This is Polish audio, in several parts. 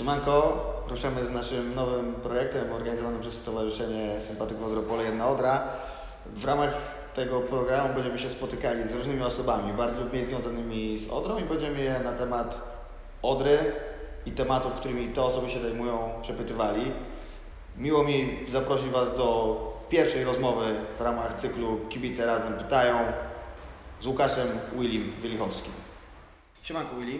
Siemanko, ruszamy z naszym nowym projektem organizowanym przez Stowarzyszenie Sympatyków Odropole Jedna Odra. W ramach tego programu będziemy się spotykali z różnymi osobami, bardziej lub mniej związanymi z Odrą i będziemy je na temat Odry i tematów, którymi te osoby się zajmują, przepytywali. Miło mi zaprosić Was do pierwszej rozmowy w ramach cyklu Kibice Razem Pytają z Łukaszem Willim Wielichowskim. Siemanko Willy.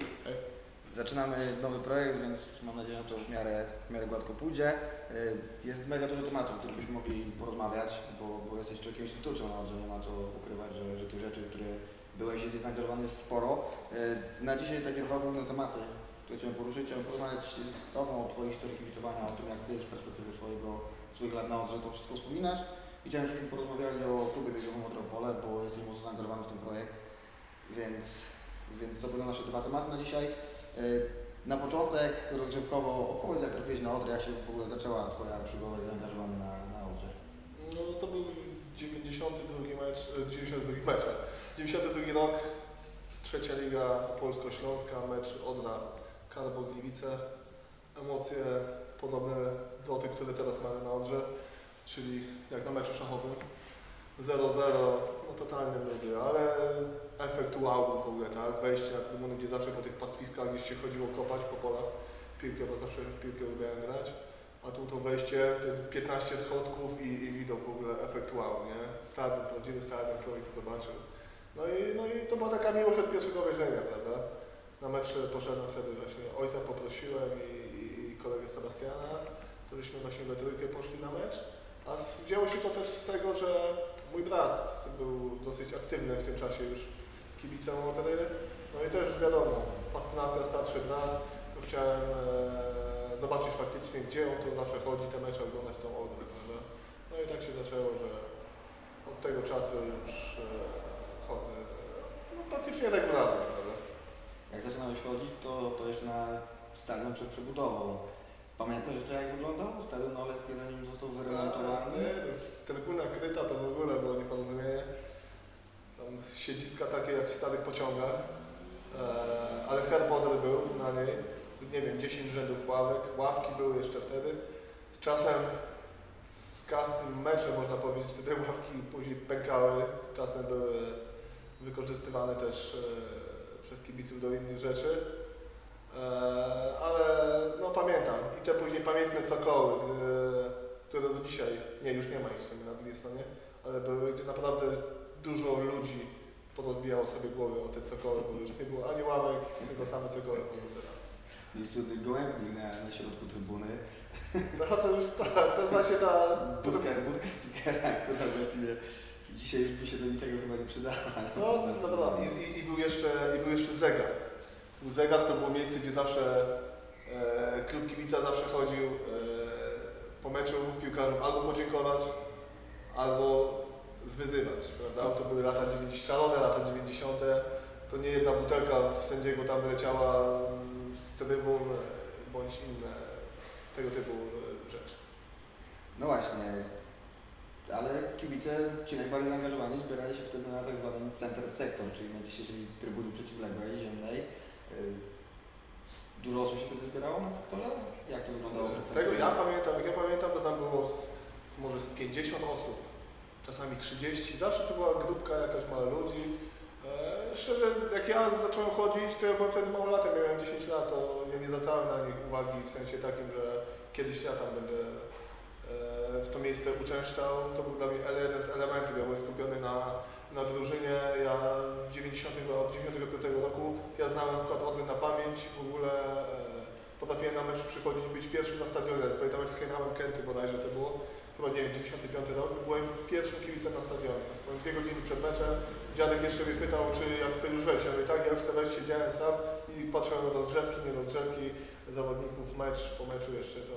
Zaczynamy nowy projekt, więc mam nadzieję, że to w miarę, w miarę gładko pójdzie. Y, Jest mega dużo tematów, o których byśmy mogli porozmawiać, bo, bo jesteś człowiekiem instytucją, że nie ma co ukrywać, że, że tych rzeczy, które byłeś jest zaangażowany jest sporo. Y, Na dzisiaj takie dwa główne tematy, które chciałem poruszyć. Chciałem porozmawiać z Tobą o Twojej historii kibicowania, o tym jak Ty z perspektywy swojego, swoich lat na Odrze to wszystko wspominasz. I chciałem, żebyśmy porozmawiali o klubie biegowym Odropole, bo jesteś mocno zaangażowany w ten projekt, więc, więc to będą nasze dwa tematy na dzisiaj. Y, Na początek rozgrzewkowo opowiedz jak trafiłeś na Odrę, jak się w ogóle zaczęła Twoja przygoda i zaangażowanie na, na Odrze. No to był 92 mecz, e, 92 mecz, 92 rok, trzecia liga polsko-śląska, mecz Odra Karbo Gliwice. Emocje podobne do tych, które teraz mamy na Odrze, czyli jak na meczu szachowym. 0-0, no totalnie nudy, ale efekt wow w ogóle, tak? Wejście na trybuny, gdzie zawsze po tych pastwiskach gdzieś się chodziło kopać po polach piłkę, bo zawsze piłkę lubiłem grać. A tu to wejście, te 15 schodków i, i widok w ogóle efekt wow, nie? Stadion, prawdziwy stadion, człowiek to zobaczył. No i, no i to była taka miłość od pierwszego wejrzenia, prawda? Na mecz poszedłem wtedy właśnie, ojca poprosiłem i, i, i kolegę Sebastiana, to właśnie we trójkę poszli na mecz. A wzięło się to też z tego, że mój brat był dosyć aktywny w tym czasie już kibicem Odry. No i też wiadomo, fascynacja starszy brat, to chciałem e, zobaczyć faktycznie, gdzie on tu zawsze chodzi, te mecze oglądać tą Odrę, prawda? No i tak się zaczęło, że od tego czasu już e, chodzę no, praktycznie regularnie, prawda? Jak zaczynałeś chodzić, to, to jeszcze na stadion przed przebudową. Pamiętasz jeszcze jak wyglądał stadion Olecki zanim został wyremontowany? Jest trybuna kryta to w ogóle było nieporozumienie. Siedziska takie jak w starych pociągach, e, ale herb Odry był na niej. Nie wiem, 10 rzędów ławek, ławki były jeszcze wtedy. Z czasem z każdym meczem można powiedzieć, te ławki później pękały. Czasem były wykorzystywane też e, przez kibiców do innych rzeczy. E, ale no pamiętam i te później pamiętne cokoły, które do dzisiaj, nie już nie ma ich w sumie na drugiej stronie, ale były, gdzie naprawdę dużo ludzi porozbijało sobie głowy o te cokoły, bo już nie było ani ławek, tylko same cokoły pozostawia. I słynny gołębnik na, na środku trybuny. No to już to, to jest właśnie ta... Budka, budka speakera, która właściwie dzisiaj już by się do niczego chyba nie przydała. To, to jest naprawdę. I, i, I był jeszcze, i był jeszcze zegar. Był zegar, to było miejsce, gdzie zawsze e, klub kibica zawsze chodził e, po meczu piłkarzom albo podziękować, albo zwyzywać, prawda? To były lata 90, szalone lata 90. To nie jedna butelka w sędziego tam leciała z trybun e, bądź inne tego typu e, rzeczy. No właśnie, ale kibice, ci najbardziej zaangażowani, zbierali się wtedy na tak zwanym center sector, czyli na dzisiejszej trybunie przeciwległej, ziemnej. Y, Dużo osób się wtedy zbierało na sektorze? Jak to wyglądało? Tego ja pamiętam, jak ja pamiętam, to tam było z, może z 50 osób, czasami 30, zawsze to była grupka jakaś mała ludzi. E, szczerze, jak ja zacząłem chodzić, to ja byłem wtedy małolatem, miałem 10 lat, to ja nie zwracałem na nich uwagi w sensie takim, że kiedyś ja tam będę e, w to miejsce uczęszczał. To był dla mnie jeden z elementów, ja byłem skupiony na, na drużynie. Ja w 90, od 95 roku ja znałem skład Odry na pamięć, w ogóle e, potrafiłem na mecz przychodzić, być pierwszym na stadionie. Pamiętam jak z Kenty bodajże to było, chyba nie wiem, 95 rok, byłem pierwszym kibicem na stadionie. Byłem dwie godziny przed meczem, dziadek jeszcze mnie pytał, czy ja chcę już wejść. Ja mówię, tak, ja już chcę wejść, siedziałem sam i patrzyłem na rozgrzewki, nie rozgrzewki zawodników, mecz po meczu jeszcze to,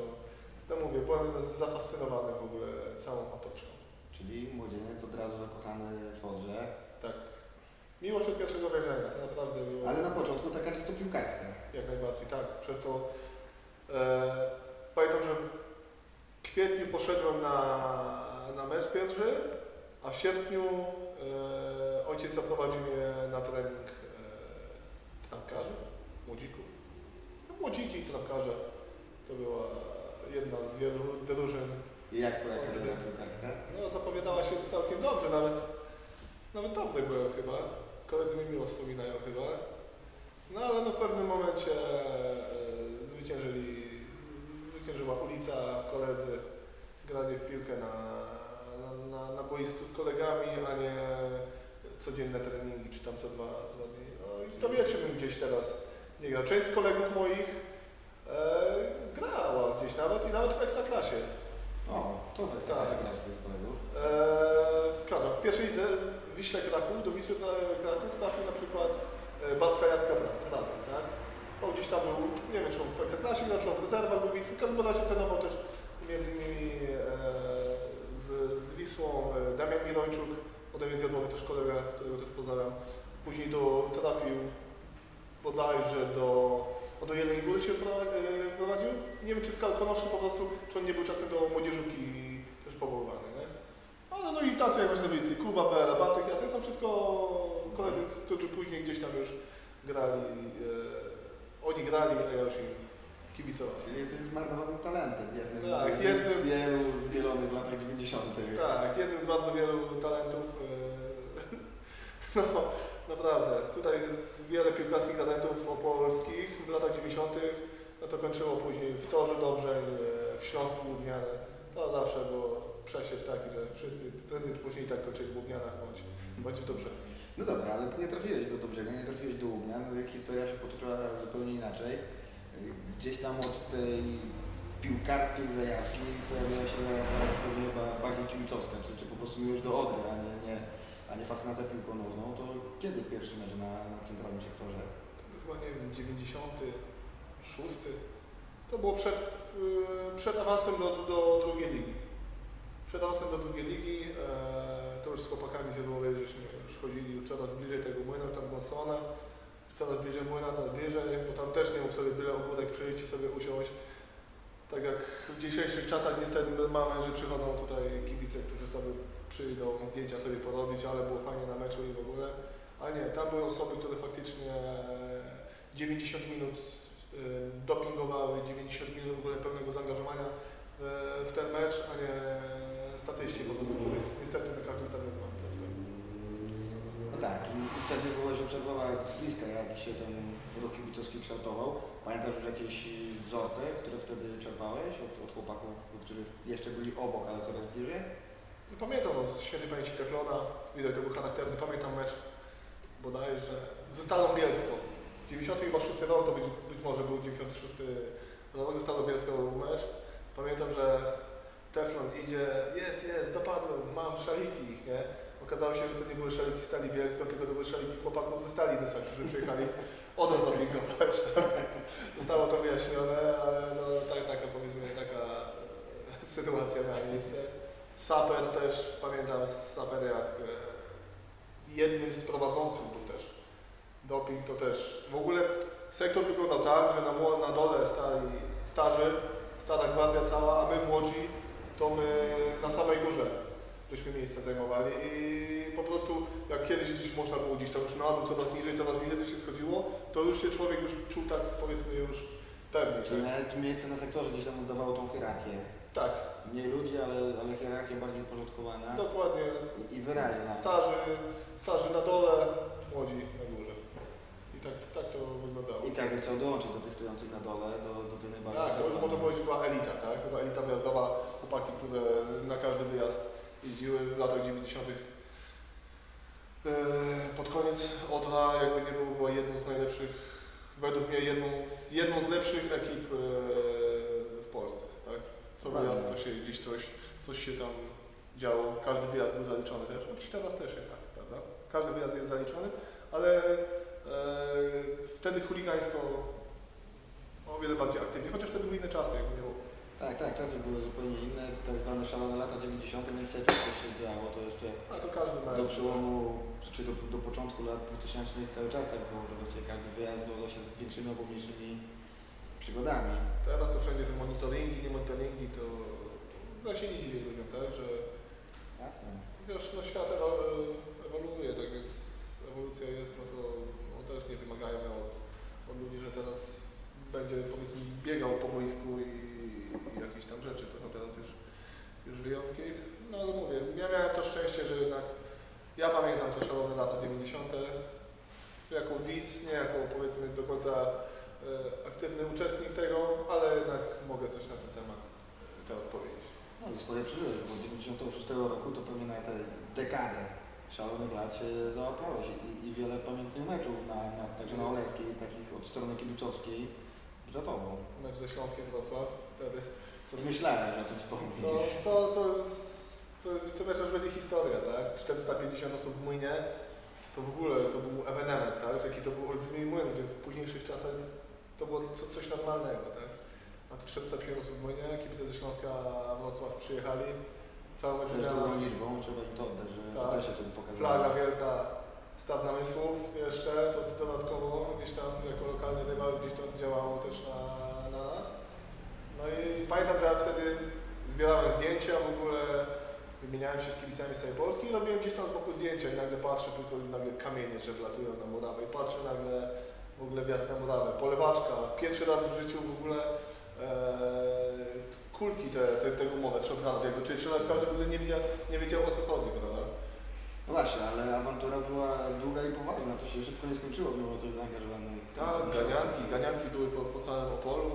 no mówię, byłem zafascynowany w ogóle całą otoczką. Czyli młodzieniec od razu zakochany w Odrze, Tak. Miłość od pierwszego wejrzenia, to naprawdę było. ale na początku taka czysto piłkarska. Jak najbardziej, tak. Przez to e, pamiętam, że w kwietniu poszedłem na, na mecz pierwszy, a w sierpniu e, ojciec zaprowadził mnie na trening e, trampkarzy, młodzików. No, młodziki i. To była jedna z wielu drużyn. I jak twoja kariera piłkarska? No, zapowiadała się całkiem dobrze, nawet, nawet dobrze byłem chyba. Koledzy mi miło wspominają chyba. No ale no w pewnym momencie e, zwyciężyli, zwyciężyła ulica, koledzy, granie w piłkę na, na, na, na boisku z kolegami, a nie codzienne treningi, czy tam co dwa, dwa dni. No i to wie, czy bym gdzieś teraz nie grał. Część z kolegów moich e, grała gdzieś nawet i nawet w Ekstraklasie. O, to Tak. tak. grasz twoich kolegów. Eee, przepraszam, w pierwszej lidze Wiśle Kraków, do Wisły Kraków trafił na przykład e, Bartka Jacka Brat, tak? On gdzieś tam był, nie wiem czy on w Ekstraklasie grał, czy on w rezerwach był Wisły, w każdym trenował też między innymi e, z, z Wisłą e, Damian Mirończuk, ode mnie zjadłowy też kolega, którego też pozdrawiam. Później do, trafił bodajże do, o, do Jeleniej Góry się e, prowadził. Nie wiem czy z Kalkonoszy po prostu, czy on nie był czasem do młodzieżówki też powoływany, nie? Ale no i tacy jak właśnie więcej, Kuba, Bela, Bartek, Jacek, są wszystko koledzy, którzy później gdzieś tam już grali, e, oni grali, a ja już im kibicowałem. Czyli jesteś zmarnowanym talentem. Jestem Tak, z, jednym- z wielu zbielonych w latach 90. Tak, jednym z bardzo wielu talentów. e, No, naprawdę. Tutaj jest wiele piłkarskich talentów opolskich w latach 90. No to kończyło później w Torze Dobrzeń, e, w Śląsku Gówniany. To zawsze było przesiew taki, że wszyscy prędzej później tak kończyli w Gównianach bądź, bądź w Dobrze. No dobra, ale ty nie trafiłeś do Dobrzega, nie trafiłeś do Łubnia. Historia się potoczyła zupełnie inaczej. Gdzieś tam od tej piłkarskiej zajawki pojawiła się chyba bardziej kibicowska, czy, czy po prostu miłość do Odry, a nie, nie, a nie fascynacja piłką nożną. To kiedy pierwszy mecz na, na centralnym sektorze? Chyba nie wiem, 96. To było przed, yy, przed awansem do, do drugiej ligi. Przed awansem do drugiej ligi, e, już z chłopakami z Jadłowej, żeśmy już chodzili już coraz bliżej tego młyna, tam Monsona, coraz bliżej młyna, coraz bliżej, bo tam też nie mógł sobie byle ogórek przyjść i sobie usiąść. Tak jak w dzisiejszych czasach niestety mamy, że przychodzą tutaj kibice, którzy sobie przyjdą zdjęcia sobie porobić, ale było fajnie na meczu i w ogóle. Ale nie, tam były osoby, które faktycznie 90 minut e, dopingowały, 90 minut w ogóle pełnego zaangażowania e, w ten mecz, a nie statyści po prostu, których niestety na każdym stadionie mamy teraz pewnie. No tak, i wtedy byłeś obserwować z bliska, jak się ten ruch kibicowski kształtował. Pamiętasz już jakieś wzorce, które wtedy czerpałeś od, od chłopaków, którzy jeszcze byli obok, ale coraz bliżej? No, Pamiętam no, z świętej pamięci Teflona, widać to był charakterny, pamiętam mecz bodajże ze Stalą Bielską. 96 rok to być, być może był 96 rok, ze Stalą Bielską mecz. Pamiętam, że Teflon idzie, jest, jest, dopadłem, mam szaliki ich, nie? Okazało się, że to nie były szaliki Stali Bielsko, tylko to były szaliki chłopaków ze Stali Nysa, którzy przyjechali od dopingować. Zostało to wyjaśnione, ale no, tak, taka powiedzmy, taka e, sytuacja miała miejsce. Saper też, pamiętam Saper jak e, jednym z prowadzących był też doping, to też w ogóle sektor wyglądał tak, że na, na dole stali starzy, stara gwardia cała, a my młodzi, to my na samej górze żeśmy miejsce zajmowali i po prostu jak kiedyś gdzieś można było gdzieś tam już na dół, coraz niżej, coraz niżej to się schodziło, to już się człowiek już czuł tak powiedzmy już pewnie. Czyli nawet miejsce na sektorze gdzieś tam oddawało tą hierarchię. tak Mniej ludzi, ale, ale hierarchia bardziej uporządkowana dokładnie. i wyraźna. Starzy, starzy na dole, młodzi na górze. Tak, tak to wyglądało. I każdy chciał dołączyć do tych stojących na dole, do, do tej najbardziej... Tak, to już można powiedzieć była elita, tak? To była elita wyjazdowa, chłopaki, które na każdy wyjazd jeździły w latach 90. Eee, Pod koniec Odra jakby nie było, była jedną z najlepszych, według mnie jedną z, jedną z lepszych ekip eee, w Polsce, tak? Co wyjazd to się gdzieś coś, coś się tam działo, każdy wyjazd był zaliczony też, dziś teraz też jest tak, prawda? Każdy wyjazd jest zaliczony, ale wtedy chuligańsko o wiele bardziej aktywnie, chociaż wtedy były inne czasy, jakby nie było. Tak, tak, czasy były zupełnie inne, tak zwane szalone lata 90., więc cały czas coś się działo, to jeszcze A to każdy do przełomu, czy do, do początku lat 2000 cały czas tak było, że właściwie każdy wyjazd wiązał się z większymi albo mniejszymi przygodami. Teraz to wszędzie te monitoringi, nie monitoringi, to ja się nie dziwię ludziom, tak, że Jasne. chociaż no, świat ewo- ewoluuje, tak więc ewolucja jest, no to no, też nie wymagają od, od ludzi, że teraz będzie powiedzmy biegał po boisku i, i jakieś tam rzeczy. To są teraz już, już wyjątki. No ale mówię, ja miałem to szczęście, że jednak ja pamiętam te szalone lata 90. jako widz, nie jako powiedzmy do końca e, aktywny uczestnik tego, ale jednak mogę coś na ten temat teraz powiedzieć. No i swoje przeżyłeś, bo od 96 roku to pewnie na tę dekadę szalonych lat się załapałeś i, i wiele pamiętnych meczów na, na, także na Oleskiej, takich od strony kibicowskiej za tobą. Mecz ze Śląskiem Wrocław wtedy. Co z- Myślałem, że o tym To, wspomnisz. to, to, jest, to, jest, to już będzie historia, tak? 450 osób w młynie, to w ogóle to był ewenement, tak? Jaki to był olbrzymi młyn, gdzie w późniejszych czasach to było co, coś normalnego, tak? A tu 450 osób w młynie, kibice ze Śląska Wrocław przyjechali, cały mecz Też liczbą, trzeba im to oddać, że Tak. to też się wtedy pokazało. flaga wielka, staw namysłów jeszcze, to, to dodatkowo gdzieś tam jako lokalny rywal gdzieś to działało też na, na nas. No i pamiętam, że ja wtedy zbierałem zdjęcia w ogóle, wymieniałem się z kibicami z całej Polski i robiłem gdzieś tam z boku zdjęcia i nagle patrzę, tylko nagle kamienie, że wlatują na murawę i patrzę nagle w ogóle wjazd na murawę, polewaczka, pierwszy raz w życiu w ogóle e, kulki te, te, te gumowe, strzałkami, jakby, czyli czyli każdy w ogóle nie wiedział, nie wiedział o co chodzi, prawda? No właśnie, ale awantura była długa i poważna, to się szybko nie skończyło, mimo tych zaangażowanych. Tak, ganianki, ganianki były po, po całym Opolu.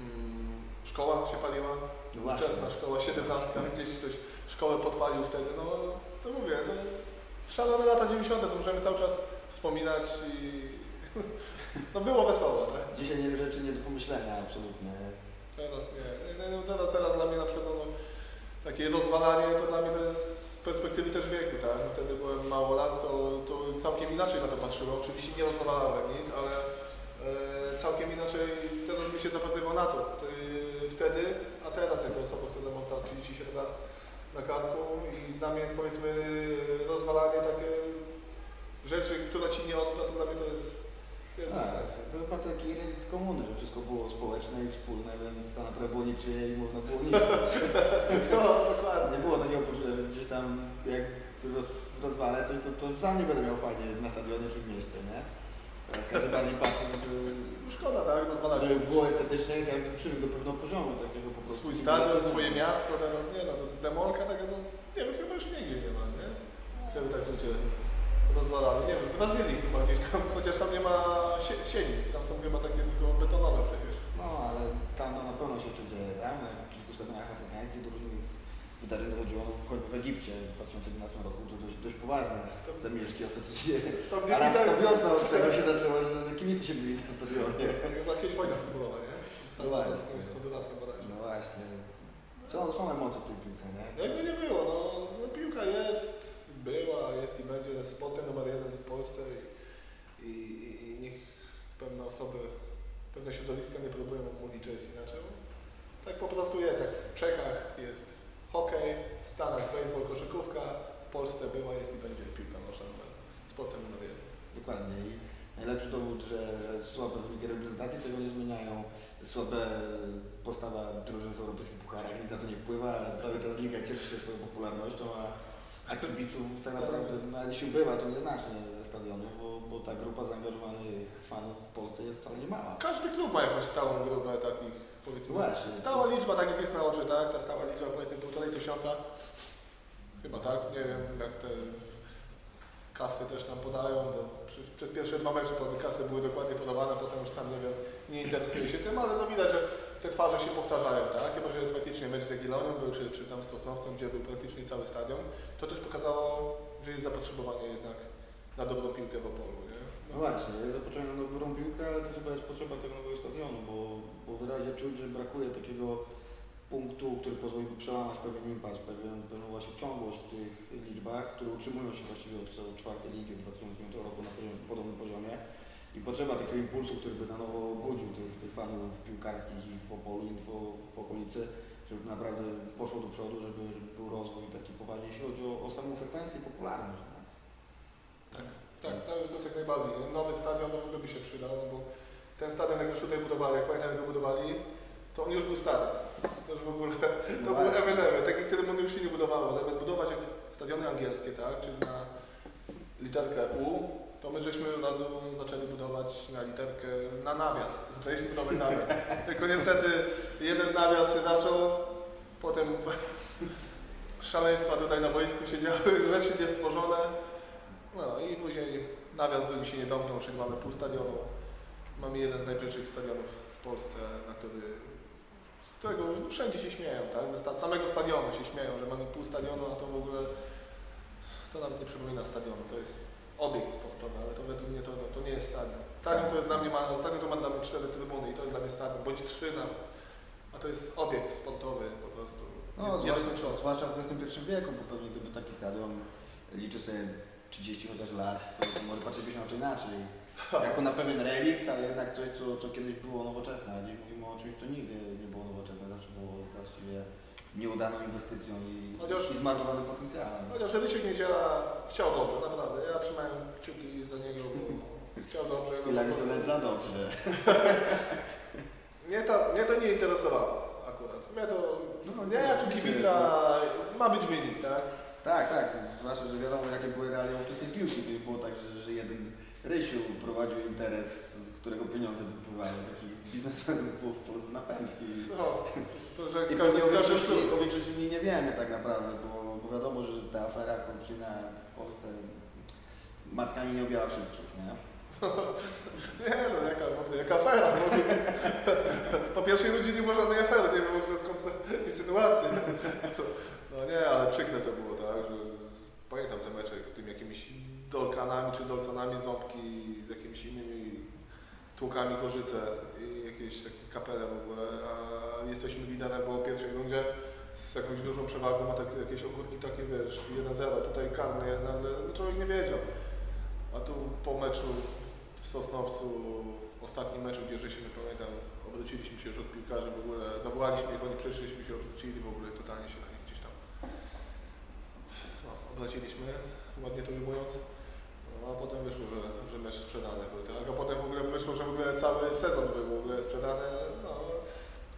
Mm, szkoła się paliła, No właśnie. wczesna szkoła, 17, gdzieś ktoś szkołę podpalił wtedy, no co mówię, to szalone lata 90. to możemy cały czas wspominać i no było wesoło, tak? Dzisiaj nie rzeczy nie do pomyślenia, absolutnie. Teraz nie, nie, nie, teraz, teraz dla mnie na przykład no, takie rozwalanie to dla mnie to jest z perspektywy też wieku, tak? Wtedy byłem mało lat, to, to całkiem inaczej na to patrzyłem. Oczywiście nie rozwalałem nic, ale e, całkiem inaczej teraz bym się zapatrywał na to. Ty, wtedy, a teraz jako osoba, która ma teraz 37 lat na karku i dla mnie powiedzmy rozwalanie takie rzeczy, która ci nie odda, to dla mnie to jest Tak, to chyba taki relikt komuny, że wszystko było społeczne i wspólne, więc to naprawdę było niczyje i można było niszczyć. to dokładnie. Nie było takiego poczucia, że gdzieś tam jak roz, rozwalę coś, to, to sam nie będę miał fajnie na stadionie czy w mieście, nie? Każdy bardziej patrzy, żeby, Szkoda, tak? Rozwalać żeby było estetycznie, każdy przywykł do pewnego poziomu takiego po prostu. swój stadion, swoje miasto, teraz nie no, demolka taka, no, nie wiem, chyba już nigdzie nie ma, nie? Żeby tak ludzie rozwalali, nie wiem, w Brazylii chyba gdzieś tam, chociaż tam nie ma sie- siedzib, tam są chyba takie tylko betonowe przecież. No, ale tam to na pewno się jeszcze dzieje, tak? Na kilku stadionach afrykańskich do różnych wydarzeń chodziło, no, choćby w Egipcie w 2011 roku, to dość, dość poważne To- zamieszki ostatecznie. Tam Arabska wiosna od tego się zaczęła, że, że kibice się byli na stadionie. Chyba kiedyś wojna futbolowa, nie? W Stanach właśnie. z Hondurasem. No właśnie. Są, są emocje w tej piłce, nie? Jakby nie było, no, no piłka jest, była, jest i będzie sportem numer jeden w Polsce i, i, i niech pewne osoby, pewne środowiska nie próbują mówić, że jest inaczej. Tak po prostu jest, jak w Czechach jest hokej, w Stanach baseball, koszykówka, w Polsce była, jest i będzie piłka nożna sportem numer jeden. Dokładnie. I najlepszy dowód, że słabe wyniki reprezentacji tego nie zmieniają. Słabe postawa drużyn w europejskich pucharach, nic na to nie wpływa. Cały czas liga cieszy się swoją popularnością, a, a kibiców tak naprawdę, no, jeśli ubywa, to nieznacznie ze stadionów, bo, bo ta grupa zaangażowanych fanów w Polsce jest wcale nie mała. Każdy klub ma jakąś stałą grupę takich, powiedzmy, Właśnie. Stała liczba, tak jak jest na oczy, tak? Ta stała liczba powiedzmy półtorej tysiąca. Chyba tak, nie wiem jak te kasy też nam podają, bo przez pierwsze dwa mecze te kasy były dokładnie podawane, potem już sam nie wiem, nie interesuję się tym, ale no widać, że te twarze się powtarzają, tak? Chyba, że jest faktycznie mecz z Jagiellonią był, czy, czy tam z Sosnowcem, gdzie był praktycznie cały stadion, to też pokazało, że jest zapotrzebowanie jednak na dobrą piłkę w Opolu, nie? No właśnie, ja zapocząłem na dobrą piłkę, ale też chyba jest potrzeba tego nowego stadionu, bo, bo wyraźnie czuć, że brakuje takiego punktu, który pozwoliłby przełamać pewien impas, pewien, pewną właśnie ciągłość w tych liczbach, które utrzymują się właściwie od czwartej ligi od 2009 roku na podobnym poziomie. I potrzeba takiego impulsu, który by na nowo budził tych, tych fanów piłkarskich i w Opolu, i w, w okolicy, żeby naprawdę poszło do przodu, żeby, żeby był rozwój taki poważny, jeśli chodzi o, o samą frekwencję i popularność. No. Tak, to jest, to jest jak najbardziej. No, Nowy stadion to w ogóle by się przydał, no bo ten stadion jak już tutaj budowali, jak pamiętam jak go budowali, to on już był stary. To już w ogóle, to No był ewenement, tak jak wtedy on już się nie budowało. Zamiast budować jak stadiony angielskie, tak, czyli na literkę U, to my żeśmy od razu zaczęli budować na literkę, na nawias. Zaczęliśmy budować nawias. Tylko niestety jeden nawias się zaczął, potem szaleństwa tutaj na boisku się działy, rzeczy niestworzone. No i później nawias drugi się nie domknął, czyli mamy pół stadionu. Mamy jeden z najbrzydszych stadionów w Polsce, na który, którego wszędzie się śmieją, tak? Ze sta samego stadionu się śmieją, że mamy pół stadionu, a to w ogóle to nawet nie przypomina stadionu. To jest obiekt sportowy, ale to według mnie to, no, to nie jest stadion. Stadion to jest dla mnie, ma, stadion to ma dla mnie cztery trybuny i to jest dla mnie stadion, bądź trzy nawet. A to jest obiekt sportowy po prostu. No, zwłaszcza, zwłaszcza w XXI wieku, bo pewnie gdyby taki stadion liczy sobie 30 chociaż lat, to może patrzylibyśmy na to inaczej. Jako na pewien relikt, ale jednak coś, co, co kiedyś było nowoczesne, a dziś mówimy o czymś, co nigdy nie było nowoczesne, zawsze było właściwie nieudaną inwestycją i, Chociaż- i zmarnowanym potencjałem. Chociaż Rysiek Niedziela chciał dobrze, naprawdę. Ja trzymałem kciuki za niego, bo chciał dobrze. no Chwila mi to za dobrze. Mnie to, mnie to nie interesowało akurat. Mnie to, No, nie, ja tu kibica, ma być wynik, tak? Tak, tak, zwłaszcza, że wiadomo jakie były realia ówczesnej piłki, to było tak, że, że jeden Rysiu prowadził interes, z którego pieniądze wypływały. Takich biznesmenów było w Polsce na pęczki. No, to, że I w każdym, pewnie o w każdym większości, klubie. o większości z nich nie wiemy tak naprawdę, bo, bo wiadomo, że ta afera korupcyjna w Polsce mackami nie objęła wszystkich, nie? Nie no, jaka, jaka afera. Po pierwsze ludzi nie ma żadnej afery, nie wiem w ogóle skąd są. No nie, ale przykre to było, tak, że pamiętam te mecze z tymi jakimiś dolkanami czy dolconami ząbki, z jakimiś innymi tłukami Gorzyce i jakieś takie kapele w ogóle, a jesteśmy liderem, bo pierwszej rundzie z jakąś dużą przewagą ma takie, jakieś ogórki takie, wiesz, 1-0, tutaj karny, no, ale człowiek nie wiedział. A tu po meczu w Sosnowcu, ostatnim meczu, gdzie żeśmy, pamiętam, obróciliśmy się już od piłkarzy w ogóle, zawołaliśmy ich, oni przeszliśmy się, obrócili w ogóle, totalnie się na nich gdzieś tam no, obraciliśmy, ładnie to ujmując. No, a potem wyszło, że, że mecz sprzedany był, tak? A potem w ogóle wyszło, że w ogóle cały sezon był w ogóle sprzedany, no,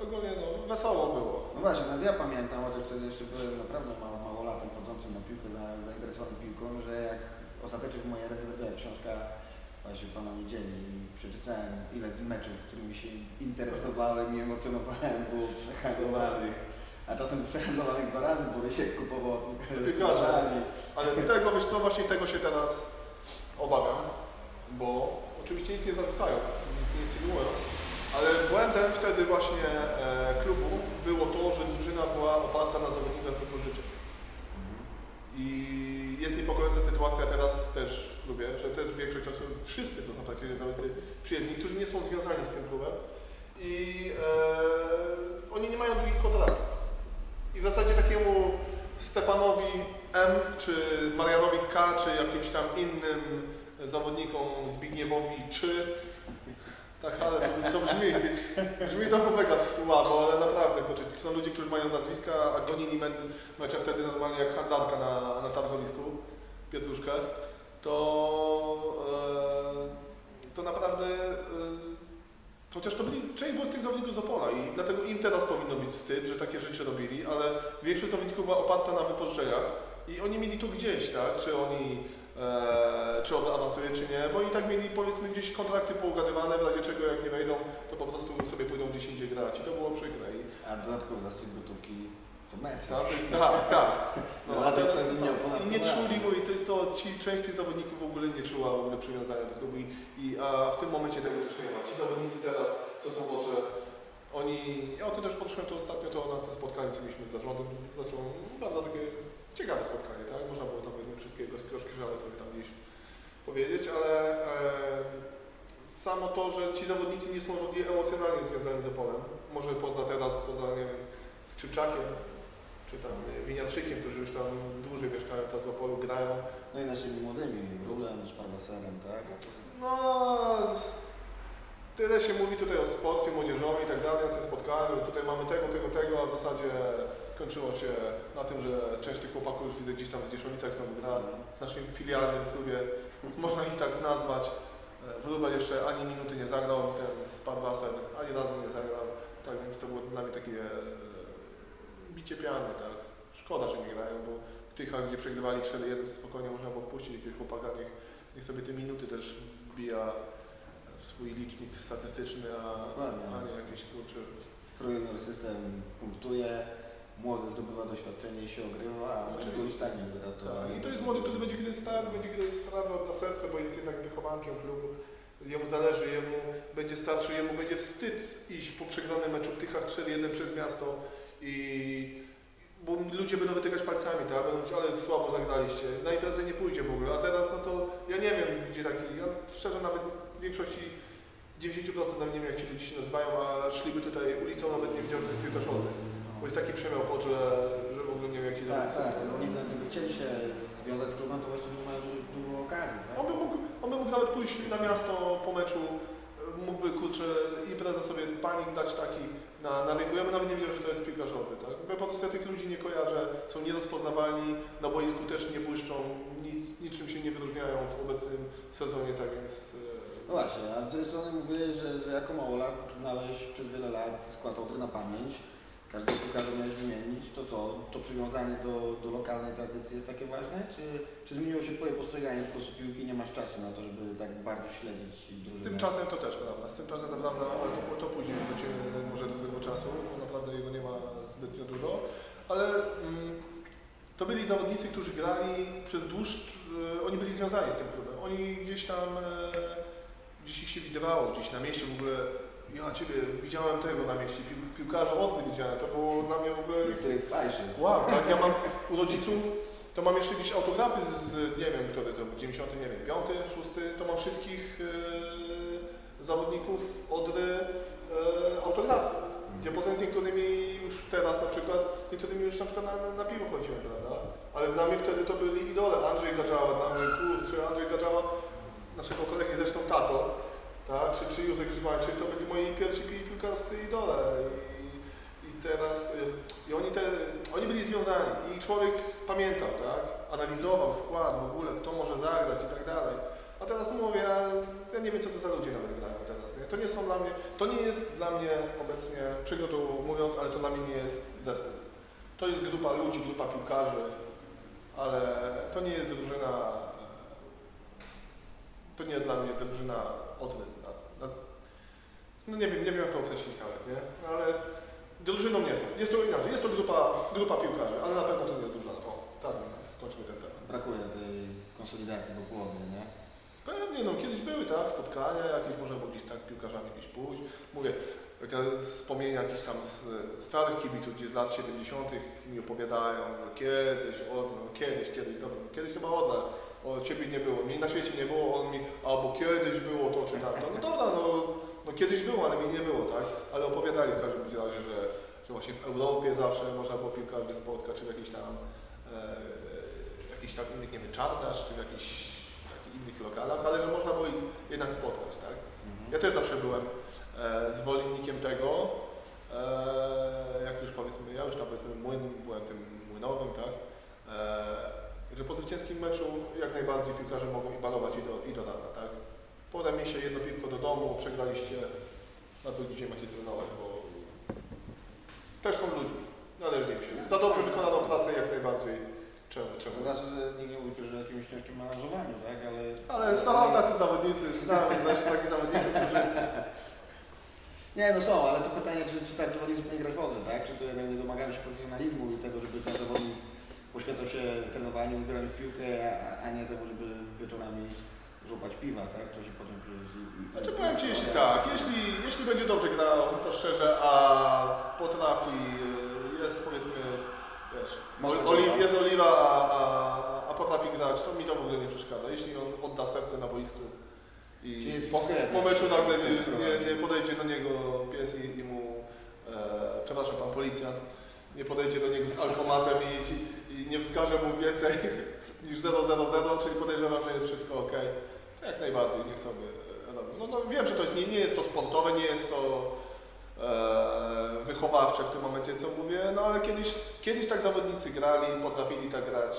ogólnie no, wesoło było. No właśnie, nawet ja pamiętam, chociaż wtedy jeszcze byłem naprawdę mało, małolatem chodzącym na piłkę, za- zainteresowany piłką, że jak ostatecznie w mojej ręce trafiła książka właśnie Pana Niedzieli i przeczytałem ile z meczów, którymi się interesowałem i emocjonowałem było przehandlowanych. A czasem przehandlowanych dwa razy, bo się kupował piłkarzy z Piłkarze. piłkarzami. Ale tego, wiesz co, właśnie tego się teraz obawiam, bo oczywiście nic nie zarzucając, nic nie insynuując, ale błędem wtedy właśnie e, klubu było to, że drużyna była oparta na zawodnikach z wypożyczeń. I jest niepokojąca sytuacja teraz też w klubie, że też większość osób, wszyscy to są praktycznie zawodnicy przyjezdni, którzy nie są związani z tym klubem i e, oni nie mają długich kontraktów. I w zasadzie takiemu Stefanowi M, czy Marianowi K, czy jakimś tam innym zawodnikom Zbigniewowi czy tak, ale to, to brzmi, brzmi to mega słabo, ale naprawdę, kurczę, są ludzie, którzy mają nazwiska, a gonili me- mecze wtedy normalnie jak handlarka na, na targowisku, Pietruszkę, to, e, to naprawdę, e, chociaż to byli, część było z tych zawodników z Opola i dlatego im teraz powinno być wstyd, że takie rzeczy robili, ale większość zawodników była oparta na wypożyczeniach i oni mieli to gdzieś, tak, czy oni e, czy on awansuje, czy nie, bo oni tak mieli powiedzmy gdzieś kontrakty pougadywane, w razie czego jak nie wejdą, to po prostu sobie pójdą gdzieś indziej grać i to było przykre. I, A dodatkowo zastrzyk gotówki co mecz. tak, tak, tak. No, No, a teraz to to jest. I nie czuli go i to jest to, ci, część tych zawodników w ogóle nie czuła w ogóle przywiązania do klubu i, i a w tym momencie tego też nie ma. Ci zawodnicy teraz, co są może, oni, ja o tym też podszedłem to ostatnio to na tym spotkaniu, co mieliśmy z zarządem, zaczął bardzo takie ciekawe spotkanie, tak? Można było tam wszystkiego z troszkę żale sobie tam gdzieś powiedzieć, ale samo to, że ci zawodnicy nie są w ogóle emocjonalnie związani z Opolem, może poza teraz, poza nie wiem, Skrzypczakiem, czy tam nie, Winiarczykiem, którzy już tam dłużej mieszkają teraz w Opolu, grają. No i naszymi młodymi, Rulem, Szparwaserem, tak? No, tyle się mówi tutaj o sporcie młodzieżowym i tak dalej, na tym spotkaniu, tutaj mamy tego, tego, tego, a w zasadzie skończyło się na tym, że część tych chłopaków już widzę gdzieś tam w Dzieszowicach znowu gra, w naszym filialnym klubie, można ich tak nazwać. E, Wróbel jeszcze ani minuty nie zagrał, ten Spadwasser ani razu nie zagrał, tak więc to było dla mnie takie e, bicie piany, tak. Szkoda, że nie grają, bo w tych, gdzie przegrywali 4-1, to spokojnie można było wpuścić jakiegoś chłopaka, niech niech sobie te minuty też wbija w swój licznik statystyczny, a, Dokładnie. a nie jakieś kurcze. Junior system punktuje, młody zdobywa doświadczenie i się ogrywa, a Oczywiście. młody i tak. I to jest młody, który będzie kiedyś stary, będzie kiedyś stary na serce, bo jest jednak wychowankiem klubu. Jemu zależy, jemu będzie starszy, jemu będzie wstyd iść po przegranym meczu w Tychach 4-1 przez miasto i bo ludzie będą wytykać palcami, tak? Będą mówić, ale słabo zagraliście. Na imprezę nie pójdzie w ogóle. A teraz, no to ja nie wiem, gdzie taki. Ja szczerze nawet w większości 90% nawet nie wiem, jak ci ludzie się nazywają, a szliby tutaj ulicą, nawet nie wiedział, że to jest piłkarzowy. Bo jest taki przemiał w oczy, że w ogóle nie wiem, jak ci Tak, zawodnicy tak, oni gdyby chcieli się związać z klubem, to właściwie nie mają dużo, okazji. Tak? On by, mógł, on by mógł nawet pójść na miasto po meczu, mógłby kurczę imprezę sobie panik dać taki na, na rynku. Ja bym nawet nie wiedział, że to jest piłkarzowy, tak? Bo po prostu ja tych ludzi nie kojarzę, są nierozpoznawalni, na boisku też nie błyszczą, nic, niczym się nie wyróżniają w obecnym sezonie, tak więc... No właśnie, a z drugiej strony mówiłeś, że, że jako małolat znałeś przez wiele lat skład Odry na pamięć. Każdy piłkarza miałeś wymienić. To co, to przywiązanie do, do lokalnej tradycji jest takie ważne? Czy, czy zmieniło się Twoje postrzeganie po prostu piłki nie masz czasu na to, żeby tak bardzo śledzić Z tym czasem to też, prawda? Z tym czasem naprawdę, ale to, to później wrócimy może do tego czasu, bo naprawdę jego nie ma zbytnio dużo. Ale mm, to byli zawodnicy, którzy grali przez dłuższy, e, oni byli związani z tym klubem. Oni gdzieś tam, e, gdzieś ich się widywało, gdzieś na mieście w ogóle, ja Ciebie widziałem tego na mieście, pił, piłkarza Odry widziałem, to było dla mnie w ogóle... Fajszy. Wow, jak ja mam u rodziców, to mam jeszcze jakieś autografy z, nie wiem, który to był, 90, nie wiem, 5, 6, to mam wszystkich e, zawodników Odry e, autografy. Gdzie potem z niektórymi już teraz na przykład, niektórymi już na przykład na, na, na piwo chodziłem, prawda? Ale dla mnie wtedy to byli idole. Andrzej Gadzała, dla mnie, kurczę, Andrzej Gadzała, naszego kolegi zresztą tato, tak? czy, czy Józef Grzybańczyk, to byli moi pierwsi pi- piłkarscy idole. I, i teraz, y, i oni, te, oni byli związani i człowiek pamiętał, tak? Analizował skład w ogóle, kto może zagrać i tak dalej. A teraz mówię, ja, nie wiem co to za ludzie nawet grają teraz, nie? To nie są dla mnie, to nie jest dla mnie obecnie, przykro mówiąc, ale to dla mnie nie jest zespół. To jest grupa ludzi, grupa piłkarzy, ale to nie jest drużyna, to nie jest dla mnie drużyna odwy. Na- na- No nie wiem, nie wiem jak to określić nawet, nie? No Ale drużyną nie są. Jest to inaczej, jest to grupa, grupa piłkarzy, ale na pewno to nie jest drużyna. O, tak, skończmy ten temat. Brakuje tej konsolidacji wokół Odry, nie? Pewnie, no kiedyś były tak, spotkania jakieś, było gdzieś tam z piłkarzami gdzieś pójść. Mówię, wspomnienia jakichś tam z starych kibiców, gdzie z lat 70. mi opowiadają, że kiedyś, od, no, kiedyś, kiedyś, dobra, kiedyś chyba Odra, o ciebie nie było, mnie na świecie nie było, on mi, albo kiedyś było to czy tamto. No dobra, no, no kiedyś było, ale mi nie było, tak? Ale opowiadali w każdym razie, że, że właśnie w Europie zawsze można było piłkarzy spotkać, czy w jakichś tam, e, jakichś tam innych, nie wiem, czarnasz, czy w jakichś takich innych lokalach, ale że można było ich jednak spotkać, tak? Mhm. Ja też zawsze byłem e, zwolennikiem tego, e, jak już powiedzmy, ja już tam powiedzmy młyn, byłem tym młynowym, tak? E, że po zwycięskim meczu jak najbardziej piłkarze mogą i balować i do, i do rana, tak? Poza mi się jedno piwko do domu, przegraliście, na co dzisiaj macie trenować, bo też są ludźmi, należy im się. Za dobrze wykonaną pracę jak najbardziej. Czemu? czemu? To znaczy, że nikt nie mówi że o jakimś ciężkim menażowaniu, tak? Ale, Ale są tacy zawodnicy, znam, znaczy takich zawodników, którzy Nie, no są, ale to pytanie, czy, czy tacy zawodnicy powinni grać w Odrze, tak? Czy to jednak nie domagają się profesjonalizmu i tego, żeby ten zawodnik poświęcał się trenowaniu, graniu w piłkę, a, a nie tego, żeby wieczorami żłopać piwa, tak? To się potem przecież... Znaczy powiem Ci, jeśli tak, jeśli, jeśli będzie dobrze grał, to szczerze, a potrafi, jest powiedzmy, wiesz, oli, tak. jest oliwa, a, a, a potrafi grać, to mi to w ogóle nie przeszkadza. Jeśli on odda serce na boisku i po, po meczu nagle nie, nie, nie podejdzie do niego pies i, i mu, e, przepraszam, pan policjant, nie podejdzie do niego z alkomatem i, i nie wskaże mu więcej niż 000, czyli podejrzewam, że jest wszystko ok. Jak najbardziej, niech sobie e, robi. No, no wiem, że to jest, nie, nie jest to sportowe, nie jest to e, wychowawcze w tym momencie, co mówię, no ale kiedyś, kiedyś tak zawodnicy grali, potrafili tak grać.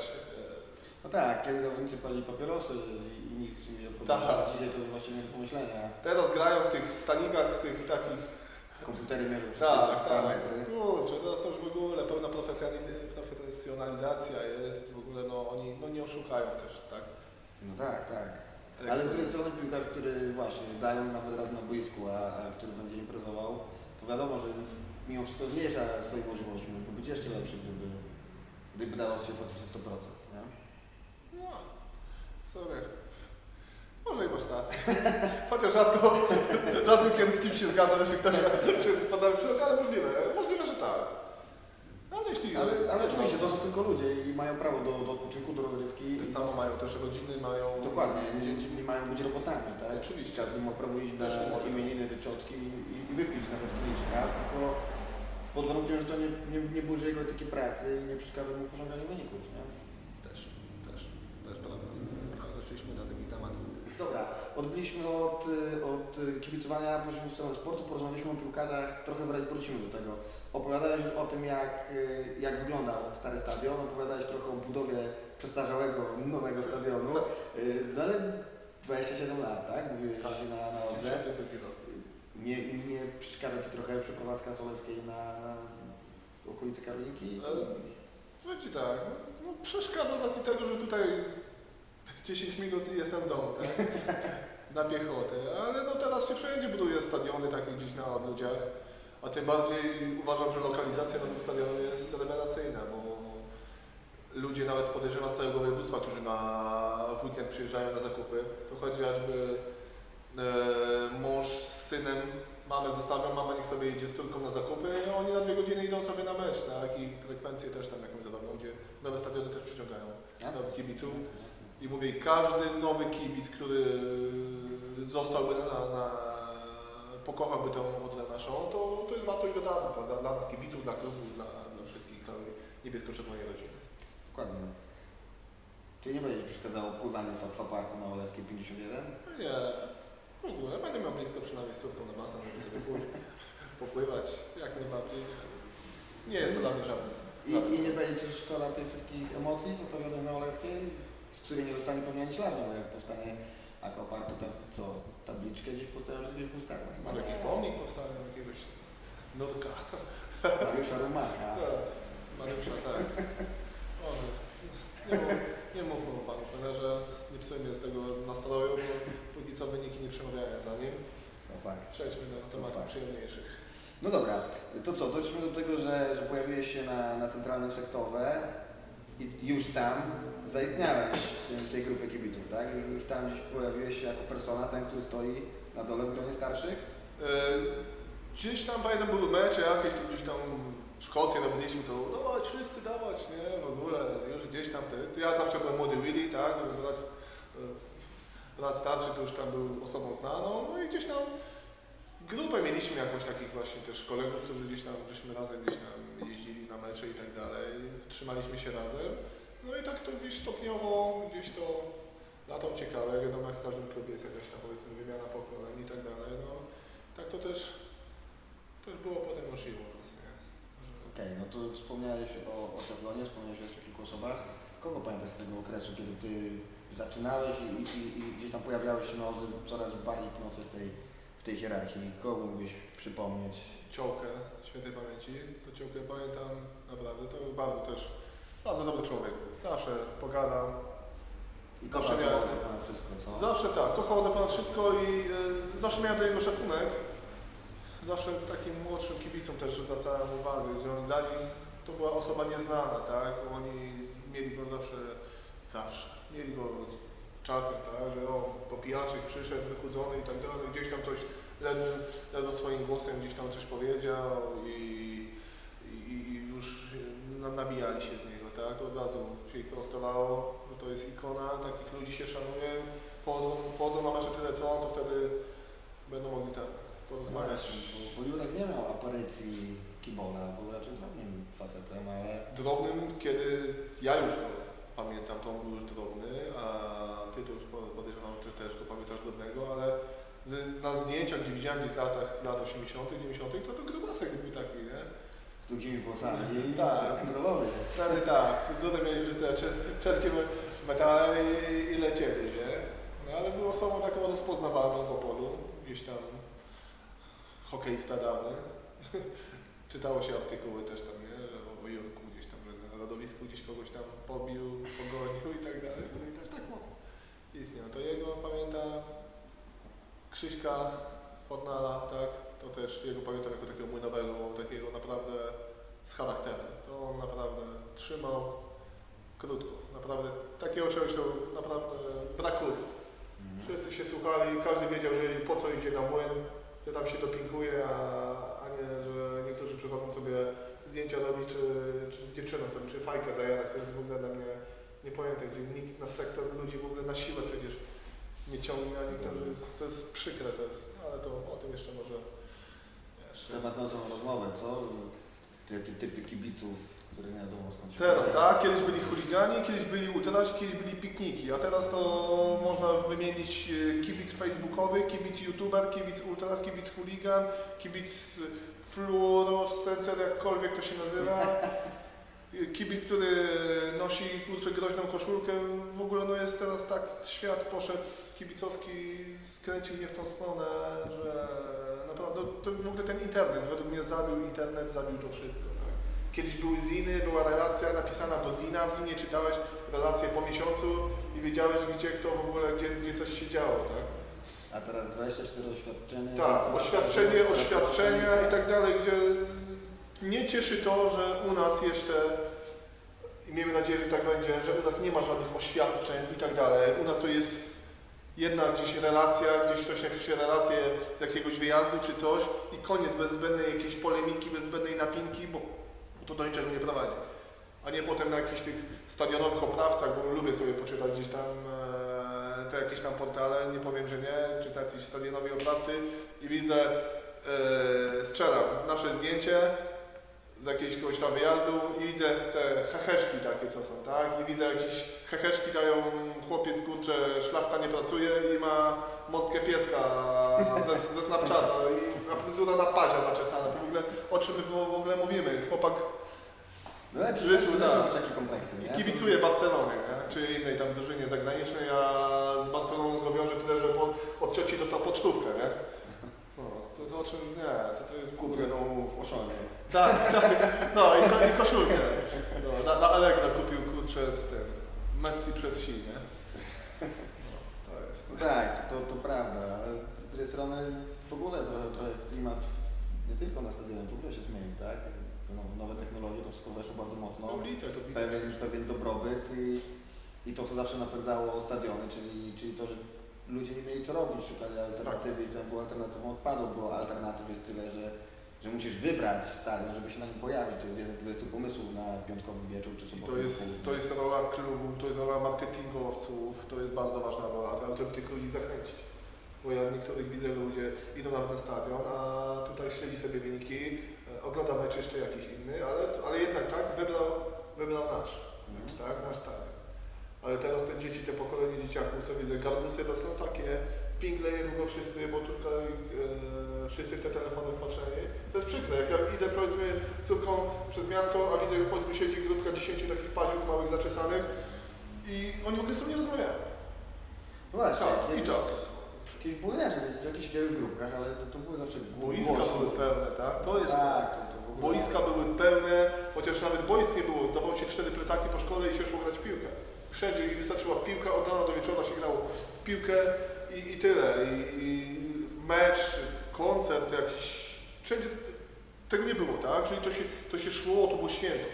No tak, kiedy zawodnicy palili papierosy i, nikt się nie Tak. opowiadał. Dzisiaj to jest właściwie nie do pomyślenia. Teraz grają w tych stanikach, tych takich Komputery mierzą Tak, tak. parametry. Kurczę, teraz to już w ogóle pełna profesjonali- profesjonalizacja jest, w ogóle no oni no, nie oszukają też, tak? No tak, tak. Ale z drugiej strony piłkarz, który właśnie dają nawet radę na boisku, a, a który będzie improwizował, to wiadomo, że mimo wszystko zmniejsza swoje możliwości. Mógłby być jeszcze lepszy, gdyby, gdyby dało się faktycznie 100%. Nie? No, sorry. Może i masz rację. Chociaż rzadko, rzadko kiedy z kim się zgadzam, jeśli ktoś przyjść, ale możliwe. Możliwe, że tak. Ale jeśli... Ale, ale oczywiście to są tylko ludzie i mają prawo do, do odpoczynku, do rozrywki. Tak samo mają też rodziny, mają... Dokładnie, nie, nie mają być robotami, tak? Oczywiście. Każdy ma prawo iść na może. imieniny do ciotki i, i wypić nawet kieliszka, tylko pod warunkiem, że to nie, nie, nie burzy jego etyki pracy i nie przeszkadza mu w osiąganiu wyników, nie? Też, też, też. Ale zaczęliśmy na taki temat. Dobra, odbiliśmy od, od kibicowania poziomu strony sportu, porozmawialiśmy o piłkarzach, trochę wrócimy do tego. Opowiadałeś już o tym, jak, jak wyglądał stary stadion, opowiadałeś trochę o budowie przestarzałego, nowego stadionu, no ale 27 lat, tak? Mówiłeś Tak. na, na Odrze. 92 rok. Nie, nie przeszkadza Ci trochę przeprowadzka Soleckiej na, na okolice Karolinki? Ale Powiem Ci tak, no, no przeszkadza z racji tego, że tutaj 10 minut i jestem w domu, tak? Na piechotę, ale no teraz się wszędzie buduje stadiony takie gdzieś na odludziach, a tym bardziej uważam, że lokalizacja nowego stadionu jest rewelacyjna, bo ludzie nawet podejrzewam z całego województwa, którzy na w weekend przyjeżdżają na zakupy, to chociażby e, mąż z synem mamę zostawią, mama niech sobie idzie z córką na zakupy, a oni na dwie godziny idą sobie na mecz, tak? I frekwencje też tam jakąś zarobią, gdzie nowe stadiony też przyciągają nowych kibiców. I mówię, każdy nowy kibic, który zostałby na, na pokochałby tę odrę naszą, to, to jest wartość dodana, prawda? Dla nas kibiców, dla klubu, dla, dla wszystkich, całej niebiesko-czerwonej rodziny. Dokładnie. Czyli nie będziesz przeszkadzało pływanie w akwaparku na Oleskiej 51? Nie, w ogóle będę miał blisko przynajmniej z córką na basen, żeby sobie pójść, popływać, jak najbardziej. Nie jest to dla mnie żadne. I, I nie będzie Ci szkoda tych wszystkich emocji zostawionych na Oleskiej, z której nie zostanie ani śladu, bo jak powstanie akwapark, to ta- co, tabliczkę gdzieś postawią, że gdzieś pustawią. Może jakiś pomnik powstanie, jakiegoś nurka. Mariusza Rumaka. Tak, Mariusza, tak. Może, nie, mów, nie mówmy o panu trenerze, nie psujmy z tego nastroju, bo póki co wyniki nie przemawiają za nim. No fakt. Przejdźmy do tematów tak. przyjemniejszych. No dobra, to co, doszliśmy do tego, że, że pojawiłeś się na, na centralnym sektorze i już tam zaistniałeś w w tej grupie kibiców, tak? Już, już tam gdzieś pojawiłeś się jako persona, ten, który stoi na dole w gronie starszych? E, Gdzieś tam pamiętam były mecze jakieś, tu gdzieś tam Szkocję robiliśmy, to dawać wszyscy dawać, nie, w ogóle, już gdzieś tam, te, ja zawsze byłem młody Willy, tak, brat, e, brat starszy to już tam był osobą znaną, no i gdzieś tam grupę mieliśmy jakąś takich właśnie też kolegów, którzy gdzieś tam, żeśmy razem gdzieś tam jeździli mecze i tak dalej, trzymaliśmy się razem, no i tak to gdzieś stopniowo, gdzieś to latą ciekawe, wiadomo jak w każdym klubie jest jakaś tam powiedzmy wymiana pokoleń i tak dalej, no tak to też, też było potem możliwe u nas, nie? Okej, no to wspomniałeś o, o Teflonie, wspomniałeś o jeszcze kilku osobach. Kogo pamiętasz z tego okresu, kiedy Ty zaczynałeś i, i, i, gdzieś tam pojawiałeś się nozy coraz bardziej w tej, w tej hierarchii? Kogo mógłbyś przypomnieć? Ciołkę świętej pamięci, to Ciołkę pamiętam naprawdę, to był bardzo też, bardzo dobry człowiek. Zawsze pogadam, I Zawsze miałem- ponad wszystko, co? zawsze tak, kochał za ponad wszystko i e, zawsze miałem do niego szacunek. Zawsze takim młodszym kibicom też zwracałem uwagę, że on dla nich to była osoba nieznana, tak? Oni mieli go zawsze, zawsze, mieli go czasem, tak? Że o, popijaczek przyszedł, wychudzony i tak dalej, gdzieś tam coś ledwo, ledwo swoim głosem gdzieś tam coś powiedział i, i, i już na- nabijali się z niego, tak? Od razu się ich prostowało, że to jest ikona, takich ludzi się szanuje, pochodzą, pochodzą na mecze tyle co on, to wtedy będą mogli tak porozmawiać. Właśnie, bo, bo Jurek nie miał aparycji kibola, był raczej drobnym facetem, ale Drobnym, kiedy ja już go pamiętam, to on był już drobny, a ty to już po- podejrzewam, że też go pamiętasz drobnego, ale na zdjęciach, gdzie widziałem gdzieś w latach, z lat 80., 90., to to grubasek był taki, nie? z długimi włosami i Tak. kontrolowy. Wtedy tak, zudem mieli wszyscy cze- czeskie metale i, i lecieli, nie? No ale był osobą taką rozpoznawalną w Opolu, gdzieś tam hokeista dawny. Czytało się artykuły też tam, nie? Że o, o Jurku gdzieś tam, że na lodowisku gdzieś kogoś tam pobił, pogonił i tak dalej. No i też tak, mo- istniał. To jego pamiętam Krzyśka Fornala, tak? To też jego pamiętam jako takiego młynowego, takiego naprawdę z charakterem. To on naprawdę trzymał krótko. Naprawdę takiego czegoś to naprawdę brakuje. Mhm. Wszyscy się słuchali, każdy wiedział, że po co idzie na młyn, że tam się dopinguje, a, a nie, że niektórzy przychodzą sobie zdjęcia robić, czy, czy z dziewczyną sobie, czy fajkę zajarać. To jest w ogóle dla mnie niepojęte, gdzie nikt na sektor ludzi w ogóle na siłę przecież nie ciągnie, a niektórzy, to jest przykre, to jest, ale to o tym jeszcze może wiesz, Temat na tą rozmowę, co? Takie typy kibiców, które nie wiadomo skąd się Teraz, tak? Kiedyś byli chuligani, kiedyś byli ultrasi, kiedyś byli pikniki, a teraz to można wymienić e, kibic facebookowy, kibic youtuber, kibic ultras, kibic chuligan, kibic fluorescencer, jakkolwiek to się nazywa. Kibic, który nosi kurczę groźną koszulkę, w ogóle no jest teraz tak, świat poszedł kibicowski, skręcił mnie w tą stronę, że naprawdę to w ogóle ten internet według mnie zabił internet, zabił to wszystko. Tak? Kiedyś były ziny, była relacja napisana do zina, w zinie czytałeś relację po miesiącu i wiedziałeś gdzie kto w ogóle, gdzie, gdzie coś się działo, tak? A teraz 24 oświadczenia. Tak, oświadczenie, oświadczenia i tak dalej, gdzie mnie cieszy to, że u nas jeszcze, i miejmy nadzieję, że tak będzie, że u nas nie ma żadnych oświadczeń i tak dalej. U nas to jest jedna gdzieś relacja, gdzieś ktoś napisze relację z jakiegoś wyjazdu czy coś i koniec, bez zbędnej jakiejś polemiki, bez zbędnej napinki, bo to do niczego nie prowadzi. A nie potem na jakichś tych stadionowych oprawcach, bo lubię sobie poczytać gdzieś tam e, te jakieś tam portale, nie powiem, że nie, czy tacy stadionowi oprawcy i widzę, e, strzelam nasze zdjęcie z jakiegoś tam wyjazdu i widzę te heheszki takie co są, tak? I widzę jakieś heheszki dają chłopiec, kurczę, szlachta nie pracuje i ma mostkę pieska ze, ze Snapchata i fryzura na pazia zaczesana. To w ogóle o czym my w ogóle mówimy? Chłopak No, w życiu, tak. są takie kompleksy, nie? kibicuje Barcelonie, nie? czy innej tam drużynie zagranicznej, a z Barceloną go wiąże tyle, że po, od cioci dostał pocztówkę, nie? To, to o czym, nie, to, to jest Kupioną w Oszonie. Tak, tak, no i, ko, i koszulkę. No, na, na Allegra kupił kurczę z tym, Messi przez si, nie? No, to jest... No tak, to, to prawda. Z drugiej strony w ogóle trochę, trochę klimat nie tylko na stadionie w ogóle się zmienił, tak? No, nowe technologie, to wszystko weszło bardzo mocno. Na ulicach to widać. pewien, pewien dobrobyt i, i to, co zawsze napędzało stadiony, czyli, czyli to, że ludzie nie mieli co robić, szukali alternatywy i tam była alternatywą odpadów, było alternatyw jest tyle, że, że musisz wybrać stadion, żeby się na nim pojawić. To jest jeden z 20 pomysłów na piątkowy wieczór czy I sobotni to jest, to jest rola klubu, to jest rola marketingowców, to jest bardzo ważna rola, teraz, żeby tych ludzi zachęcić. Bo ja niektórych widzę, ludzie idą nawet na stadion, a tutaj śledzi sobie wyniki, e, ogląda mecz jeszcze jakiś inny, ale, ale jednak tak, wybrał, wybrał nasz, Mhm. tak, nasz stadion. Ale teraz te dzieci, te pokolenie dzieciaków, co widzę, garbusy to są takie, pingle niedługo wszyscy, bo tutaj e, wszyscy w te telefony wpatrzeni. To jest przykre, jak ja idę powiedzmy z córką przez miasto, a widzę, powiedzmy siedzi grupka 10 takich paziów małych zaczesanych i oni w ogóle sobie nie rozmawiają. No właśnie, Tak, i to. Kiedyś było inaczej, jakieś siedziały w grupkach, ale to, to były zawsze gło- Boiska były pełne, tak? To jest Tak, to, to. Boiska były pełne, chociaż nawet boisk nie było. Dawało się cztery plecaki po szkole i się szło grać w piłkę. Wszędzie i wystarczyła piłka, od rana do wieczora się grało w piłkę i, i tyle. I, I mecz, koncert jakiś, wszędzie tego nie było, tak? Czyli to się, to się szło, to było święto.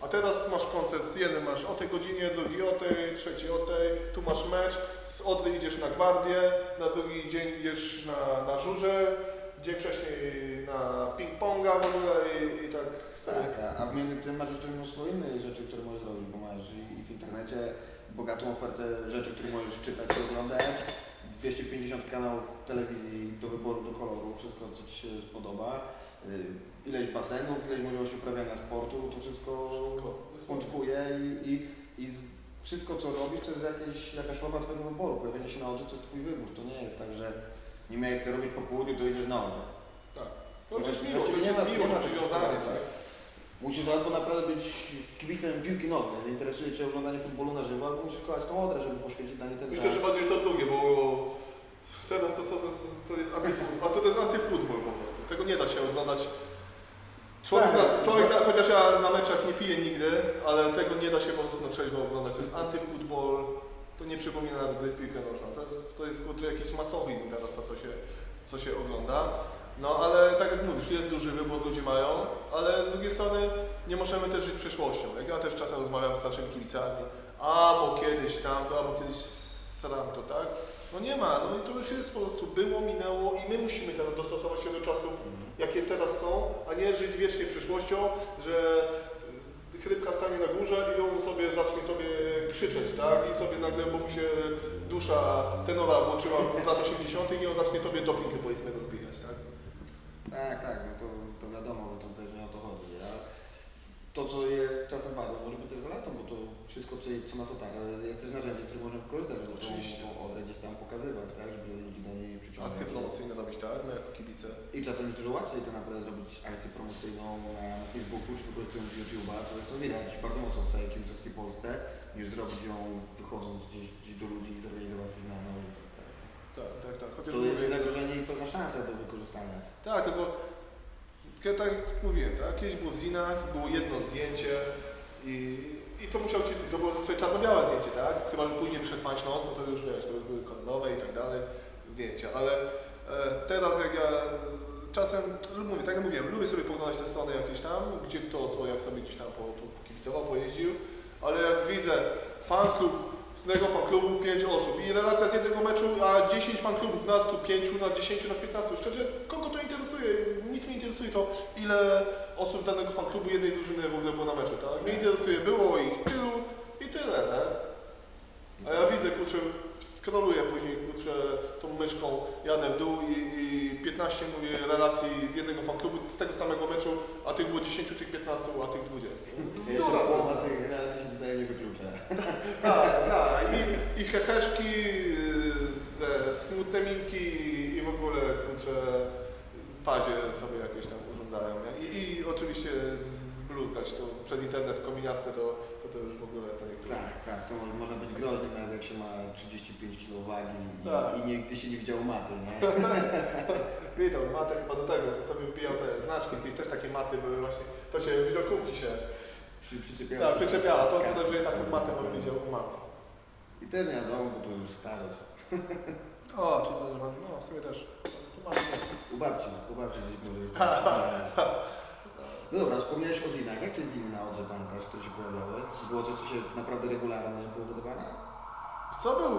A teraz masz koncert, jeden masz o tej godzinie, drugi o tej, trzeci o tej, tu masz mecz, z Odry idziesz na gwardię, na drugi dzień idziesz na, na żurze, dzień wcześniej na ping-ponga w ogóle i, i tak. Tak, a- a w między tym masz jeszcze mnóstwo innych rzeczy, które możesz zrobić, bo masz i, i w internecie bogatą ofertę rzeczy, które możesz czytać i oglądać, 250 kanałów telewizji do wyboru, do koloru, wszystko co Ci się spodoba, y, ileś basenów, ileś możliwości uprawiania sportu, to wszystko, Wszystko. spączkuje i, i, i wszystko co robisz to jest jakieś, jakaś forma Twojego wyboru, pojawienie się na oczy to jest Twój wybór, to nie jest tak, że nie miałeś co robić po południu, to idziesz na oczy. Tak. To jest to Właściwie już nie jest ma- miło nie ma przywiązane, takiej tak? Musisz albo naprawdę być kibicem piłki nożnej, że interesuje Cię oglądanie futbolu na żywo, albo musisz kochać tą odrę, żeby poświęcić na nie ten Myślę, że bardziej to drugie, bo teraz to to, to jest antyfutbol, a to, to jest antyfutbol po prostu. Tego nie da się oglądać. Człowiek, Tak, na, człowiek tak. na, chociaż ja na meczach nie piję nigdy, ale tego nie da się po prostu na trzeźwo oglądać. To jest antyfutbol. to nie przypomina nawet gry piłkę nożną. To jest, to jest kurczę, jakiś masochizm teraz to, co się, co się ogląda. No ale tak jak mówisz, jest duży wybór, ludzie mają, ale z drugiej strony nie możemy też żyć przeszłością. Jak ja też czasem rozmawiam z starszymi kibicami, a bo kiedyś tam, to, albo kiedyś sram to, tak? No nie ma, no i to już jest po prostu było, minęło i my musimy teraz dostosować się do czasów, jakie teraz są, a nie żyć wiecznie przyszłością, że chrypka stanie na górze i on sobie zacznie tobie krzyczeć, tak? I sobie nagle, bo mu się dusza tenora włączyła z lat 80. i on zacznie tobie doping powiedzmy rozbijać, tak? Tak, tak, no to, to wiadomo, że to też nie o to chodzi. To, co jest czasem wadą, może być też zaletą, bo to wszystko, co, co nas otacza, jest też narzędzie, które możemy wykorzystać, żeby Oczywiście. tą odrę gdzieś tam pokazywać, tak, żeby ludzi do niej przyciągnąć. Akcje promocyjne tak? Jako kibice. I czasem jest dużo łatwiej to naprawdę zrobić akcję promocyjną na, na Facebooku, czy wykorzystując YouTube'a, co zresztą widać bardzo mocno w całej kibicowskiej Polsce, niż zrobić ją wychodząc gdzieś, gdzieś do ludzi i zorganizować coś na, na ulicy. Tak. Tak, tak. Chociaż To jest mówię- zagrożenie i pewna szansa do wykorzystania. Tak, tylko tak jak mówiłem, tak? Kiedyś było w zinach, było jedno zdjęcie i, i to musiał ci, to było zazwyczaj czarno-białe zdjęcie, tak? Chyba że później wyszedł Fan Śląsk, no to już wiesz, to już były kolorowe i tak dalej zdjęcia, ale e, teraz jak ja czasem, mówię, tak jak mówiłem, lubię sobie poglądać te strony jakieś tam, gdzie kto co, jak sobie gdzieś tam po, po, pokibicował, pojeździł, ale jak widzę fan klub, z tego fan klubu 5 osób i relacja z jednego meczu, a 10 fan klubów, nas tu 5, nas 10, nas 15. Szczerze, kogo to interesuje? Nic mnie interesuje to, ile osób danego fan klubu jednej drużyny w ogóle było na meczu, tak? Mnie interesuje, było ich tylu i tyle, tak? A ja widzę, kurczę, scrolluję później, tą myszką, jadę w dół i, i 15 mówię relacji z jednego fan klubu z tego samego meczu, a tych było 10, tych 15, a tych 20. Jeszcze Bzdura to połowa jest. tych relacji się wzajemnie wyklucza. Tak, tak. I, i heheszki, yy, te smutne minki i w ogóle, kurczę, pazie sobie jakieś tam urządzają. I, i oczywiście zbluzgać to przez internet w kominiarce, to, to, to już w ogóle to niektóre. Tak, tak, to mo- można być groźnym nawet jak się ma 35 kg wagi i, Tak. i nigdy się nie widział maty, nie? Witam, matę chyba do tego, to sobie wbijał te znaczki, jakieś też takie maty były właśnie, to się widokówki się Przy, przyczepiała tak, się przyczepiała, to co kartka. najwyżej taką matę bym widział u mamy. I też nie wiadomo, bo to już starość. O, czy no w sumie też, to mamy. U babci, u babci gdzieś może tak. No dobra, wspomniałeś o zinach. Jakie ziny na Odrze pamiętasz, które się pojawiały? Było coś, co się naprawdę regularnie było wydawane? Co był?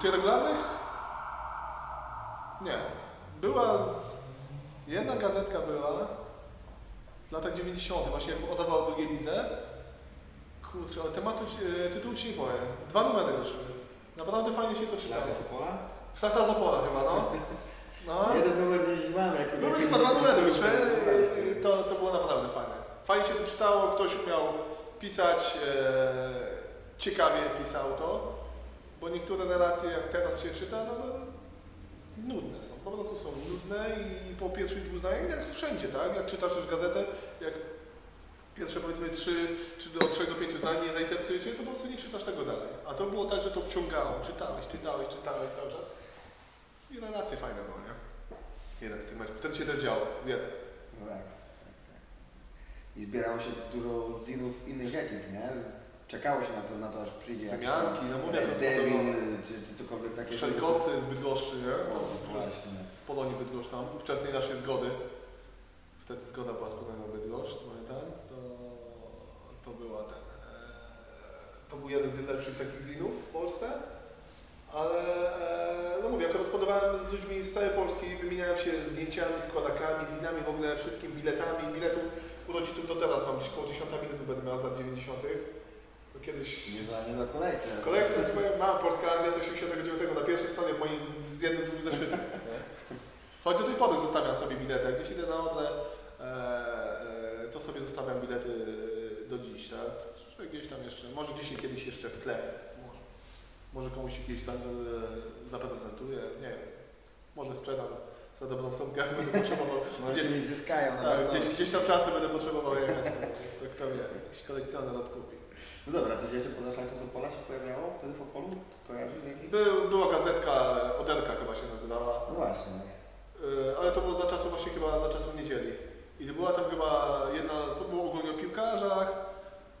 Czy regularnych? Nie. Była z... Jedna gazetka była w latach 90. właśnie jak oddawała w drugiej lidze. Kurczę, ale tematu, e, tytułu ci nie powiem. Dwa numery wyszły. Naprawdę fajnie się to czytało. Szlachta Sopola? Szlachta z Opola chyba, no. no. Jeden numer gdzieś mam. Jak, Były chyba dwa numery wyszły. To, to było naprawdę fajne. Fajnie się to czytało, ktoś umiał pisać, e, ciekawie pisał to, bo niektóre relacje jak teraz się czyta, no to nudne są, po prostu są nudne i po pierwszych dwóch zdaniach, jak wszędzie, tak? Jak czytasz też gazetę, jak pierwsze powiedzmy trzy, czy do trzech do pięciu zdań nie zainteresuje Cię, to po prostu nie czytasz tego dalej. A to było tak, że to wciągało, czytałeś, czytałeś, czytałeś cały czas i relacje fajne były, nie? Jeden z tych meczów. Wtedy się też działo, wiele. No tak, tak, tak. I zbierało się dużo zinów innych ekip, nie? Czekało się na to, na to aż przyjdzie jakiś tam Wymianki, no mówię, czy, czy cokolwiek takiego. Szelkowcy z Bydgoszczy, nie? Tam O, właśnie. z Polonii Bydgoszcz tam, ówczesnej naszej zgody. Wtedy zgoda była z Polonią Bydgoszcz, pamiętam. To, to była ten... E, to był jeden z lepszych takich zinów w Polsce. Ale e, no mówię, korespondowałem z ludźmi z całej Polski, wymieniałem się zdjęciami, składakami, zinami, w ogóle wszystkim biletami, biletów u rodziców do teraz mam gdzieś koło tysiąca biletów będę miał z lat 90. To kiedyś Nie za, nie za kolekcję. Kolekcja, chyba mam Polska Anglia z 89 na pierwszej stronie w moim, z jednym z dwóch zeszytów. nie? Choć do tej pory zostawiam sobie bilety. Jak gdzieś idę na Odrę, e, e, to sobie zostawiam bilety e, do dziś, tak? Gdzieś tam jeszcze, może gdzieś kiedyś jeszcze w tle. Może, może komuś kiedyś tam za- zaprezentuję, nie wiem. Może sprzedam za dobrą jak będę potrzebował. Może Gdzieś, zyskają na tak, pewno. gdzieś, gdzieś tam czasy będę potrzebował jechać, to, to kto wie, jakiś kolekcjoner odkupi. No dobra, coś jeszcze poza Szlachtą Sopola się pojawiało wtedy w Opolu? Kojarzysz jakiś? Był, była gazetka, Oderka chyba się nazywała. No właśnie. Yy, ale to było za czasów właśnie chyba za czasów niedzieli. I była tam chyba jedna, to było ogólnie o piłkarzach.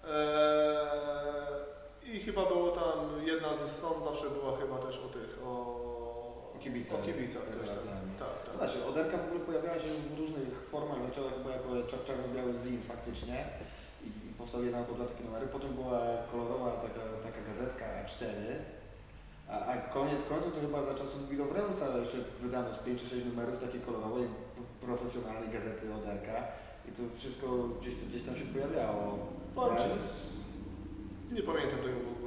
Eee, I chyba było tam jedna ze stron zawsze kibica. O kibicach coś tam. rewelacjami. Tak, No tak. Właśnie, Oderka w ogóle pojawiała się w różnych formach, zaczęła chyba jako czarno-biały zin faktycznie i, i powstały jedna albo dwa takie numery, potem była kolorowa taka, taka gazetka A4, a, a koniec końców to chyba za czasów Bill Reusa jeszcze wydano z 5 czy 6 numerów takiej kolorowej, profesjonalnej gazety Oderka i to wszystko gdzieś, gdzieś tam się pojawiało. Ci, Nie pamiętam tego w ogóle.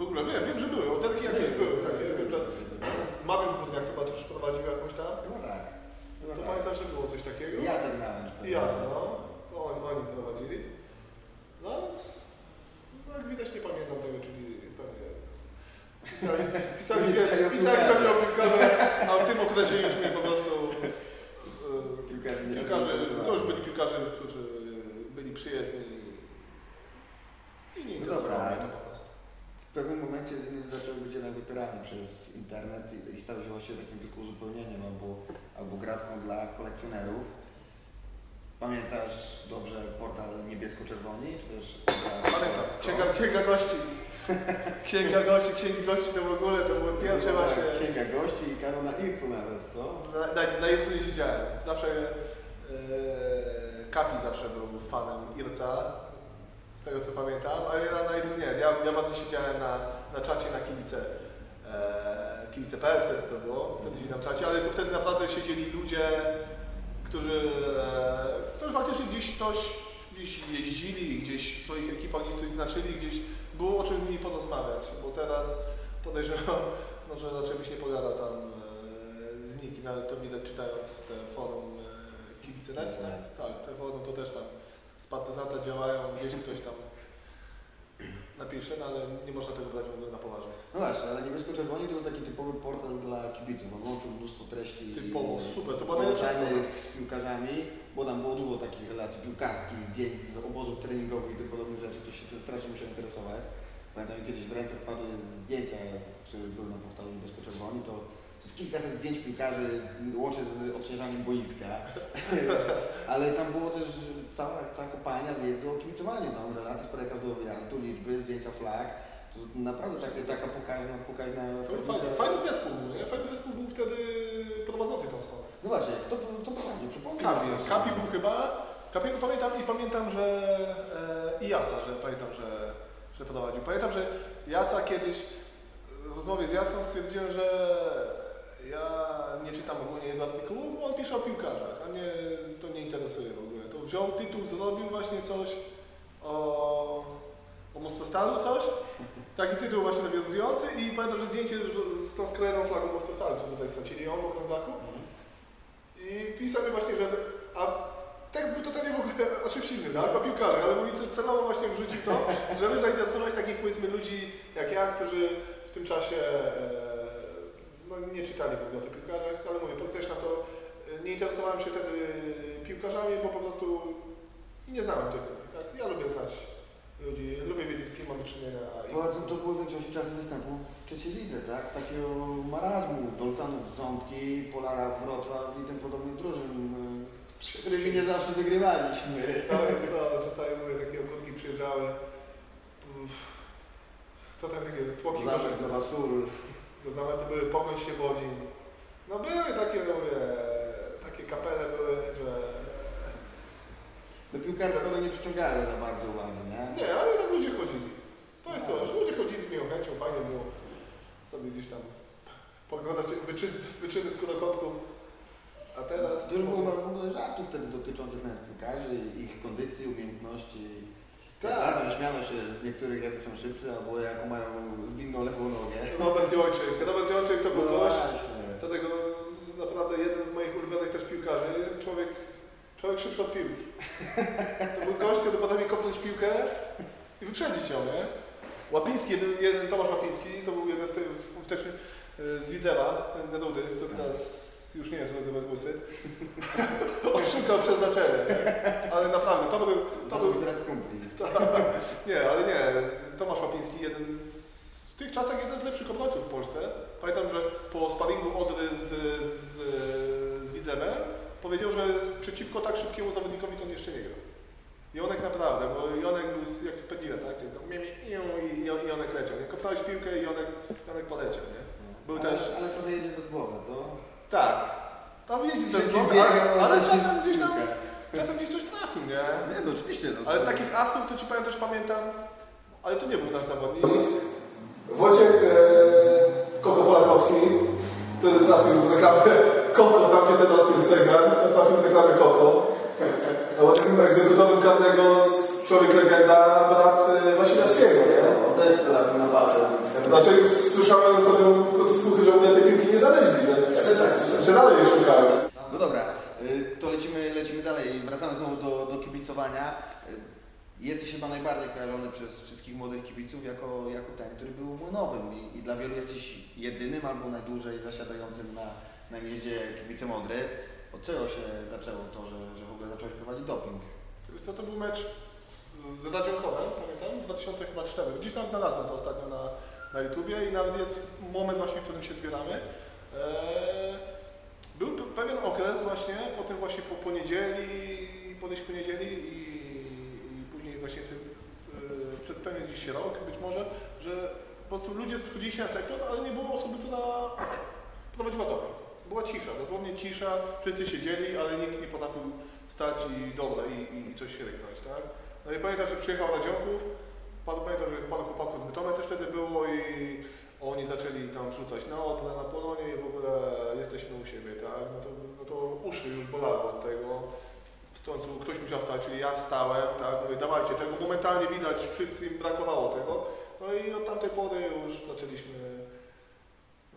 W ogóle wiem, wiem, że były, oderki jakieś były. Tak, wiem, że Mariusz Budniak chyba też prowadził jakąś tam. Chyba tak. Chyba To tak. pamiętam, że było coś takiego. Jacek Nałęcz. Jaca, no. To oni, oni prowadzili. No ale no, jak widać nie pamiętam tego, czyli pewnie pisali, pisali, pisali pewnie o piłkarze, a w tym okresie już mnie po prostu e, Piłkarze nie piłkarze, to już byli piłkarze, którzy byli przyjezdni i, nie No dobra. to. W pewnym momencie z nich zaczęły być jednak wypierane przez internet i, i stały się właściwie takim tylko uzupełnieniem albo, albo gratką dla kolekcjonerów. Pamiętasz dobrze portal Niebiesko-Czerwoni? Czy też Pamiętam, księga, księga gości. Księga gości, księgi gości to w ogóle, to były pierwsze właśnie... Księga gości i kanona Ircu nawet, co? Na, na, na Ircu nie siedziałem. Zawsze e, Kapi zawsze był fanem Irca, z tego co pamiętam, ale na, na nie. Ja, ja bardziej siedziałem na, na czacie na kibice. E, kibice.pl wtedy to było, wtedy siedziałem na czacie, ale wtedy naprawdę siedzieli ludzie, którzy, e, którzy faktycznie gdzieś coś, gdzieś jeździli, gdzieś w swoich ekipach gdzieś coś znaczyli, gdzieś było o czym z nimi porozmawiać, bo teraz podejrzewam, no, że raczej byś nie pogadał tam e, z nikim, ale to widać czytając te forum e, kibice net, tak? tak, te forum to też tam z partyzanta działają, gdzieś ktoś tam napisze, no ale nie można tego brać w ogóle na poważnie. No właśnie, ale Niebiesko-Czerwoni to był taki typowy portal dla kibiców. On łączył mnóstwo treści Typowo, super, to była z piłkarzami, bo tam było dużo takich relacji piłkarskich, zdjęć z obozów treningowych i tym podobnych rzeczy. To się tym strasznie musiał interesować. Pamiętam, kiedyś w ręce wpadły zdjęcia, które były na portalu Niebiesko-Czerwoni, to to jest kilkaset zdjęć piłkarzy, łącznie z odśnieżaniem boiska. Ale tam było też cała, cała kopalnia wiedzy o kibicowaniu, tam relacje z prawie każdego wyjazdu, liczby, zdjęcia flag. To naprawdę tak, taka pokaźna, pokaźna To. Fajny, fajny zespół był, nie? Fajny zespół był wtedy prowadzący tą stronę. No właśnie, kto, kto prowadził? Przypomnij Kapi. Kapi był chyba, Kapiego pamiętam i pamiętam, że e, i Jaca, że pamiętam, że, że prowadził. Pamiętam, że Jaca kiedyś w rozmowie z Jacą stwierdziłem, że ja nie czytam ogólnie jego artykułów, bo on pisze o piłkarzach, a mnie to nie interesuje w ogóle. To wziął tytuł, zrobił właśnie coś o, o Mostostalu coś, taki tytuł właśnie nawiązujący i pamiętam, że zdjęcie z tą sklerowaną flagą Mostostalu, co tutaj stracili on w okrąglaku. I pisał mi właśnie, że. A tekst był totalnie w ogóle o czymś innym, tak? O piłkarzach, ale mówi, to celowo właśnie wrzucił to, żeby zainteresować takich powiedzmy ludzi jak ja, którzy w tym czasie e, nie czytali w ogóle o tych piłkarzach, ale mówię, podkreślam to, e, nie interesowałem się wtedy piłkarzami, bo po prostu nie znałem tych ludzi, tak? Ja lubię znać ludzi, lubię wiedzieć z kim mamy czynienia. Bo to, to było większość czasu występów w trzeciej lidze, tak? Takiego marazmu, Dolcanów Ząbki, Polara Wrocław i tym podobnych drużyn, y, z którymi nie zawsze wygrywaliśmy. To jest to, czasami mówię, takie ogórki przyjeżdżały. Uff, To tam takie tłoki Zawsze za Wasul. Do zamety były Pogoń Świebodzin. No były takie, no mówię, takie kapele były, że... Do piłkarstwa one nie przyciągały za bardzo uwagi, nie? Nie, ale tak ludzie chodzili. To jest to, że ludzie chodzili z miłą chęcią, fajnie było sobie gdzieś tam poglądać wyczyny, wyczyny. A teraz... Dużo było w ogóle żartów wtedy dotyczących nawet piłkarzy, ich kondycji, umiejętności. Tak. Tam śmiano się z niektórych, jacy są szybcy, albo jaką mają zwinną lewą nogę. Robert Jończyk. Robert Jończyk to był No gość. To tego naprawdę jeden z moich ulubionych też piłkarzy. Człowiek, człowiek szybszy od piłki. To był gość, który potrafi kopnąć piłkę i wyprzedzić ją, nie? Łapiński, jeden, jeden Tomasz Łapiński, to był jeden w tym w, też z Widzewa, ten rudy, który teraz już nie jest rudy bez łysy. On szukał przeznaczenia, nie? Ale naprawdę, to był, to był zbierać kumpli. nie, ale nie. Tomasz Łapiński, jeden z, w tych czasach jeden z lepszych obrońców w Polsce. Pamiętam, że po sparingu Odry z, z, z Widzewem powiedział, że przeciwko tak szybkiemu zawodnikowi to on jeszcze nie gra. Jonek naprawdę, bo Jonek był jak Pedile, tak? Tylko iu, i, i Jonek leciał. Nie kopnąłeś piłkę i Jonek, Jonek poleciał, nie? Był ale, też... ale trochę jedzie bez głowy, co? Tak. Tam jeździ głowy, biega, ale, ale czasem gdzieś tam, czasem gdzieś coś trafił, nie? Nie, no oczywiście. No, Ale z takich asów to ci powiem też pamiętam, ale to nie był nasz zawodnik. Wojciech e, Koko Polakowski, który trafił w reklamę Koko, tam gdzie teraz jest zegar, trafił w reklamę Koko. A bo takim egzekutorem karnego z człowiek legenda, brat e, Wasilewskiego, nie? On też trafił na bazę. Znaczy słyszałem, chodzą słuchy, że ogóle tej piłki nie znaleźli, że, że dalej je szukają. No dobra, y, to lecimy, lecimy dalej. Wracamy znowu do, do kibicowania. Y, Jesteś chyba najbardziej kojarzony przez wszystkich młodych kibiców jako, jako ten, który był młynowym i, i dla wielu jesteś jedynym albo najdłużej zasiadającym na, na mieście kibicem Odry. Od czego się zaczęło to, że, że w ogóle zacząłeś prowadzić doping? Co, to był mecz z Radzionkovem, pamiętam, 2004. Gdzieś tam znalazłem to ostatnio na, na YouTubie i nawet jest moment właśnie, w którym się zbieramy. Eee, był pe- pewien okres właśnie, potem właśnie po, po niedzieli, podejść po niedzieli i, i później właśnie tym, e, przez pewien gdzieś rok być może, że po prostu ludzie schodzili się na sektor, ale nie było osoby, która prowadziła doping. Była cisza, dosłownie cisza, wszyscy siedzieli, ale nikt nie potrafił stać i dobra, i, i, coś się ryknąć, tak? No i pamiętam, że przyjechał Radzionków, pan- pamiętam, że paru chłopaków z Bytomia też wtedy było i oni zaczęli tam wrzucać na Odrę, na Polonię i w ogóle jesteśmy u siebie, tak? No to, no to uszy już bolały od tego. W końcu ktoś musiał stać, czyli ja wstałem, tak? Mówię, dawajcie tego, momentalnie widać, wszyscy im brakowało tego. No i od tamtej pory już zaczęliśmy,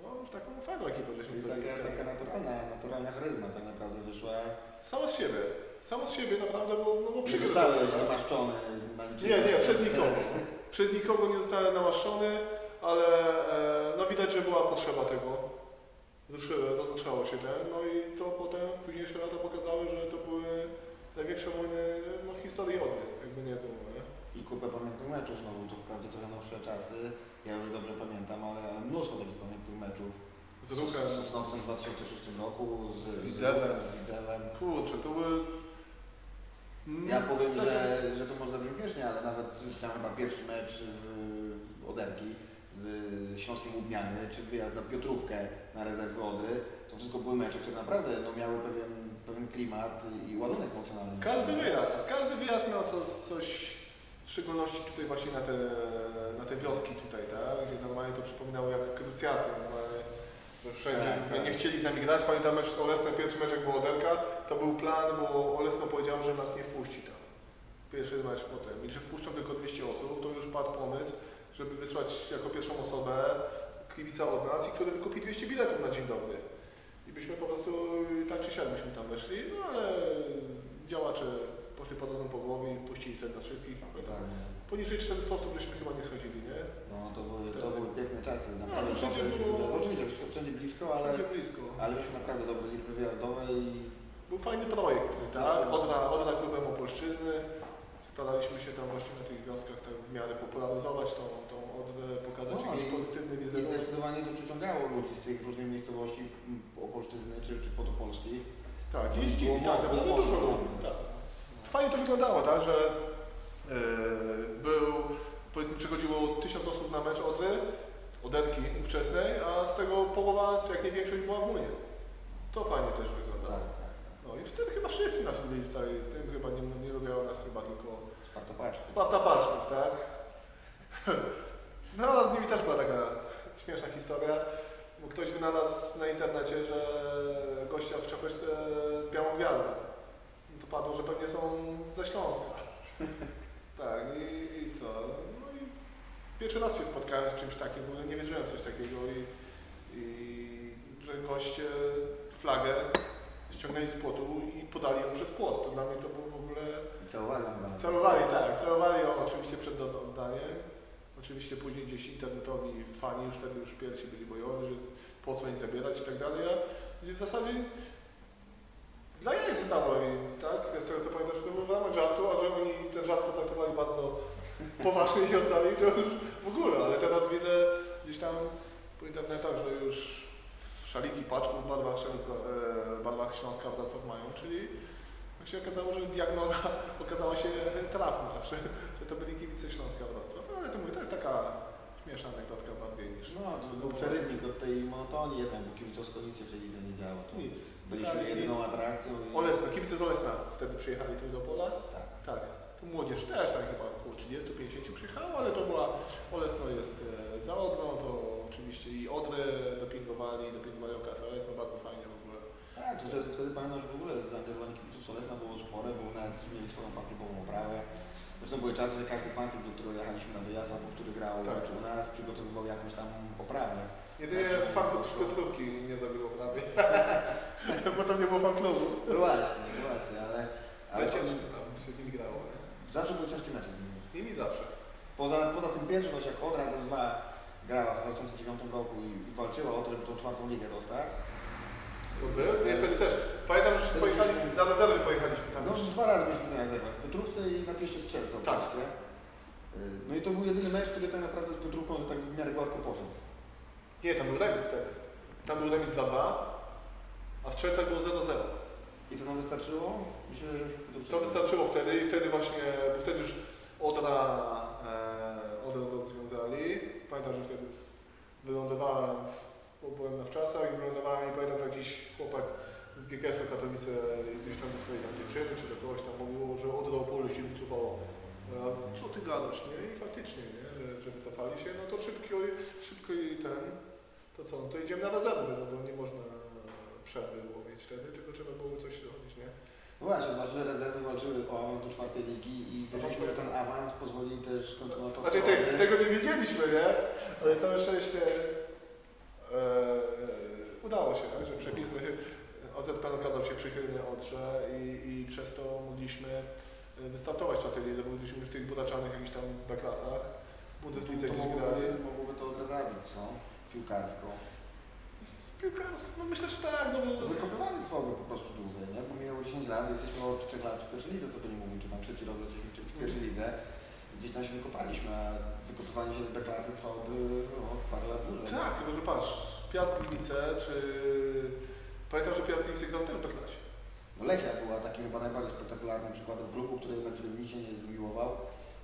no taką fajną ekipę żeśmy Czyli zrobili. taka, tak. taka naturalna, naturalna charyzma tak naprawdę wyszła. Samo z siebie, samo z siebie naprawdę, bo, no bo Nie przykro, zostałeś tak? namaszczony. Nie, nie, przez nikogo. Przez nikogo nie zostałem namaszczony, ale e, no widać, że była potrzeba tego. Rozruszało się ten, no i to potem późniejsze lata pokazały, że to były największe wojny no, w historii Odry, jakby nie było, nie? I kupę pamiętnych meczów znowu, to wprawdzie trochę nowsze czasy, ja już dobrze pamiętam, ale ale mnóstwo takich pamiętnych meczów. Z ruchem, Z Sosnowcem w 2006 roku, z, Z Widzewem. z Widzewem. kurczę, to były... Ja powiem, że, że to może zabrzmi śmiesznie, ale nawet tam chyba pierwszy mecz w, w Oderki z Śląskiem Łubniany, czy wyjazd na Piotrówkę na rezerwy Odry, to wszystko były mecze, które naprawdę no, miały pewien, pewien klimat i ładunek emocjonalny. Każdy wyjazd, każdy wyjazd miał co, coś, w szczególności tutaj właśnie na te, na te wioski tutaj, tak? Gdzie normalnie to przypominało jak krucjaty, wszędzie Tak, nie, tak. nie chcieli z nami grać. Pamiętam mecz z pierwszy mecz jak było Odelka, to był plan, bo Olesno powiedział, że nas nie wpuści tam. Pierwszy mecz potem. I że wpuszczą tylko 200 osób, to już padł pomysł, żeby wysłać jako pierwszą osobę kibica od nas i który wykupi 200 biletów na dzień dobry. I byśmy po prostu tak czy siak byśmy tam weszli, no ale działacze poszli pod razem po głowie i wpuścili wtedy nas wszystkich. Tak. Poniżej 400 osób żeśmy chyba nie schodzili, nie? No to były, to były piękne czasy. Naprawdę No, wszędzie było- Oczywiście, wszystko wszędzie blisko, ale, Ale blisko. ale mieliśmy naprawdę dobre liczby wyjazdowe i Był fajny projekt, tak? Zawsze. Odra, Odra klubem Opolszczyzny. Staraliśmy się tam właśnie na tych wioskach tak w miarę popularyzować tą, tą Odrę, pokazać No, jakiś i- pozytywny I wizerunek. zdecydowanie to przyciągało ludzi z tych różnych miejscowości opolszczyzny czy, czy potopolskich. Tak, jeździli, Było tak, naprawdę było dużo ludzi. Tak. Fajnie to wyglądało, tak, że yy, był, powiedzmy, przychodziło tysiąc osób na mecz Odry, Oderki ówczesnej, a z tego połowa, jak nie większość była w Munie. To fajnie też wyglądało. tak. tak. No i wtedy chyba wszyscy nas lubili w całej, chyba nie, nie lubiało nas chyba tylko Sparta Paczka. Sparta Paczków, tak? No, z nimi też była taka śmieszna historia, bo ktoś wynalazł na internecie, że gościa w czapeczce z białą gwiazdą. No to padło, że pewnie są ze Śląska. Tak, i, i co? Pierwszy raz się spotkałem z czymś takim, w ogóle nie wierzyłem w coś takiego i, i że goście flagę ściągnęli z płotu i podali ją przez płot. To dla mnie to było w ogóle I Celowali, tak, celowali ją oczywiście przed od- oddaniem. Oczywiście później gdzieś internetowi fani już wtedy już pierwsi byli bojowi, że po co nie zabierać i tak dalej. A w zasadzie dla jaj zostało tak, z tego co pamiętam, że to był w ramach żartu, a że oni ten żart potraktowali bardzo poważnie i oddali, to już w ogóle, ale teraz widzę gdzieś tam po internetach, że już szaliki paczków w barwach, szalik, e, barwach Śląska Wrocław mają, czyli jak się okazało, że diagnoza okazała się trafna, że, że to byli kibice Śląska Wrocław. No, ale to mówię, to jest taka Śmieszna anegdotka bardziej niż... No, to był przerywnik od tej monotonii jednak, bo kibicowsko nic jeszcze nigdy nie działo. To Nic. Byliśmy jedyną nic. atrakcją. I... Olesna, kibice z Olesna wtedy przyjechali tu do Pola. Tak. Tak, młodzież też tak chyba około 30-50 przyjechało, ale to była, Olesno jest e, za Odrą, to oczywiście i Odrę dopingowali, dopingowali okazję, Olesno bardzo fajnie w ogóle. Tak, to wtedy, wtedy pamiętam, że w ogóle zaangażowanie kibiców Solesna było spore, bo nawet mieli swoją fanklubową oprawę. Zresztą były czasy, że każdy fanklub, do którego jechaliśmy na wyjazd, albo który grał Tak. tak. u nas, przygotowywał jakąś tam oprawę. Jedynie Znaczy, fanklub z Piotrówki nie zabiło prawie, bo tam nie było fanklubu. No właśnie, no właśnie, ale, ale Ale ciężko tam się z nimi grało. Zawsze były ciężkie mecze z nimi. Z nimi zawsze. Poza, poza tym pierwszym, właśnie jak Odra to dwa grała w 2009 roku i, i walczyła o to, żeby tą czwartą ligę dostać. To był? Nie, wtedy też. Pamiętam, że pojechali, na rezerwy pojechaliśmy tam. No jeszcze. dwa razy byliśmy na zagrać, w Piotrówce i na Pieście Strzelca Tak. Y, No i to był jedyny mecz, który tak naprawdę z Piotrówką, że tak w miarę gładko poszedł. Nie, tam był remis wtedy. Tam był remis 2-2, a w Strzelcach było 0-0. I to nam wystarczyło? Myślę, że już. To wystarczyło wtedy i wtedy właśnie, bo wtedy już Odra, e, Odra rozwiązali. Pamiętam, że wtedy wylądowałem, w, byłem na wczasach i wylądowałem i pamiętam, że jakiś chłopak z GKS-u Katowice gdzieś tam do swojej tam dziewczyny czy do kogoś tam mówiło, że Odra Opole się wycofało. Co ty gadasz, nie? I faktycznie, nie? Że, że wycofali się, no to szybko, szybko i ten, to co, no to idziemy na rezerwy, no bo nie można przerwy było mieć wtedy, tylko trzeba było coś zrobić, nie? No właśnie, zwłaszcza, że rezerwy walczyły o awans do czwartej ligi i wierzyliśmy, że ten awans pozwoli też kontynuować Znaczy te, tego nie wiedzieliśmy, nie? Ale całe szczęście e, udało się, tak? Że przepisy OZPN okazał się przychylny Odrze i, i przez to mogliśmy e, wystartować w tej lidze, bo byliśmy w tych budaczanych jakichś tam B-klasach. Bundeslidze to gdzieś grali. mogłoby to odrazabić, co? Piłkarsko. Piłkarstwo, no myślę, że tak, no bo... Trwało po prostu dłużej, nie? Bo minęło 10 lat, jesteśmy od 3 lat w pierwszej lidze, co by nie mówił, czy tam trzeci rok jesteśmy w- pierwszej lidze. Gdzieś tam się wykopaliśmy, a wykopywanie się z B-klasy trwałoby no, parę lat dłużej. Tak, tylko że patrz, Piast Gliwice, czy... Pamiętam, że Piast Gliwice grał też w B-klasie. No Lechia była takim chyba najbardziej spektakularnym przykładem klubu, który, na którym nikt się nie zmiłował.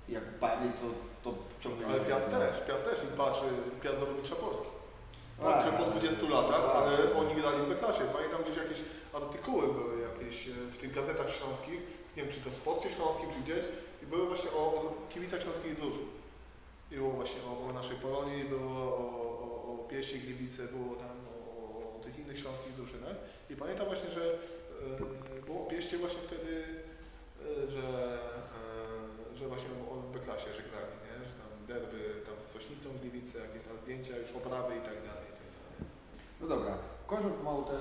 I jak padli, to, to ciągle... Ale Piast też, Piast też i patrzy, Piast do mistrza Polski. Tak, po 20 latach, tak. ale oni grali w B-klasie. Pamiętam gdzieś jakieś artykuły były jakieś e, w tych gazetach śląskich, nie wiem czy to w Sporcie Śląskim czy gdzieś, i były właśnie o, o kibicach śląskich drużyn. I było właśnie o, o naszej Polonii, było o, o, o Pieście Gliwice, było tam o, o tych innych śląskich drużynach. I pamiętam właśnie, że e, było Pieście właśnie wtedy, e, że, e, że właśnie o w B-klasie, że grali, nie? że tam derby tam z Sośnicą Gliwice, jakieś tam zdjęcia, już oprawy i tak dalej. No dobra, kończąc pomału ten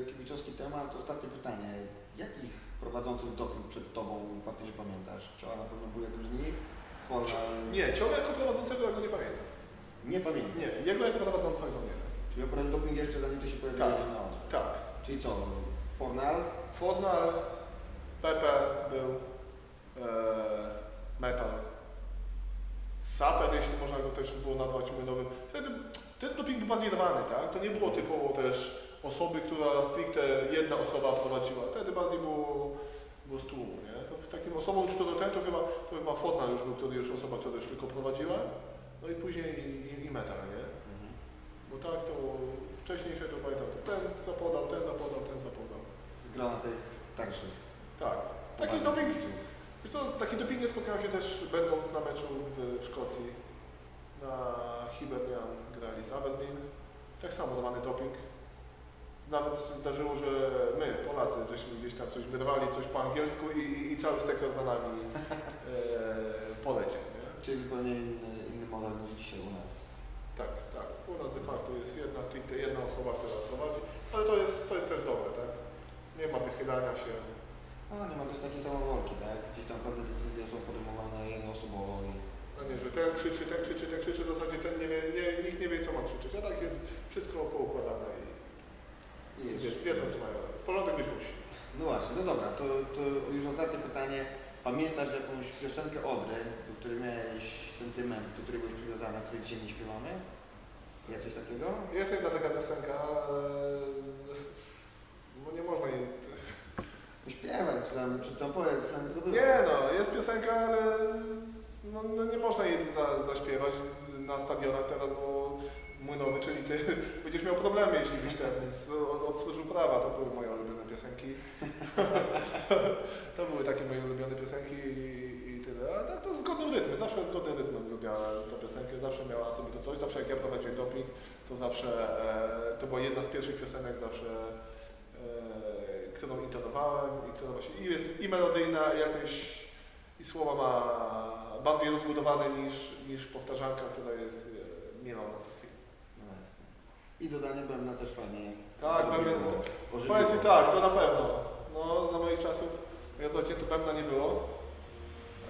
y, kibicowski temat, ostatnie pytanie. Jakich prowadzących doping przed Tobą faktycznie pamiętasz? Czy na pewno był jeden z nich? Fornal... Nie, ciągle jako prowadzącego ja go nie pamiętam. Nie pamiętam. Nie, jego jako prowadzącego nie. Czyli opowiadał doping jeszcze zanim Ty się pojawiłeś Tak. na odrze. Tak. Czyli co? Fornal? Fornal, Pepe był, e, Metal, Saper, jeśli można go też było nazwać młodowym. Wtedy ten doping był bardziej dawany, tak? To nie było typowo też osoby, która stricte jedna osoba prowadziła. Wtedy bardziej było, było z tłumu, nie? To w takim osobą to chyba, to chyba Fornal już był, który już osoba, która już tylko prowadziła. No i później i, i, nie? Bo tak to wcześniejsze to pamiętam, to ten zapodał, ten zapodał, ten zapodał. Gra na tych starszych. Tak. Taki doping, wiesz co, z takim dopingiem spotkałem się też będąc na meczu w, w Szkocji. Na Hibernian z Aberdeen. Tak samo zwany doping. Nawet zdarzyło, że my, Polacy, żeśmy gdzieś tam coś wyrwali, coś po angielsku i, i cały sektor za nami e, poleciał. Nie? Czyli zupełnie inny, inny model niż dzisiaj u nas. Tak, tak. U nas de facto jest jedna stricte jedna osoba, która prowadzi, ale to jest, to jest też dobre, tak? Nie ma wychylania się. No nie ma też takiej samowolki, tak? Gdzieś tam pewne decyzje są podejmowane jednoosobowo i Nie, że ten krzyczy, ten krzyczy, ten krzyczy, w zasadzie ten nie wie, nie, nikt nie wie co ma krzyczeć. A tak jest wszystko poukładane i, i jest. wiedzą co mają. Porządek być musi. No właśnie, no dobra, to, to już ostatnie pytanie. Pamiętasz jakąś piosenkę Odry, do której miałeś sentyment, do której byłeś przywiązany, a której dzisiaj nie śpiewamy? Jest coś takiego? Jest jedna taka piosenka, ale no nie można jej... Śpiewaj, czy tam, czy tam powiedz, tam co było? Nie no, jest piosenka, ale no, no nie można jej za, zaśpiewać na stadionach teraz, bo mój nowy, czyli ty, będziesz miał problemy, jeśli byś ten z, odsłużył prawa. To były moje ulubione piosenki. to były takie moje ulubione piosenki i, i tyle. A tak to zgodnym rytmem, zawsze zgodnym rytmem lubiałem tę piosenkę, zawsze miała sobie to coś. Zawsze jak ja prowadziłem doping, to zawsze, e, to była jedna z pierwszych piosenek zawsze, e, którą intonowałem i która właśnie i jest i melodyjna, i jakoś i słowa ma bardziej rozbudowane niż, niż powtarzanka, która jest e, mielona co chwilę. No jasne. I dodanie bębna też fajnie. Tak, Ożywiło. Powiem Ci tak, to na pewno. No, za moich czasów, jak to to bębna nie było,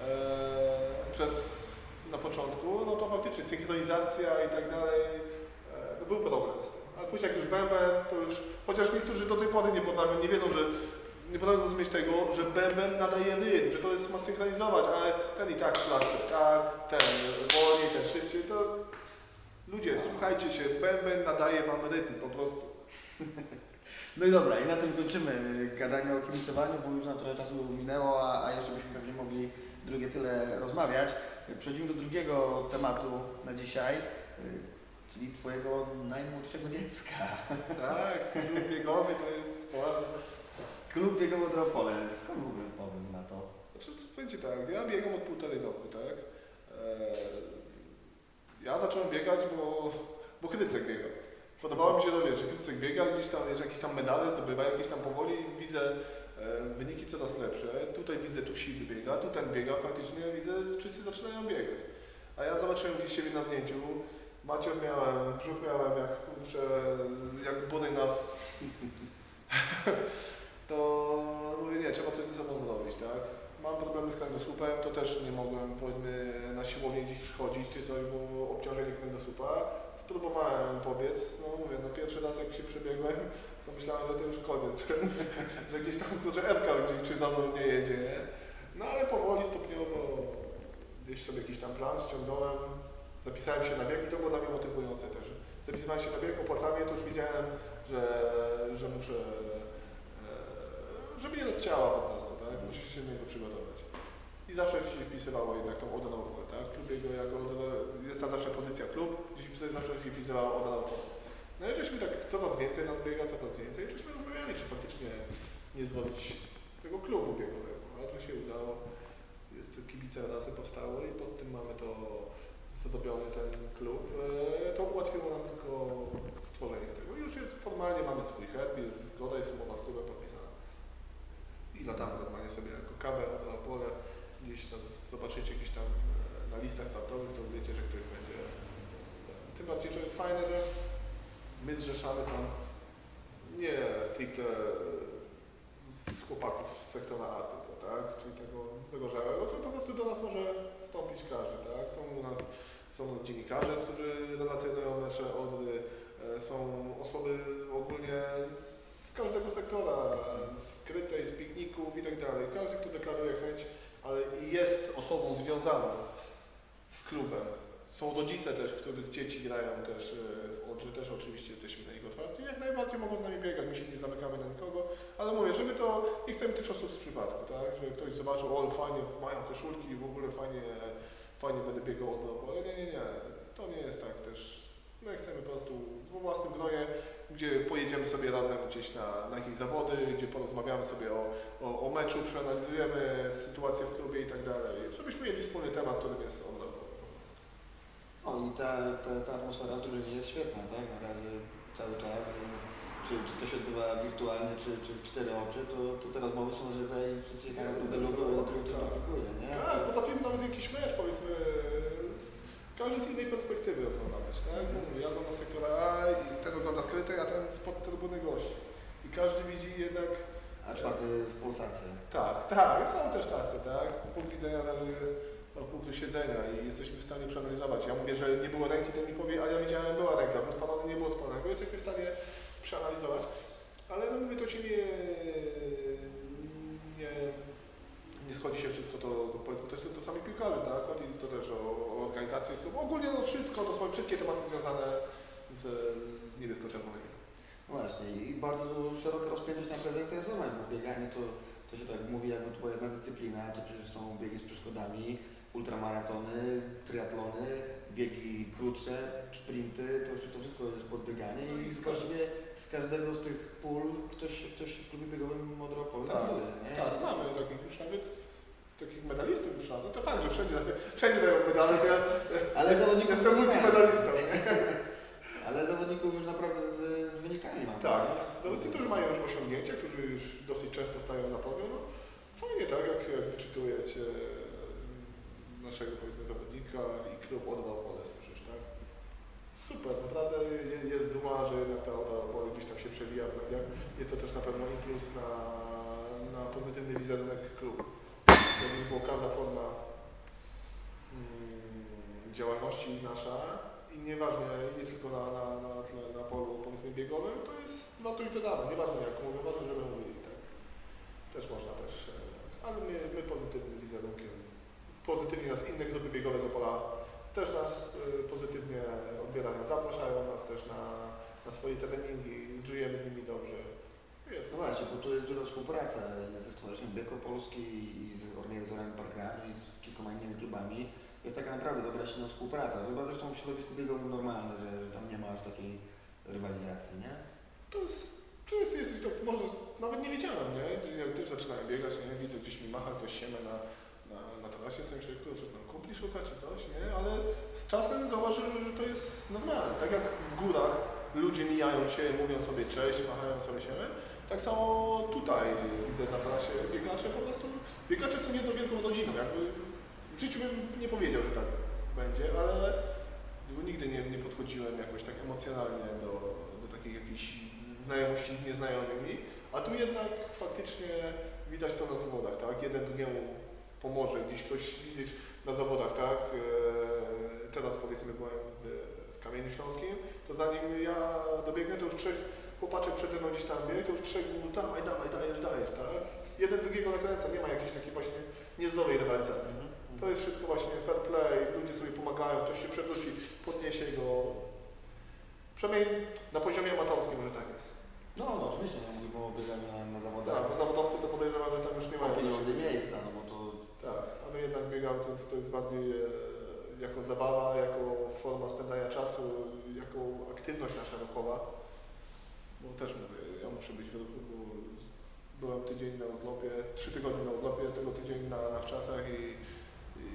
e, przez, na początku, no to faktycznie synchronizacja i tak dalej, e, no był problem z tym. Ale później jak już bęben, to już, chociaż niektórzy do tej pory nie potrafią, nie wiedzą, że nie potrafią zrozumieć tego, że bęben nadaje rytm, że to jest ma synchronizować, ale ten i tak klaszcze, tak, ten wolniej, ten szybciej, to ludzie, słuchajcie się, bęben nadaje wam rytm po prostu. No i dobra, i na tym kończymy gadanie o kibicowaniu, bo już na trochę czasu minęło, a, a jeszcze byśmy pewnie mogli drugie tyle rozmawiać. Przechodzimy do drugiego tematu na dzisiaj, y, czyli Twojego najmłodszego dziecka. Tak, biegowy to jest poważne. Klub biegowy Odropole. Skąd w ogóle pomysł na to? Znaczy, będzie tak, ja biegam od półtorej roku, tak? Eee, ja zacząłem biegać, bo, bo Krycek biegał. Podobało mi się to, że Krycek biega, gdzieś tam, wiesz, jakieś tam medale zdobywa, jakieś tam powoli widzę e, wyniki coraz lepsze. Tutaj widzę, tu siwy biega, tu ten biega, faktycznie widzę, wszyscy zaczynają biegać. A ja zobaczyłem gdzieś siebie na zdjęciu, Macior miałem, brzuch miałem jak, kurczę, jak budy na to mówię, nie, trzeba coś ze sobą zrobić, tak? Mam problemy z kręgosłupem, to też nie mogłem, powiedzmy, na siłownię gdzieś chodzić czy coś, bo obciążenie kręgosłupa. Spróbowałem pobiec, no mówię, no pierwszy raz jak się przebiegłem, to myślałem, że to już koniec, że, gdzieś tam, kurczę, Erka gdzieś czy za mną nie jedzie, nie? No ale powoli, stopniowo gdzieś sobie jakiś tam plan ściągnąłem, zapisałem się na bieg i to było dla mnie motywujące też. Zapisywałem się na bieg, opłacałem je, to już wiedziałem, że, że muszę żeby nie dać ciała po prostu, tak? Muszę się do niego przygotować. I zawsze się wpisywało jednak tą odrobę, tak? Klub jego jako odro- jest ta zawsze pozycja klub, gdzieś zawsze się wpisywało odrobę. No i żeśmy tak coraz więcej nas biega, coraz więcej, żeśmy rozmawiali, czy faktycznie nie zrobić tego klubu biegowego, ale to się udało. Jest to kibice razem powstało i pod tym mamy to zrobiony ten klub. E, To ułatwiło nam tylko stworzenie tego. Już jest formalnie mamy swój herb, jest zgoda, jest umowa z klubem. I latamy normalnie sobie jako kawę od Opole. Gdzieś nas zobaczycie gdzieś tam e, na listach startowych, to wiecie, że ktoś będzie. Tym bardziej, że jest fajne, że my zrzeszamy tam nie stricte z chłopaków z sektora A tylko, tak? Czyli tego zagorzałego, czyli po prostu do nas może wstąpić każdy, tak? Są u nas, są dziennikarze, którzy relacjonują nasze odry, e, są osoby ogólnie z każdego sektora, z krytej, z pikników i tak dalej. Każdy, kto deklaruje chęć, ale jest osobą związaną z klubem. Są rodzice też, których dzieci grają też e, w Odrze, też oczywiście jesteśmy na nich otwarci. Jak najbardziej mogą z nami biegać, my się nie zamykamy na nikogo, ale mówię, żeby to, nie chcemy też osób z przypadku, tak? Że ktoś zobaczył, o fajnie, mają koszulki i w ogóle fajnie, fajnie będę biegał od roku. Ale nie, nie, nie, to nie jest tak też. My chcemy po prostu we własnym gronie, gdzie pojedziemy sobie razem gdzieś na, na jakieś zawody, gdzie porozmawiamy sobie o, o, o meczu, przeanalizujemy sytuację w klubie i tak dalej, żebyśmy mieli wspólny temat, którym jest on O i ta, ta, ta atmosfera w drużynie jest świetna, tak? Na razie cały czas. Czy, czy to się odbywa wirtualnie, czy, czy w cztery oczy, to, to te rozmowy są żywe i wszyscy się tak naprawdę lubią, Tak. nie? Tak, potrafimy nawet jakiś mecz, powiedzmy, z, każdy z innej perspektywy oglądać, tak? Bo mówię, ja oglądam sektora A i ten ogląda skrytej, a ten spod trybuny gości. I każdy widzi jednak, A czwarty w pulsacji. tak, tak, są też tacy, tak? Punkt widzenia zależy od punktu siedzenia i jesteśmy w stanie przeanalizować. Ja mówię, że nie było ręki, ten mi powie, a ja widziałem, była ręka, bo spalone nie było spalonego, jesteśmy w stanie przeanalizować. Ale no mówię, to się nie, nie, nie schodzi się wszystko, to, to powiedzmy też to, to sami piłkarze, tak? Chodzi to też o, o organizację. Ogólnie no wszystko, dosłownie wszystkie tematy związane z, z niebiesko-czerwonymi. Właśnie i bardzo szeroka rozpiętość na zainteresowań, bo bieganie to, to się tak mówi, jakby to była jedna dyscyplina, to przecież są biegi z przeszkodami, ultramaratony, triatlony, biegi krótsze, sprinty, to, to wszystko jest podbieganie i z, każdej, z każdego z tych pól ktoś, ktoś w klubie biegowym Modropol Tak, nie? Tak, mamy takich już nawet takich medalistów już. No to fajnie, że wszędzie, wszędzie dają medale, to ja Ale zawodników jestem multimedalistą. Ale zawodników już naprawdę z, z wynikami mam. Tak, nie? zawodnicy, którzy mają już osiągnięcia, którzy już dosyć często stają na podium, no fajnie tak, jak, jak wyczytujecie naszego powiedzmy zawodnika i klub oddał pole, słyszysz, tak? Super, naprawdę je- jest duma, że jednak ta oddał pole gdzieś tam się przewija w mediach. Jest to też na pewno impuls na, na pozytywny wizerunek klubu. Jakby była każda forma mm, działalności nasza i nieważne, nie tylko na, na, na, na polu powiedzmy biegowym, to jest wartość dodana, nieważne jak mówię, ważne, żeby mówili, tak. Też można też, e, tak. Ale my, my pozytywnym wizerunkiem, pozytywnie nas inne grupy biegowe z Opola też nas e, pozytywnie odbierają, zapraszają nas też na, na swoje treningi, żyjemy z nimi dobrze. Jest. No właśnie, bo tu jest duża współpraca ze Stowarzyszeniem Bieg Opolski i z organizatorami parkranu i z kilkoma innymi klubami. Jest taka naprawdę dobra, silna współpraca. Chyba zresztą w środowisku biegowym normalne, że, że tam nie ma aż takiej rywalizacji, nie? To jest, to jest, jest tak, może nawet nie wiedziałem, nie? Ja też zaczynałem biegać, nie? Widzę gdzieś mi macha ktoś siemę na, na, na trasie, sobie kurczę, co, kumpli szuka czy coś, nie? Ale z czasem zauważyłem, że to jest normalne. Tak jak w górach ludzie mijają się, mówią sobie cześć, machają sobie siemę, tak samo tutaj widzę na trasie biegacze po prostu, biegacze są jedną wielką rodziną, jakby w życiu bym nie powiedział, że tak będzie, ale nigdy nie, nie podchodziłem jakoś tak emocjonalnie do, do takich jakichś znajomości z nieznajomymi, a tu jednak faktycznie widać to na zawodach, tak? Jeden drugiemu pomoże, gdzieś ktoś widzieć na zawodach, tak? Eee, teraz powiedzmy byłem w, w Kamieniu Śląskim, to zanim ja dobiegnę, to już trzech chłopaczek przede mną gdzieś tam biegł, to już trzech mówił, dawaj, dawaj, dajesz, dajesz, tak? Jeden drugiego nakręca, nie ma jakiejś takiej właśnie niezdrowej rywalizacji. To jest wszystko właśnie fair play, ludzie sobie pomagają, ktoś się przewróci, podniesie go. Przynajmniej na poziomie amatorskim może tak jest. No, no oczywiście, nie mówimy o bieganiu na, na zawodach. Tak, bo zawodowcy to podejrzewam, że tam już nie ma mają. pieniądze miejsca, no jednak biegamy, to jest, to jest bardziej e, jako zabawa, jako forma spędzania czasu, jako aktywność nasza ruchowa. Bo też mówię, ja muszę być w ruchu, bo byłem tydzień na urlopie, trzy tygodnie na urlopie, z tego tydzień na, na wczasach i,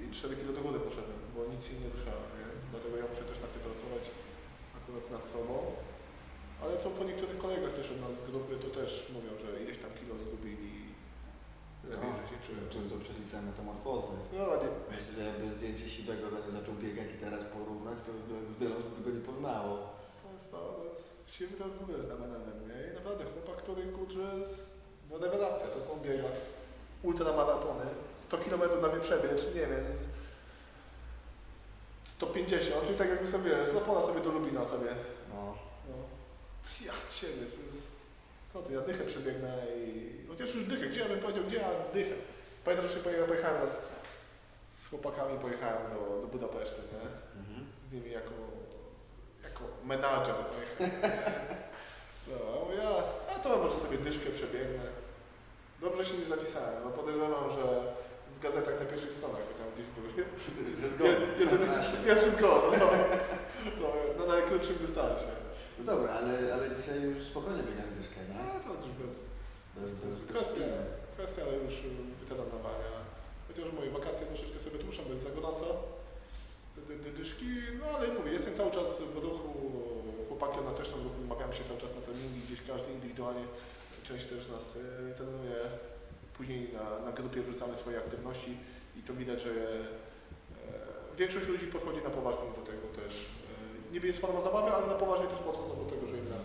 i 4 kilo do góry poszedłem, bo nic się nie ruszałem, nie? Dlatego ja muszę też nad tym pracować akurat nad sobą. Ale co po niektórych kolegach też od nas z grupy, to też mówią, że ileś tam kilo zgubili. Lepiej, że się czują. czy to prześwica metamorfozy. No, nie, Myślę, że jakby zdjęcie siwego zanim zaczął biegać i teraz porównać, to wiele osób by go nie poznało. To jest to, to jest, siły to w ogóle znamy nawet, nie? I naprawdę chłopak, który kurczę, jest- no rewelacja, to są biega. Ultramaratony, 100 km na mnie przebiec, nie wiem, z 150, czyli tak jakby sobie, wiesz, z Opola sobie do Lubina sobie. No. No. Ja ciebie, to jest... Co ty, ja dychę przebiegnę i... Chociaż już dychę, gdzie ja bym powiedział, gdzie ja dychę? Pamiętam, że się pojechałem, pojechałem raz z chłopakami, pojechałem do, do Budapesztu, nie? Mhm. z nimi jako, jako menadżer pojechałem. No, a mówię, a, to może sobie dyszkę przebiegnę. Dobrze się nie zapisałem, bo podejrzewam, że w gazetach na pierwszych stronach by tam gdzieś były. Że trasie. Pierwszy no, no, na najkrótszym dystansie. No dobra, ale, ale dzisiaj już spokojnie biegasz dyszkę, nie? A to jest już bez, Bez, bez, kwestia, kwestia już wytrenowania. Chociaż moje wakacje troszeczkę sobie dłuższe, bo jest za gorąco. Dyszki, no ale mówię, jestem cały czas w ruchu, chłopaki od nas też są umawiamy się cały czas na treningi, gdzieś każdy indywidualnie, część też nas e, trenuje, później na, na grupie wrzucamy swoje aktywności i to widać, że e, większość ludzi podchodzi na poważnie do tego też. Niby jest forma zabawy, ale na poważnie też podchodzą do tego, że jednak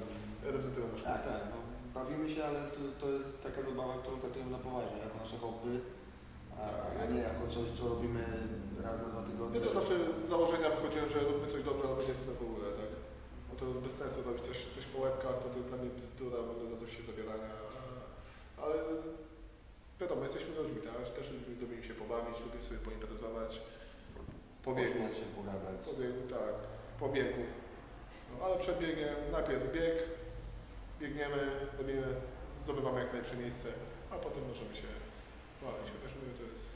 reprezentują nasz Tak, tak. No, bawimy się, ale to, to jest taka zabawa, którą traktujemy na poważnie, jako nasze hobby, a, a nie jako coś, co robimy raz na dwa tygodnie. Ja też zawsze z założenia wychodziłem, że robimy coś dobrze, ale będzie to w ogóle, tak? Bo to bez sensu robić coś, coś po łebkach, to to jest dla mnie bzdura, w ogóle za coś się zabierania. Ale wiadomo, jesteśmy ludźmi, tak? Też lubimy, się pobawić, lubimy sobie poimprezować. Po biegu. Pośmiać się, pogadać. Po biegu, tak. Po biegu. No, ale przed biegiem najpierw bieg, biegniemy, robimy, zdobywamy jak najlepsze miejsce, a potem możemy się bawić. Chociaż mówię, to jest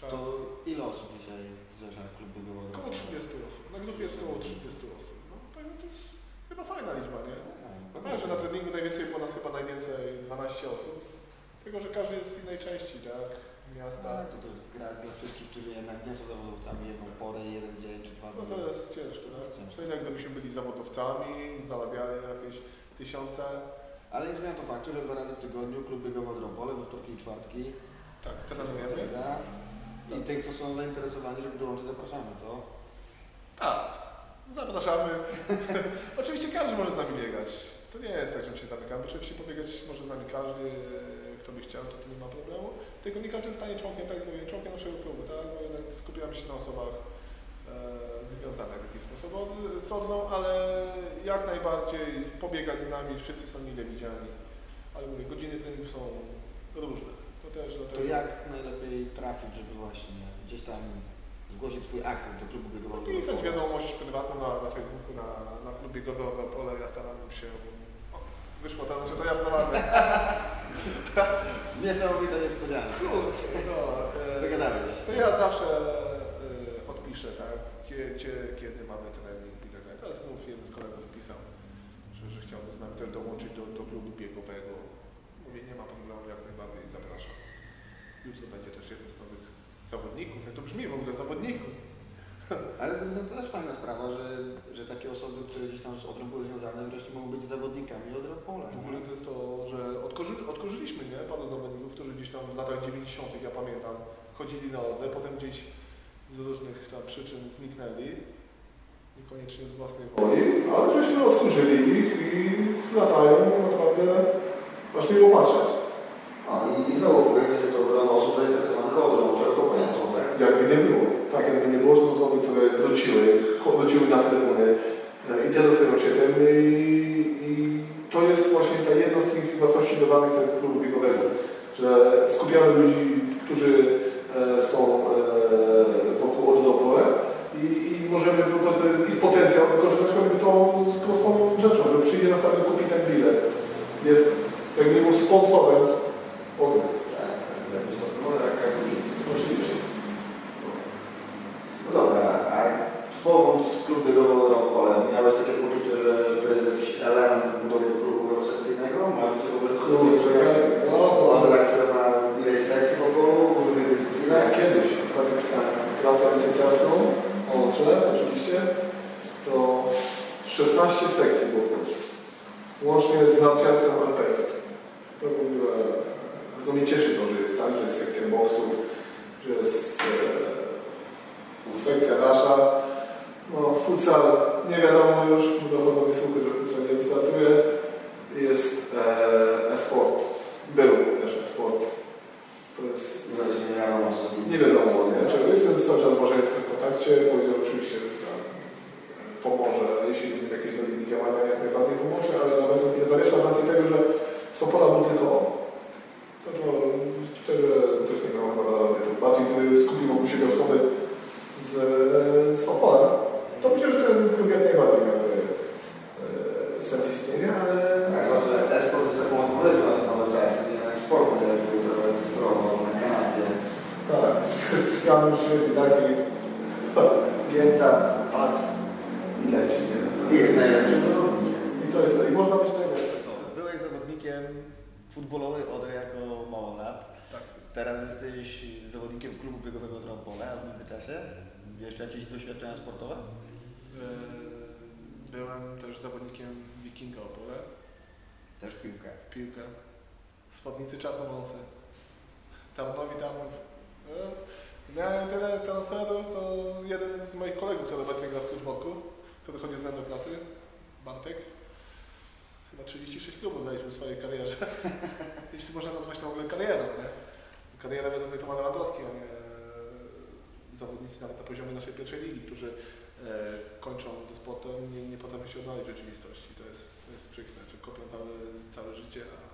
czas. To ile osób dzisiaj zrzesza klub biegowy Około 30 osób. Na grupie jest około 30 osób. No no to jest chyba fajna liczba, nie? No tak, że na treningu najwięcej było nas chyba najwięcej 12 osób. Tylko, że każdy jest z innej części, tak? Miasta. Tak, to też gra dla wszystkich, którzy jednak nie są zawodowcami jedną porę, jeden dzień czy dwa No dni. to jest ciężko, tak? Ciężko. To jednak gdybyśmy byli zawodowcami, zarabiali jakieś tysiące. Ale nie zmienia to faktu, że dwa razy w tygodniu klub biegowy Odropole, we wtorki i czwartki. Tak, gra. I tych, co są zainteresowani, żeby dołączyć, zapraszamy, co? Tak, zapraszamy. Oczywiście każdy może z nami biegać. To nie jest tak, że my się zamykamy. Oczywiście pobiegać może z nami każdy, kto by chciał, to to nie ma problemu. Tylko nie każdy stanie członkiem, tak jak mówię, członkiem naszego klubu, tak? Bo jednak skupiamy się na osobach e, związanych w jakiś sposób od- z Odrą, ale jak najbardziej pobiegać z nami, wszyscy są mile widziani. Ale mówię, godziny treningu są różne. To też To dlatego... jak najlepiej trafić, żeby właśnie gdzieś tam zgłosić swój akcent do klubu biegowego? Pisać wiadomość prywatną na, na Facebooku, na, na klubie Gowy Opole. Ja staram się... Wyszło to, znaczy to ja prowadzę. Niesamowita niespodzianka. Kurczę, no. e, Wygadałeś. To ja zawsze e, odpiszę, tak, gdzie, kiedy mamy trening i tak dalej. Teraz znów jeden z kolegów pisał, że, że chciałby z nami też dołączyć do, do klubu biegowego. Mówię, nie ma problemu, jak najbardziej zapraszam. Jutro będzie też jeden z nowych zawodników. Jak to brzmi w ogóle, zawodników. Ale to jest też fajna sprawa, że, że takie osoby, które gdzieś tam z Odrą były związane, wreszcie mogą być zawodnikami Odropola. W ogóle to jest to, że odkorzy, odkorzyliśmy nie? paru zawodników, którzy gdzieś tam w latach 90., ja pamiętam, chodzili na Odrę, potem gdzieś z różnych tam przyczyn zniknęli, niekoniecznie z własnej woli, ale żeśmy odkurzyli ich i latają naprawdę aż miło patrzeć. A i, i znowu powiedzmy, że to grono osób zainteresowanych Odrą, szeroko pojętą, tak? Jakby nie było. Tak, jakby nie było, osoby, które wróciły, cho- wróciły na trybuny, e, interesują się tym i, i to jest właśnie ta jedna z tych wartości dodanych tego klubu biegowego, że skupiamy ludzi, którzy e, są e, wokół Odropole i, i możemy ich potencjał wykorzystać choćby tą prostą rzeczą, że przyjdzie na stadion kupi ten bilet. Jest jakby sponsorem. Tak, jakoś to no, jak, jak Oczywiście. No dobra, a tworząc klub biegowy Odropole, miałeś takie poczucie, że, że to jest jakiś element w budowie klubu sekcyjnego? Masz się w ogóle Kurczę, no to Odra, która ma ileś sekcji wokół, różnych dyscyplinach? Tak, kiedyś, ostatnio pisałem pracę licencjacką, ONCZE oczywiście, to 16 sekcji było w Polsce. Łącznie z narciarstwem alpejskim. To w ogóle, no mnie cieszy to, że jest tak, że jest sekcja boksów, że jest e, sekcja nasza. No, futsal nie wiadomo już, dochodzą mi słuchy, że futsal nie wystartuje. Jest e, e-sport, był też e-sport. To jest Znaczy nie wiadomo co. nie wiadomo, nie? Czego jestem cały czas może w tym kontakcie, powiedział oczywiście, że tam pomoże, jeśli będzie jakieś zrobili działania, jak najbardziej pomoże, ale nawet nie zawiesza z racji tego, że Sopola był tylko on. To, to szczerze też nie miałem chyba rady. To bardziej gdyby skupił wokół siebie osoby z, z Opola, to myślę, że ten klub jak najbardziej miałby e, sens istnienia, ale Tak, że esport jest taką odpowiedzią na te nowe czasy, nie jak sport, nie jak był trochę cyfrowo na kanapie. tak, Jest taki Gięta, pat i leci. I jest najlepszym zawodnikiem. i to jest, i można być najlepszy. Co, byłeś zawodnikiem futbolowej Odry jako mało lat. Tak. Teraz jesteś zawodnikiem klubu biegowego Odropole, a w międzyczasie jeszcze jakieś doświadczenia sportowe? E, Byłem też zawodnikiem Wikinga Opole, Też piłkę. piłkę. Swodnicy Czarnowąsy. Tarnowi Tarnów. Miałem tyle transferów, co jeden z moich kolegów, który obecnie gra w Kluczmotku, który chodził ze mną do klasy, Bartek. Chyba 36 klubów zaliczył w swojej karierze. Jeśli można nazwać to w ogóle karierą, nie? Kariera według mnie to ma Lewandowski, a nie e, zawodnicy nawet na poziomie naszej pierwszej ligi, którzy e, kończą ze sportem, nie, nie potrafią się odnaleźć w rzeczywistości. To jest, to jest przykre, że kopią całe, całe życie, a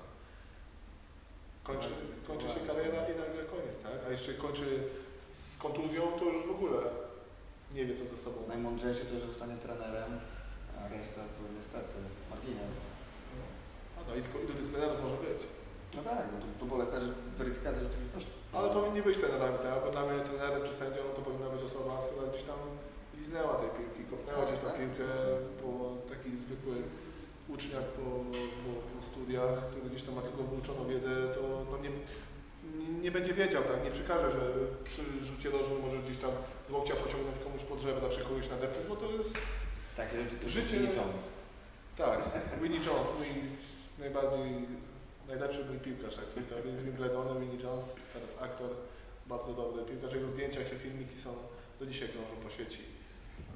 kończy, kończy się kariera i nagle koniec, tak? A jeszcze kończy z kontuzją, to już w ogóle nie wie co ze sobą. Najmądrzejszy to, że zostanie trenerem, a reszta to niestety margines. A no i tylko ilu tych trenerów może być? No tak, no to, to była też weryfikacja rzeczywistości. Ale powinni być trenerami, tak? Bo dla mnie trenerem czy sędzią to powinna być osoba, która gdzieś tam liznęła tej piłki, kopnęła gdzieś na Tak, piłkę, tak. bo taki zwykły uczniak po, po, po studiach, który gdzieś tam ma tylko włączoną wiedzę, to no nie, nie, będzie wiedział, tak? Nie przekaże, że przy rzucie rożnym może gdzieś tam z łokcia pociągnąć komuś pod żebra, czy kogoś nadepnąć, bo to jest to Życie- Winnie Jones. Tak, Winnie Jones, mój najbardziej, najlepszy mój piłkarz tak, historii z Wimbledonu, Winnie Jones, teraz aktor, bardzo dobry piłkarz, jego zdjęcia, jakie filmiki są, do dzisiaj krążą po sieci.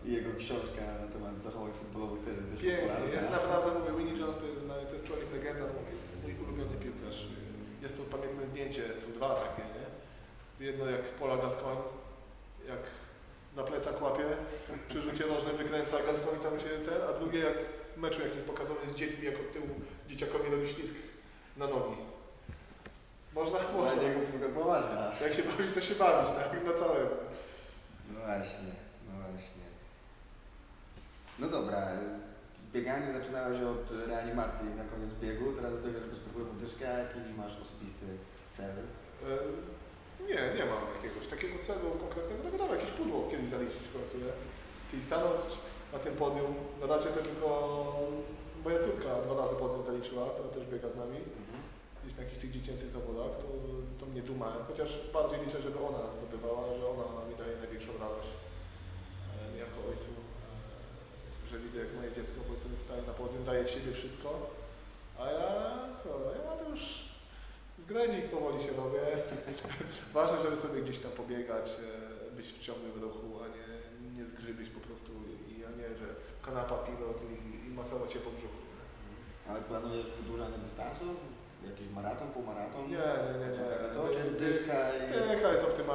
I jego książka na temat zachowań futbolowych też jest dość Pięknie, popularna. jest naprawdę, mówię, Winnie Jones to jest, to jest człowiek legenda, mój, mój ulubiony piłkarz. Jest to pamiętne zdjęcie, są dwa takie, nie? Jedno jak Pola Gascoigne, jak za plecak łapie, przy rzucie nożnym wykręca Gascoigne tam się ten, a drugie jak w meczu jakim pokazany z dziećmi, jak od tyłu dzieciakowi robi ślizg na nogi. Można? Można. niego piłka poważna. Jak się bawić, to się bawić, tak? Na całego. No właśnie, no właśnie. No dobra, bieganiu zaczynałeś od reanimacji na koniec biegu, teraz biegasz bez problemu dyszka, jaki masz osobisty cel? E, Nie, nie mam jakiegoś takiego celu konkretnego. No wiadomo, jakieś pudło kiedyś zaliczyć w końcu, nie? Czyli stanąć na tym podium, na razie to tylko moja córka dwa razy podium zaliczyła, to też biega z nami, gdzieś na jakichś tych dziecięcych zawodach, to, to mnie duma, chociaż bardziej liczę, żeby ona zdobywała, że ona mi daje największą radość e, jako ojcu, że widzę jak moje dziecko powiedzmy staje na podium, daje z siebie wszystko, a ja co, ja to już zgredzik powoli się robię. Ważne, żeby sobie gdzieś tam pobiegać, e, być w ciągłym ruchu, a nie, nie zgrzybić po prostu i a nie, że kanapa, pilot i, i masować się po brzuchu. Ale planujesz wydłużanie dystansów? Jakiś maraton, półmaraton? Nie, nie, nie, nie. To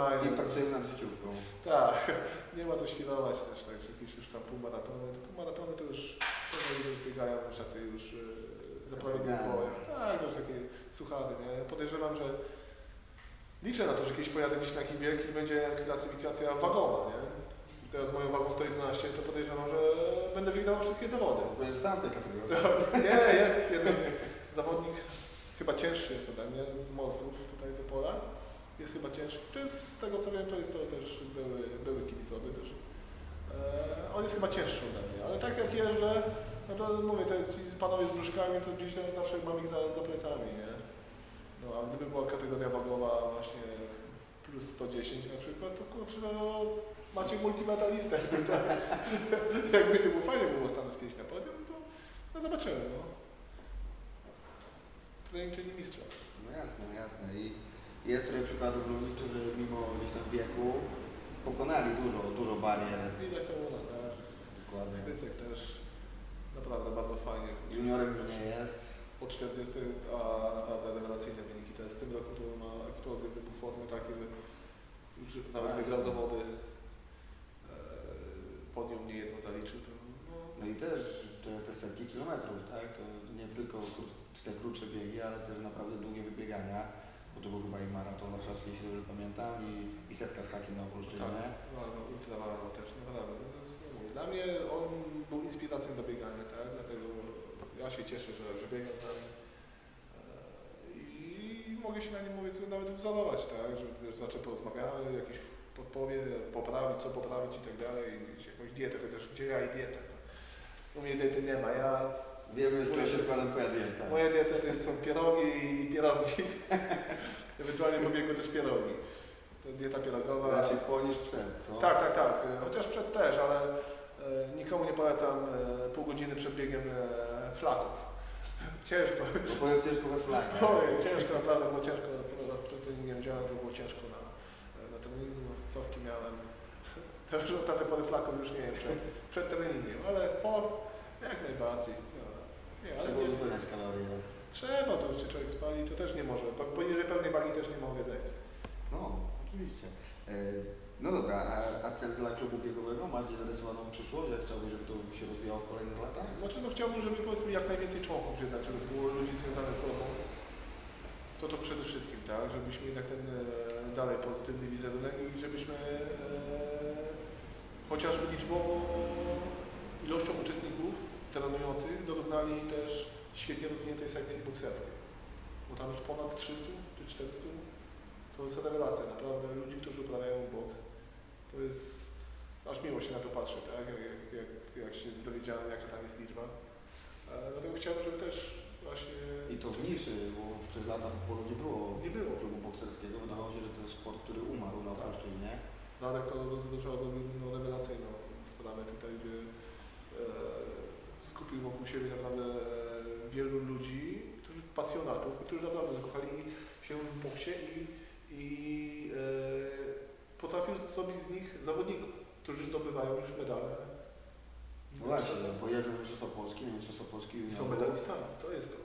Optymalnie. i pracujemy nad życiówką. Tak, nie ma co świrować też, tak, że jakieś już tam półmaratony, to półmaratony to już trenerzy już biegają już tacy już e, Zabiegane. bojem. Tak, to już takie suchary, nie? Podejrzewam, że liczę na to, że kiedyś pojadę gdzieś na bieg i będzie klasyfikacja wagowa, nie? I teraz moją wagą 111, to podejrzewam, że będę wygrał wszystkie zawody. Będziesz sam w tej kategorii. Nie, jest jeden zawodnik, chyba cięższy jest ode mnie, z Morsów tutaj z Opola. Jest chyba. To jest, z tego co wiem, to jest to też były, były kibicowy też. E, on jest chyba cięższy ode mnie, ale tak jak jeżdżę, no to mówię, te panowie z brzuszkami, to gdzieś tam zawsze mam ich za, za plecami, nie? No a gdyby była kategoria wagowa właśnie plus 110 na przykład, to kurczę, no macie multimetalistę. Jakby nie było fajnie było stanąć kiedyś na podium, to no zobaczymy, no. Trening czyni mistrza. No jasne, jasne. I jest trochę przykładów ludzi, którzy mimo gdzieś tam wieku pokonali dużo, dużo barier. Widać to u nas też. Dokładnie. Krycek też naprawdę bardzo fajnie. Juniorem już nie jest. Po 40, a naprawdę rewelacyjne wyniki. Teraz w tym roku to ma eksplozję wybuch formy takie, że nawet Tak. wygrał zawody. E, Podium nie jedno zaliczył, to no, No i też te, te setki kilometrów, tak? To nie tylko te krótsze biegi, ale też naprawdę długie wybiegania. To był chyba i maraton warszawski, jeśli dobrze pamiętam, i, i setka z hakiem na Opolszczyźnie. No, no ultramaraton też, naprawdę. No, jest, no, mówię, Dla mnie on był inspiracją do biegania, tak? Dlatego ja się cieszę, że, że biega z nami. E, I mogę się na nim mówię, nawet wzorować, tak? Że wiesz, znaczy porozmawiamy, jakieś podpowie, poprawić, co poprawić i tak dalej. Jakąś dietę, chociaż gdzie ja i dietę. No. U mnie diety nie ma. Ja Wiemy, z czego się składa twoja dieta. Moja dieta to są pierogi i pierogi. Ewentualnie po biegu też pierogi. To dieta pierogowa. Raczej po niż przed, co? Tak, tak, tak. E, Chociaż przed też, ale e, nikomu nie polecam e, pół godziny przed biegiem e, flaków. Ciężko. Bo to jest ciężko we flagę. Oj, ciężko, naprawdę było ciężko. Raz przed treningiem wziąłem, to było ciężko na, na treningu. No, cofki miałem. Już od tamtej pory flaków już nie wiem przed, przed treningiem, ale po jak najbardziej. No, nie, ale Trzeba uzupełniać kalorie. trzeba, to się człowiek spali, to też nie może. Po- Poniżej pewnej wagi też nie mogę zejść. No, oczywiście. E, No dobra, a, a cel dla klubu biegowego? Masz gdzieś zarysowaną przyszłość? Jak chciałbyś, żeby to się rozwijało w kolejnych latach? Znaczy no chciałbym, żeby powiedzmy jak najwięcej członków jednak, żeby było ludzi związanych z sobą. To to przede wszystkim, tak? Żebyśmy jednak ten e, dalej pozytywny wizerunek i żebyśmy e, chociażby liczbowo ilością uczestników trenujących dorównali też świetnie rozwiniętej sekcji bokserskiej. bo tam już ponad 300 czy 400, to jest rewelacja, naprawdę ludzi, którzy uprawiają boks. To jest, aż miło się na to patrzy, tak, jak, jak, jak, jak się dowiedziałem, jaka tam jest liczba. E, dlatego chciałbym, żeby też właśnie... I to w niszy, bo przez lata w polu nie było Nie było. klubu bokserskiego. Wydawało się, że to jest sport, który umarł na Tak. polszczyźnie. Radek to zrobił no, rewelacyjną sprawę tutaj, gdzie e, skupił wokół siebie naprawdę e, wielu ludzi, którzy pasjonatów, którzy naprawdę zakochali się w boksie i, i e, potrafił zrobić z nich zawodników, którzy zdobywają już medale. No właśnie, bo jeżdżą Mistrzostwa Polski, nie Mistrzostwa Polski I są medalistami, to jest to.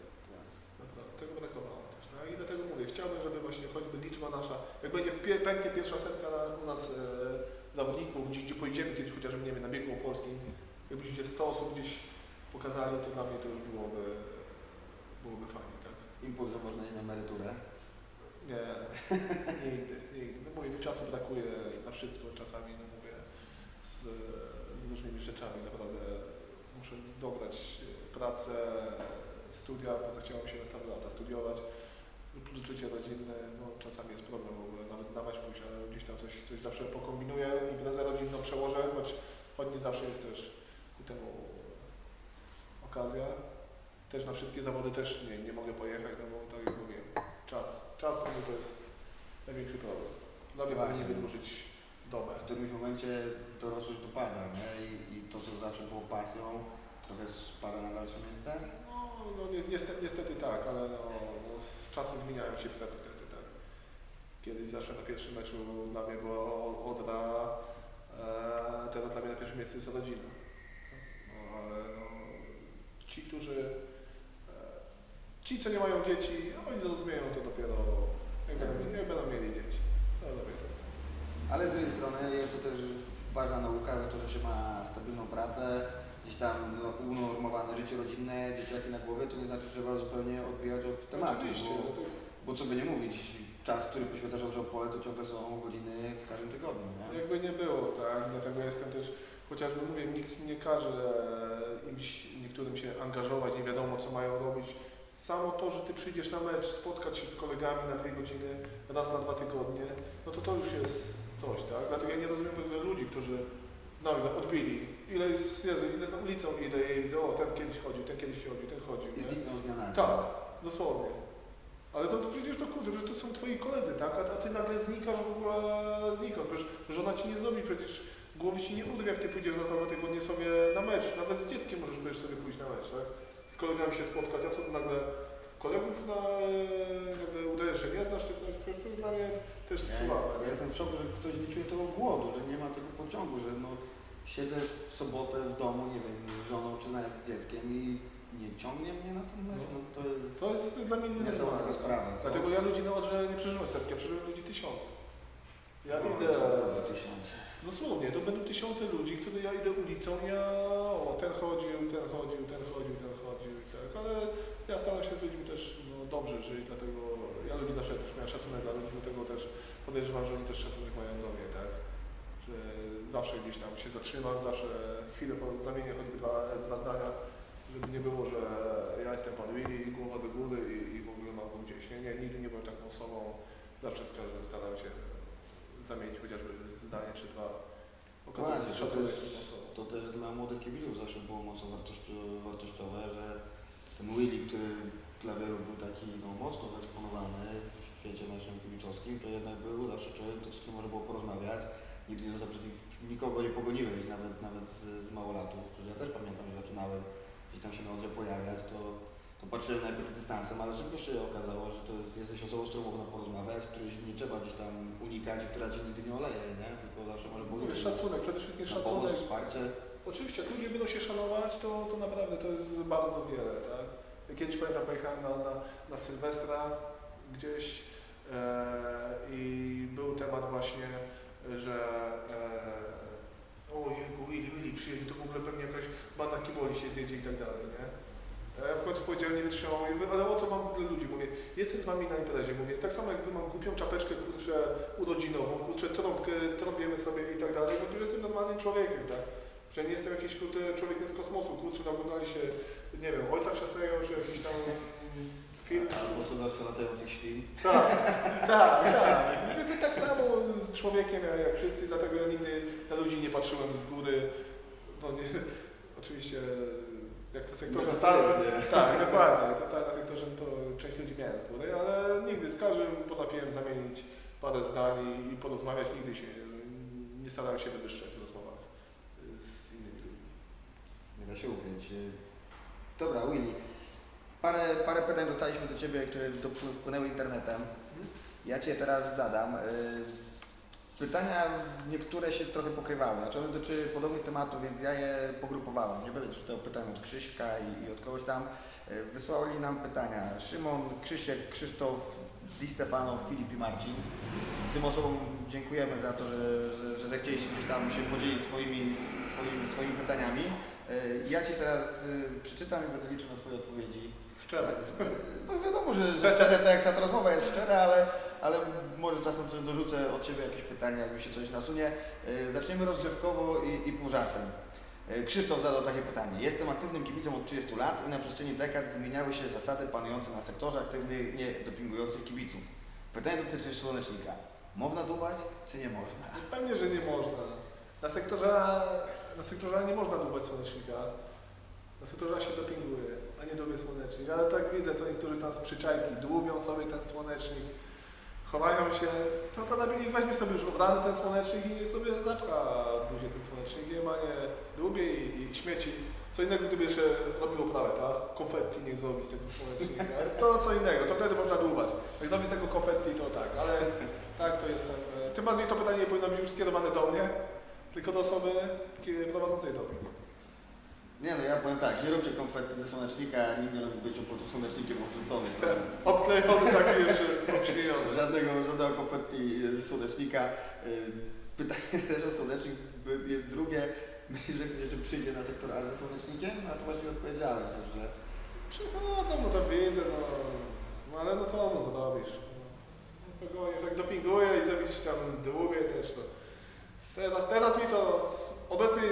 Naprawdę, tego brakowało też. Tak? I dlatego mówię, chciałbym, żeby właśnie choćby liczba nasza, jak będzie pie, pęknie pierwsza setka na, u nas e, zawodników, gdzie, gdzie pojedziemy kiedyś chociażby, nie wiem, na biegu opolskim, jakbyśmy się 100 osób gdzieś pokazali, to dla mnie to już byłoby, byłoby fajnie, tak? Impuls, że można iść na emeryturę. Nie, nigdy, nigdy. No mówię, mi czasu brakuje na wszystko czasami, no mówię, z, z różnymi rzeczami, naprawdę muszę dobrać pracę, studia, bo zachciało mi się na stare lata studiować, plus życie rodzinne, no czasami jest problem w ogóle, nawet dawać pójść, ale gdzieś tam coś, coś zawsze pokombinuję, imprezę rodzinną przełożę, choć, choć nie zawsze jest też ku temu okazja. Też na wszystkie zawody też nie, nie mogę pojechać, no bo tak jak mówię, czas. Czas to, to jest największy problem. Dla mnie Właśnie. powinien wydłużyć dobę. W którymś momencie dorosłość dopada, nie? I, I to, co zawsze było pasją, trochę spada na dalsze miejsce. No, no ni niestety, niestety tak, ale no, no, z czasem zmieniają się priorytety, tak. Kiedyś zawsze na pierwszym meczu dla mnie była Odra, e, teraz dla mnie na pierwszym miejscu jest rodzina. No, ale no, ci, którzy, e, ci, co nie mają dzieci, oni zrozumieją to dopiero, jak będą, jak będą mieli dzieci. To dopiero. Ale z drugiej strony jest to też ważna nauka, że to, że się ma stabilną pracę, gdzieś tam no, unormowane życie rodzinne, dzieciaki na głowie, to nie znaczy, że trzeba zupełnie odbijać od tematu. Oczywiście, Bo, no to, bo co by nie mówić, czas, który poświęcasz pole, to ciągle są godziny w każdym tygodniu. Nie? Jakby nie było, tak, dlatego jestem też, chociażby mówię, nikt nie każe imś, niektórym się angażować, nie wiadomo co mają robić. Samo to, że ty przyjdziesz na mecz, spotkać się z kolegami na dwie godziny, raz na dwa tygodnie, no to to już jest coś, tak? Dlatego ja nie rozumiem w ogóle ludzi, którzy nagle odbili. Ile jest, Jezu, ile na ulicą idę i widzę, o ten kiedyś chodził, ten kiedyś chodził, ten chodził. I nie? znikną z dnia na dzień. Tak, dosłownie. Ale to przecież to kurde, że to są twoi koledzy, tak? A, a ty nagle znikasz w ogóle znikąd. Przecież żona ci nie zrobi, przecież głowy ci nie udrwie, jak ty pójdziesz za dwa tygodnie sobie na mecz. Nawet z dzieckiem możesz będziesz sobie pójść na mecz, tak? Z kolegami się spotkać, a co nagle kolegów na, nagle udajesz, że nie znasz czy coś? To jest dla mnie też Ja, słabe. ja jestem w szoku, że ktoś nie czuje tego głodu, że nie ma tego pociągu, że no, siedzę w sobotę w domu, nie wiem, z żoną czy nawet z dzieckiem i nie ciągnie mnie na ten mecz. No, to jest To jest, to jest dla mnie nienormalne. sprawa. co? Dlatego ja ludzi na Odrze nie przeżyłem setki, ja przeżyłem ludzi tysiące. Ja No, idę... to tysiące. Dosłownie, to będą tysiące ludzi, które ja idę ulicą, ja o, ten chodził, ten chodził, ten chodził, ten chodził i tak, ale ja staram się z ludźmi też no, dobrze żyć, dlatego ja ludzi zawsze też miałem szacunek dla ludzi, dlatego też podejrzewam, że oni też szacunek mają do mnie, tak, że zawsze gdzieś tam się zatrzymam, zawsze chwilę po zamienię choćby dwa, dwa zdania, żeby nie było, że ja jestem pan Willy, głowa do góry i, i w ogóle mam go gdzieś, nie, nie, nigdy nie byłem taką osobą, zawsze z każdym staram się zamienić chociażby zdanie czy dwa, okazywać Właśnie, to szacunek też- tym osobom. To też dla młodych kibiców zawsze było mocno wartości- wartościowe, że ten Willy, który dla wielu był taki no, mocno wyeksponowany w świecie naszym kibicowskim, to jednak był zawsze człowiek, z którym można było porozmawiać. Nigdy nie został nikogo nie pogoniłeś, nawet, nawet z, z małolatów, którzy ja też pamiętam, że zaczynałem gdzieś tam się na odrze pojawiać, to, to patrzyłem najpierw dystansem, ale szybko się okazało, że to jest, jesteś osobą, z którą można porozmawiać, której nie trzeba gdzieś tam unikać która cię nigdy nie oleje, nie? Tylko zawsze może było Mówię, szacunek, przede wszystkim na pomoc, szacunek. wsparcie. Oczywiście, jak ludzie będą się szanować, to, to naprawdę to jest bardzo wiele, tak? Kiedyś pamiętam, pojechałem na, na, na Sylwestra gdzieś e, i był temat właśnie, że e, o jego Willy, Willy przyjedzie, to w ogóle pewnie jakaś banda kiboli się zjedzie i tak dalej, nie? A Ja w końcu powiedziałem, nie wytrzymam, mówię, ale o co mam ogóle ludzi? Mówię, jestem z wami na imprezie, mówię, tak samo jak wy mam głupią czapeczkę, kurczę, urodzinową, kurczę, trąbkę, trąbiemy sobie i tak dalej, bo jestem normalnym człowiekiem, tak? Że nie jestem jakiś kurczę, człowiekiem z kosmosu, kurczę, naoglądali się, nie wiem, ojca chrzestnego, czy jakiś tam Film. Albo gospodarstwo latających świn. Tak, tak, tak. Jestem tak samo człowiekiem jak, jak wszyscy, dlatego ja nigdy na ludzi nie patrzyłem z góry. No nie, oczywiście jak te sektorze No nie? tak, dokładnie, to stałe na sektorze, to część ludzi miałem z góry, ale nigdy z każdym potrafiłem zamienić parę zdań i, i porozmawiać, nigdy się nie starałem się wywyższać w rozmowach z innymi ludźmi. Nie da się ukryć. Dobra, Willy. Parę, parę pytań dostaliśmy do Ciebie, które dopł- wpłynęły internetem. Ja Cię teraz zadam. Pytania niektóre się trochę pokrywały, znaczy one dotyczyły podobnych tematów, więc ja je pogrupowałem. Nie będę czytał pytań od Krzyśka i, i od kogoś tam. Y, Wysłali nam pytania Szymon, Krzysiek, Krzysztof, Di Stefano, Filip i Marcin. Tym osobom dziękujemy za to, że, że, że zechcieliście gdzieś tam się podzielić swoimi, swoimi, swoimi pytaniami. Y, Ja Ci teraz y, przeczytam i będę liczył na Twoje odpowiedzi. Szczerze. No wiadomo, że, że szczere, tak jak ta rozmowa jest szczera, ale, ale może czasem też dorzucę od siebie jakieś pytania, jak mi się coś nasunie. Yy, Zaczniemy rozgrzewkowo i, i pół żartem. Yy, Krzysztof zadał takie pytanie. Jestem aktywnym kibicem od 30 lat i na przestrzeni dekad zmieniały się zasady panujące na sektorze aktywnych, nie dopingujących kibiców. Pytanie dotyczy słonecznika. Można dubać, czy nie można? Pewnie, że nie można. Na sektorze, na sektorze nie można dłubać słonecznika. Na sektorze się dopinguje, a nie dłubie słonecznik. Ale tak widzę, co niektórzy tam z przyczajki dłubią sobie ten słonecznik, chowają się. To, to lepiej weźmie sobie już obrany ten słonecznik i niech sobie zapcha buzię tym słonecznikiem, a nie dłubie i, i śmieci. Co innego, gdyby jeszcze robił oprawę, tak? Konfetti niech zrobi z tego słonecznika. To co innego, to wtedy można dłubać. Jak zrobi z tego konfetti, to tak, ale tak, to jestem. e, Tym bardziej to pytanie nie powinno być już skierowane do mnie, tylko do osoby prowadzącej doping. Nie no, ja powiem tak, nie róbcie konfetti ze słonecznika, nikt nie lubi być pod słonecznikiem obrzucony. Obklejony taki jeszcze obśmiejony. Żadnego, żadnego konfetti ze słonecznika. Yy, Pytanie też o słonecznik jest drugie. Myślisz, że ktoś jeszcze przyjdzie na sektor A ze słonecznikiem? A to właściwie odpowiedziałeś już, że Przychodzą, no to wiedzę, no, no ale no co no zrobisz? No, Pogonisz, jak dopinguje i zrobić tam długie też, to teraz, teraz mi to, obecny,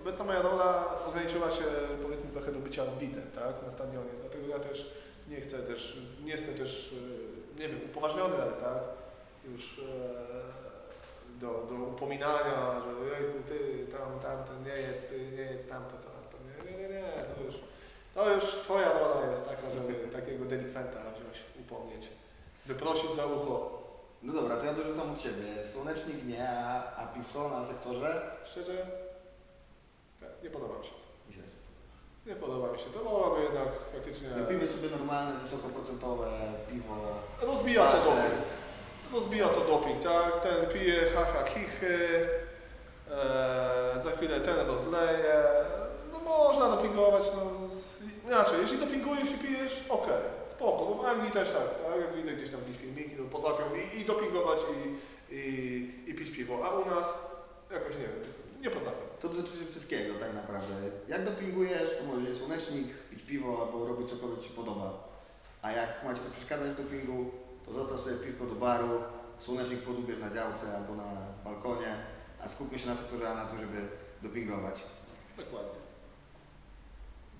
obecna moja rola ograniczyła się powiedzmy trochę do bycia widzem, tak, na stadionie, dlatego ja też nie chcę też, nie jestem też, e, nie wiem, upoważniony, ale tak, już e, do, do upominania, że jejku, ty tam, tamten nie jest, ty nie jest tamto, to nie, nie, nie, nie, to już, to już twoja rola jest taka, żeby takiego delikwenta wziąć, upomnieć, wyprosić za ucho. no dobra, to ja dorzucam od siebie. Słonecznik nie, a, a piwko na sektorze? Szczerze, nie, podoba mi się. Myślę, Nie podoba mi się. To mogłaby jednak faktycznie... że Pijmy sobie normalne, wysokoprocentowe piwo. Rozbija to doping. Rozbija to doping, tak? Ten pije haha kichy, e, za chwilę ten rozleje. No można dopingować, no inaczej, jeśli dopingujesz i pijesz, okej, spoko. Bo w Anglii też tak, tak? Jak widzę gdzieś tam jakieś filmiki, to potrafią i, i dopingować i, i, i pić piwo, a u nas jakoś nie wiem, nie potrafią. To dotyczy wszystkiego tak naprawdę. Jak dopingujesz, to możesz jeść słonecznik, pić piwo albo robić cokolwiek Ci się podoba. A jak macie to przeszkadzać w dopingu, to zostaw sobie piwko do baru, słonecznik podubierz na działce albo na balkonie, a skupmy się na sektorze A na tym, żeby dopingować. Dokładnie.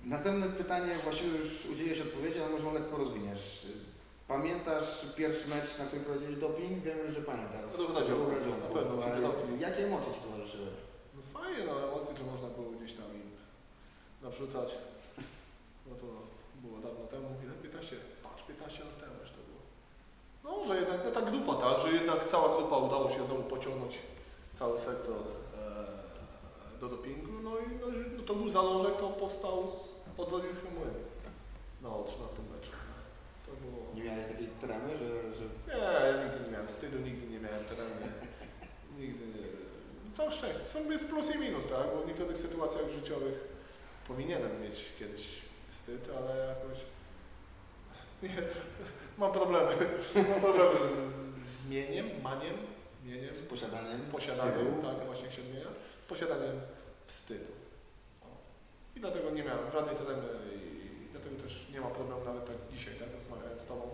Następne pytanie, właściwie już udzieliłeś odpowiedzi, ale może lekko rozwiniesz. Pamiętasz pierwszy mecz, na którym prowadziłeś doping? Wiem już, że pamiętasz. Ale robisz? Jakie emocje Ci towarzyszyły? No fajnie, no emocje, że można było gdzieś tam im nawrzucać. No to było dawno temu, ile? 15, patrz, 15 lat temu już to było. No, że jednak, no ta grupa, tak, że jednak cała grupa udało się znowu pociągnąć cały sektor e, do dopingu, no i no, i- no to był zalążek, to powstał, z- odrodził się młyn na oczy na tym meczu. To było... Nie miałeś takiej tremy, że, że Nie, ja nigdy nie miałem wstydu, nigdy nie miałem terenu. Nigdy. Całe szczęście. Są jest plus i minus, tak? Bo w niektórych sytuacjach życiowych powinienem mieć kiedyś wstyd, ale jakoś. Nie, mam problemy. Mam problemy z, z mieniem, maniem, mieniem, z posiadaniem posiadaniem, wstydu. tak właśnie się odmienia, posiadaniem wstydu. I dlatego nie miałem żadnej tremy i dlatego też nie ma problemu nawet tak dzisiaj, tak, rozmawiając z Tobą,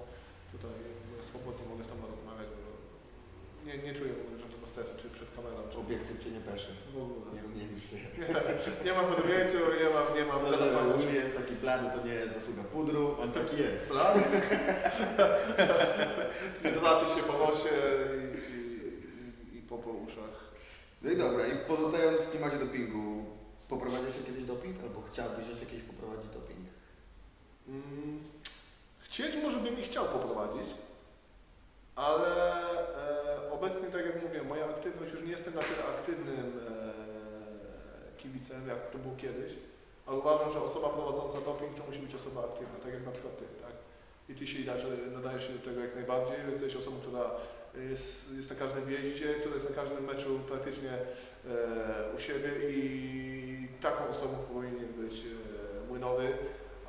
tutaj swobodnie mogę z Tobą nie, nie czuję w ogóle żadnego stresu, czy przed kamerą, czy Obiektyw cię nie peszy. w ogóle. Nie rumienisz się. Nie, nie mam rumieńców, nie mam, nie mam To, że u mnie jest taki blady, to nie jest zasługa pudru, on taki jest. Plan? Drapię się po nosie i, i, i, i po, po uszach. No i dobra, i pozostając w klimacie dopingu, poprowadzisz się kiedyś doping, albo chciałbyś jeszcze kiedyś poprowadzić doping? Mm, Chcieć może bym i chciał poprowadzić, ale e, obecnie, tak jak mówię, moja aktywność, już nie jestem na tyle aktywnym e, kibicem, jak to było kiedyś, ale uważam, że osoba prowadząca doping to musi być osoba aktywna, tak jak na przykład Ty, tak? I Ty się nadajesz się do tego jak najbardziej, jesteś osobą, która jest, jest na każdym wyjeździe, która jest na każdym meczu praktycznie e, u siebie i taką osobą powinien być e, Młynowy,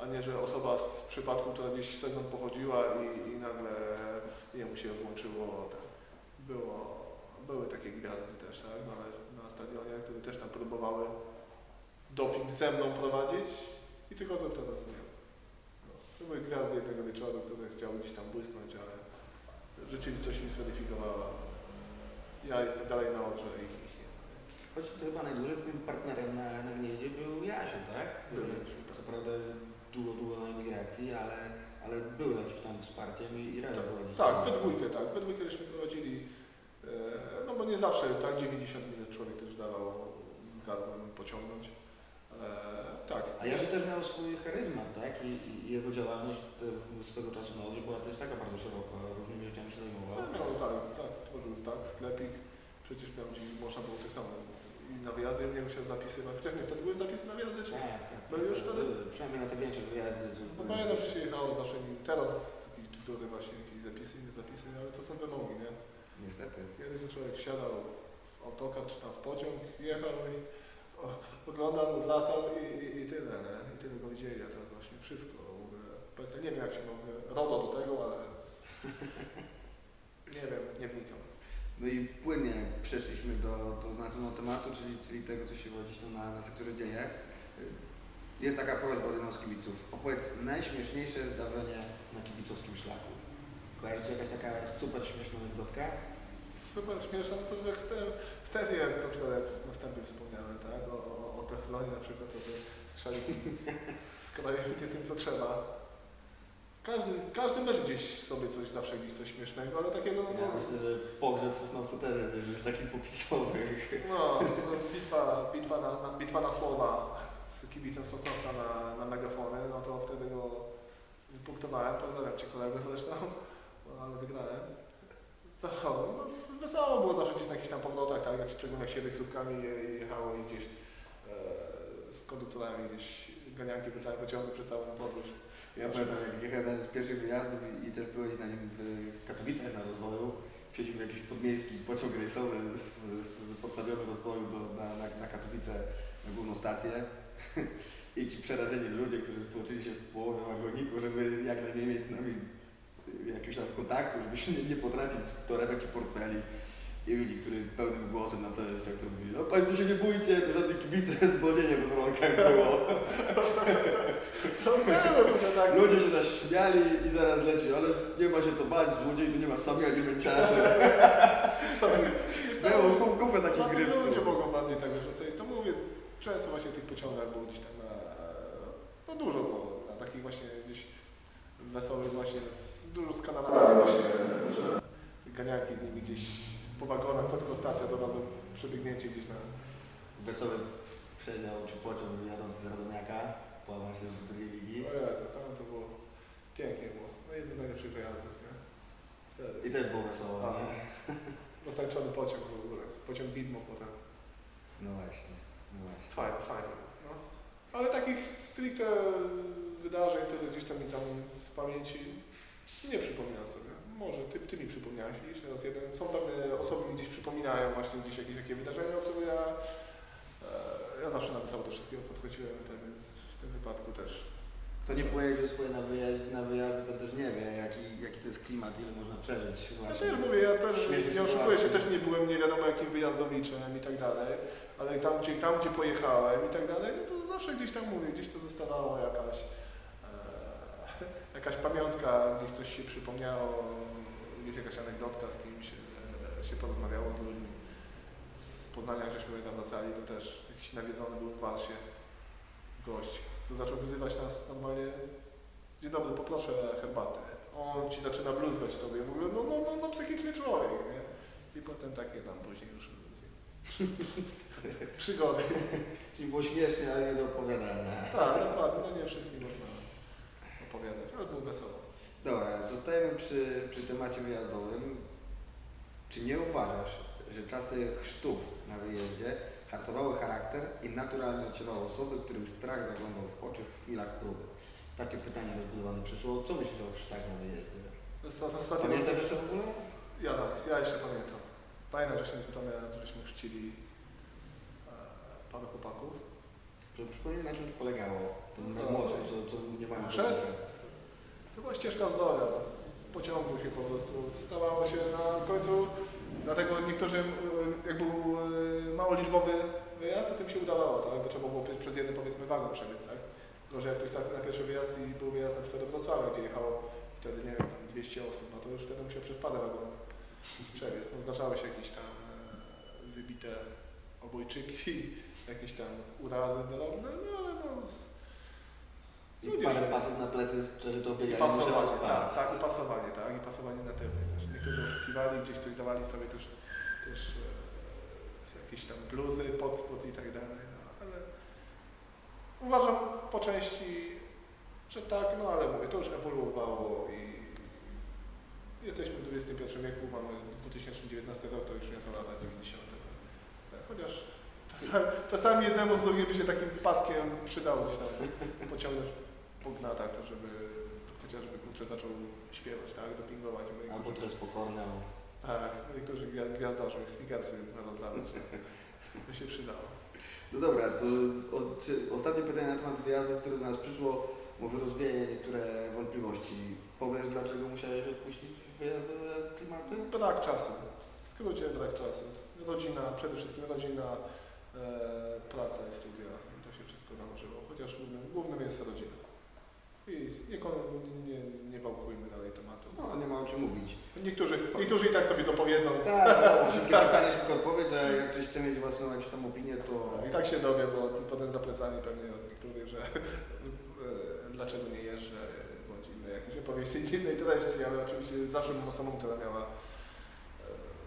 a nie, że osoba z przypadku, która gdzieś sezon pochodziła i, i nagle jemu się włączyło, tak, było, były takie gwiazdy też, tak, na, na stadionie, które też tam próbowały doping ze mną prowadzić i tylko za teraz nie. No, to były gwiazdy jednego wieczoru, które chciały gdzieś tam błysnąć, ale rzeczywistość mi zweryfikowała. Ja jestem dalej na odrze i ich nie ma. Choć to chyba najdłużej twoim partnerem na, na gnieździe był Jasiu, tak? Był Jasiu, tak. Co prawda długo, długo na emigracji, ale, ale był jakimś tam wsparciem i, i razem prowadzić. Tak, we dwójkę, tak. We dwójkę żeśmy prowadzili, no bo nie zawsze, tak, 90 minut człowiek też dawał z gardłem pociągnąć. E, tak. A Jasiu też miał swój charyzmat, tak? I, i jego działalność swego czasu na Odrze była też taka bardzo szeroka, różnymi rzeczami się zajmował. No, tak, tak, stworzył tak, sklepik, przecież miał gdzieś, można było tak samo i na wyjazdy niego się zapisywać. Chociaż nie, wtedy były zapisy na wyjazdy, czy nie? Tak, tak. Były już wtedy? Przynajmniej na te większe wyjazdy. No pamiętam, że się jechało zawsze, teraz jakieś bzdury właśnie, jakieś zapisy, nie zapisy, ale to są wymogi, nie? Niestety. Kiedyś człowiek siadał w autokar czy tam w pociąg, jechał i oglądał, wracał i, i, i tyle, nie? I tyle go widzieli, a teraz właśnie wszystko. w ogóle. Powiedzmy, nie wiem jak się mogę, RODO do tego, ale nie wiem, nie wnikam. No i płynnie przeszliśmy do, do następnego tematu, czyli, czyli tego, co się gdzieś tam na, na sektorze dzieje. Jest taka prośba od jednego z kibiców. Opowiedz najśmieszniejsze zdarzenie na kibicowskim szlaku. Kojarzycie jakaś taka super śmieszna anegdotka? Super śmieszne, no to jak wstęp, wstępie, jak na przykład jak na wstępie wspomniałem, tak? O, o, o Teflonie na przykład, to te szaliki składają nie tym, co trzeba. Każdy, każdy mecz gdzieś sobie coś, zawsze gdzieś coś śmiesznego, ale takiego no, Ja myślę, że pogrzeb Sosnowcu też jest jednym z takich popisowych. no, no bitwa, bitwa, na, na, bitwa na słowa z kibicem Sosnowca na, na megafony, no to wtedy go wypunktowałem, pozdrawiam Cię kolego zresztą, ale wygrałem. Co? No, wesoło było zawsze gdzieś na jakichś tam powrotach, tak, jak, szczególnie jak się rysówkami je- jechało i gdzieś e, z konduktorami gdzieś ganianki po całym pociągu przez całą podróż. Ja pamiętam, jak jeden z pierwszych wyjazdów i, i też byłeś na nim w Katowicach na rozwoju. Wsiedliśmy w jakiś podmiejski pociąg rejsowy z, z podstawiony rozwoju do, na, na, na Katowice, na główną stację. I ci przerażeni ludzie, którzy stłoczyli się w połowie wagoniku, żeby jak najmniej mieć z nami jakiegoś tam kontaktu, żebyśmy nie, nie potracić torebek i portfeli. I Emili, który pełnym głosem na cały sektor mówi, no Państwo się nie bójcie, to żadne kibice, zwolnienie w rolkach było. No, no, trochę tak. Ludzie się zaśmiali i zaraz leci, ale nie ma się co bać, złodziej tu nie ma sami, a nie męciarze. Wiesz co, Miało kup- kupę takich No to grypsów. ludzie mogą bardziej tak wyrzucać. To mówię, często właśnie w tych pociągach było gdzieś tam na... No dużo było, na takich właśnie gdzieś wesołych właśnie, z, dużo z kanałami właśnie, że ganiarki z nimi gdzieś po wagonach, co tylko stacja, to razu przebiegnięcie gdzieś na... Wesoły przedział czy pociąg jadący z Radomiaka, połamał się do drugiej ligi. O Jezu, tam to było, pięknie było. No jeden z najlepszych wyjazdów, nie? Wtedy. I też było wesoło, A. nie? Dostarczony pociąg w ogóle, pociąg widmo potem. No właśnie, no właśnie. Fajne, fajne. No. Ale takich stricte wydarzeń, które gdzieś tam mi tam pamięci nie przypominam sobie. Może ty, ty mi przypomniałeś, widzisz, teraz jeden. Są pewne osoby mi gdzieś przypominają właśnie gdzieś jakieś takie wydarzenia, o które ja, e, ja zawsze na wesoło do wszystkiego podchodziłem, tak więc w tym wypadku też. Kto nie pojeździł swoje na wyjazd, na wyjazdy, to też nie wie, jaki, jaki to jest klimat, ile można przeżyć. Ja Właśnie. też mówię, ja też nie oszukuję się, też nie byłem nie wiadomo jakim wyjazdowiczem i tak dalej, ale tam gdzie, tam, gdzie pojechałem i tak dalej, no to zawsze gdzieś tam mówię, gdzieś to zostawało jakaś, jakaś pamiątka, gdzieś coś się przypomniało, gdzieś jakaś anegdotka z kimś e, się porozmawiało z ludźmi z Poznania, jak żeśmy tam wracali, to też jakiś nawiedzony był w Warsie gość, to zaczął wyzywać nas normalnie Dzień dobry, poproszę herbatę. On ci zaczyna bluzgać tobie, w ogóle no, no, no, no psychiczny człowiek, nie? I potem takie tam później już przygody. Czyli było śmiesznie, ale nie do opowiadania. Tak, dokładnie, no nie wszystkim opowiadać, ale było wesoło. Dobra, zostajemy przy, przy temacie wyjazdowym. Czy nie uważasz, że czasy chrztów na wyjeździe hartowały charakter i naturalnie odciewały osoby, którym strach zaglądał w oczy w chwilach próby? Takie pytanie rozbudowane przyszło. Co myślisz o chrztach na wyjeździe? Ostatnio Pamiętasz jeszcze w ogóle? Ja tak, ja jeszcze pamiętam. Pamiętam, że się spytamy, żeśmy chrzcili e, parę chłopaków. Przypomnij na czym to polegało. Ten Co? co, nie mają Chrzest? To była ścieżka zdrowia. Pociągu się po prostu. Stawało się na końcu, dlatego niektórzy, e, jak był e, mało liczbowy wyjazd, to tym się udawało, tak? Bo trzeba było przez jeden powiedzmy wagon przebiec, tak? Że jak ktoś trafił na pierwszy wyjazd i był wyjazd na przykład do Wrocławia, gdzie jechało wtedy, nie wiem, tam 200 osób, no to już wtedy musiał przez parę wagonów przebiec. No zdarzały się jakieś tam e, wybite obojczyki, jakieś tam urazy drobne, no ale no... I Ludzie parę pasów na plecy, wtedy to biegali. pasowanie, tak, tak, i pasowanie, tak, i pasowanie na. Też niektórzy oszukiwali, gdzieś coś dawali sobie też, też e, jakieś tam bluzy, pod spód i tak dalej, no, ale uważam po części, że tak, no ale mówię, to już ewoluowało i jesteśmy w XXI wieku, mamy 2019 rok, to już nie są lata 90. Chociaż czasami, czasami jednemu z drugim by się takim paskiem przydało gdzieś tam pociągnąć po gnatach, to żeby to chociażby kurczę zaczął śpiewać, tak, dopingować. bo Albo to jest pokorne. o. Tak, niektórzy gwia- gwiazdarzą, jak sneakersy rozdawać, tak. by się przydało. No dobra, to ostatnie pytanie na temat wyjazdu, które do nas przyszło, może rozwieje niektóre wątpliwości. Powiesz, dlaczego musiałeś odpuścić wyjazdowe klimaty? Brak czasu. W skrócie brak czasu. Rodzina, przede wszystkim rodzina, e, praca i studia. I to się wszystko nałożyło. Chociaż głównym, głównym jest rodzina. I nie, nie, nie wałkujmy dalej tematu. No, nie ma o czym mówić. Niektórzy, niektórzy i tak sobie to powiedzą. Tak, no, szybkie pytanie, szybka odpowiedź, a jak ktoś chce mieć własną jakąś tam opinię, to... I tak się dowie, bo potem za plecami pewnie od niektórych, że e, dlaczego nie jeżdżę, bądź inne jakieś opowieści innej treści, ale oczywiście zawsze bym osobą, która miała e,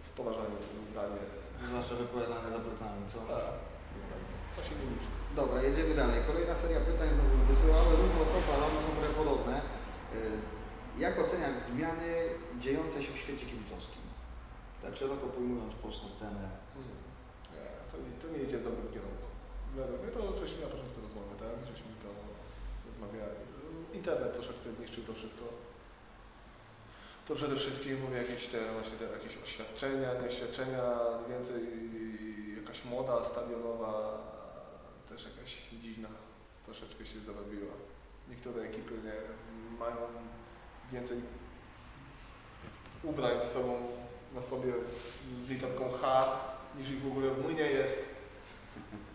w poważaniu to zdanie. Zwłaszcza wypowiadane za plecami, co? Tak, to się nie liczy. Dobra, jedziemy dalej. Kolejna seria pytań znowu różne osoby, ale one są trochę podobne. Y, Jak oceniasz zmiany dziejące się w świecie kibicowskim? Tak szeroko pojmując polską scenę. Hmm. To, nie- to nie idzie w dobrym kierunku. Według mnie to żeśmy na początku rozmowy, tak? Żeśmy to rozmawiali. Internet troszeczkę zniszczył to wszystko. To przede wszystkim mówię jakieś te właśnie te jakieś oświadczenia, nie oświadczenia, więcej jakaś moda stadionowa, też jakaś dziwna troszeczkę się zarobiła. Niektóre ekipy nie, mają więcej ubrań ze sobą na sobie z literką H niż ich w ogóle w młynie jest.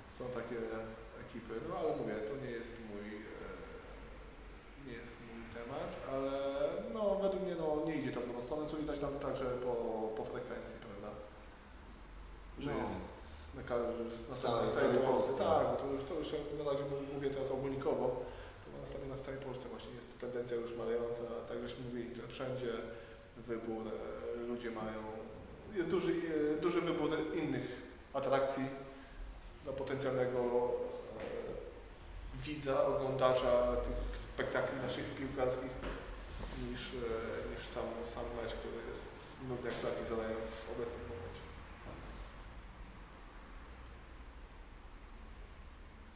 Są takie ekipy, no ale mówię, to nie jest mój, e, nie jest mój temat, ale no według mnie no, nie idzie to w drugą stronę, co widać tam także po, po frekwencji, prawda? Że No. jest na, na stadionach całej Polsce. Polsce. Tak, to już, to już na razie mówię teraz ogólnikowo, to na stadionach w całej Polsce właśnie jest tendencja już malejąca, tak żeśmy mówili, że wszędzie wybór, e, ludzie mają, jest duży, e, duży wybór innych atrakcji dla potencjalnego e, widza, oglądacza tych spektakli naszych piłkarskich niż, niż sam, sam mecz, który jest nudny jak flaki zaleją w obecnym momencie.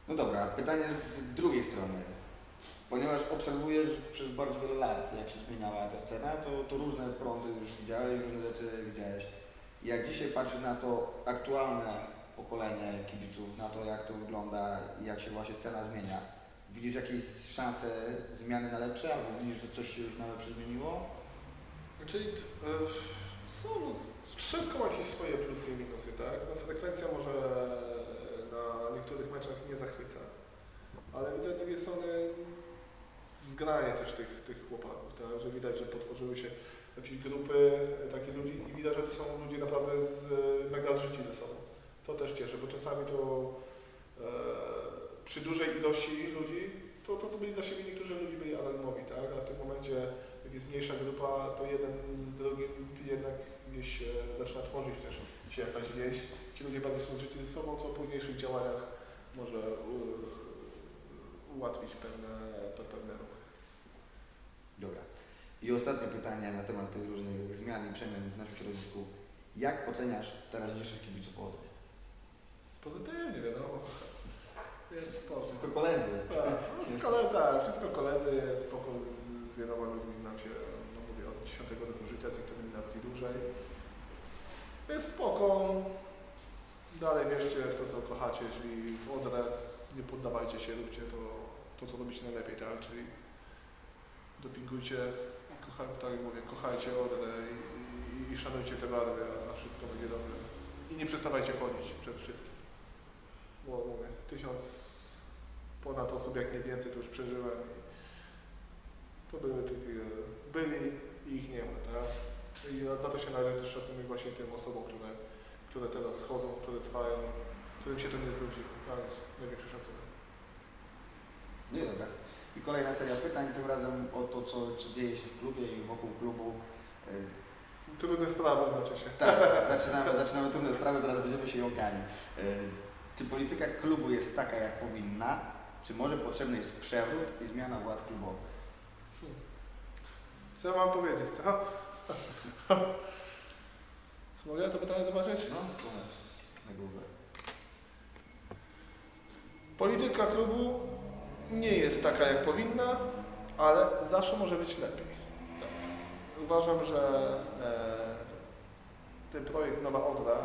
No dobra, pytanie z drugiej strony. Ponieważ obserwujesz przez bardzo wiele lat, jak się zmieniała ta scena, to, to różne prądy już widziałeś, różne rzeczy widziałeś. Jak dzisiaj patrzysz na to aktualne pokolenie kibiców, na to jak to wygląda i jak się właśnie scena zmienia, widzisz jakieś szanse zmiany na lepsze, albo widzisz, że coś się już na lepsze zmieniło? Czyli e, są, wszystko ma jakieś swoje plusy i minusy, tak? No, frekwencja może na niektórych meczach nie zachwyca, ale widać z drugiej strony zgranie też tych, tych chłopaków, tak? Że widać, że potworzyły się jakieś grupy e, takich ludzi i widać, że to są ludzie naprawdę z, e, mega zżyci ze sobą. To też cieszy, bo czasami to e, przy dużej ilości ludzi, to, to co byli dla siebie niektórzy ludzi byli anonimowi, tak? A w tym momencie, jak jest mniejsza grupa, to jeden z drugim jednak gdzieś zaczyna tworzyć też się jakaś wieś. Ci ludzie bardziej są zżyci ze sobą, co w późniejszych działaniach może ułatwić pewne, pe- pewne ruchy. Dobra. I ostatnie pytanie na temat tych różnych zmian i przemian w naszym środowisku. Jak oceniasz teraźniejszych kibiców Odry? Pozytywnie wiadomo. Jest spoko. Wszystko koledzy. Tak, kole, tak, wszystko koledzy, jest spoko, z, z wieloma ludźmi 80 roku życia, z niektórymi nawet i dłużej. Jest spoko. Dalej wierzcie w to, co kochacie, czyli w odrę nie poddawajcie się, róbcie to, to co robicie najlepiej, tak? Czyli dopingujcie, kocha, tak jak mówię, kochajcie odrę i, i, i szanujcie te barwy, a wszystko będzie dobre. I nie przestawajcie chodzić przede wszystkim. Bo mówię, tysiąc ponad osób, jak nie więcej, to już przeżyłem. I to były takie, byli ich nie ma, tak? I za to się należy też szacunek właśnie tym osobom, które, które teraz chodzą, które trwają, którym się to nie znudzi. Ale największy szacunek. Nie, dobra. I kolejna seria pytań, tym razem o to, co, co dzieje się w klubie i wokół klubu. Y, Trudne sprawy znaczy się. Tak, zaczynamy, zaczynamy trudne sprawy, teraz będziemy się jąkani. Y, Czy polityka klubu jest taka, jak powinna? Czy może potrzebny jest przewrót i zmiana władz klubowych? Co mam powiedzieć, co? Mogę to pytanie zobaczyć? No, to na głowę. Polityka klubu nie jest taka, jak powinna, ale zawsze może być lepiej. Tak. Uważam, że e, ten projekt Nowa Odra,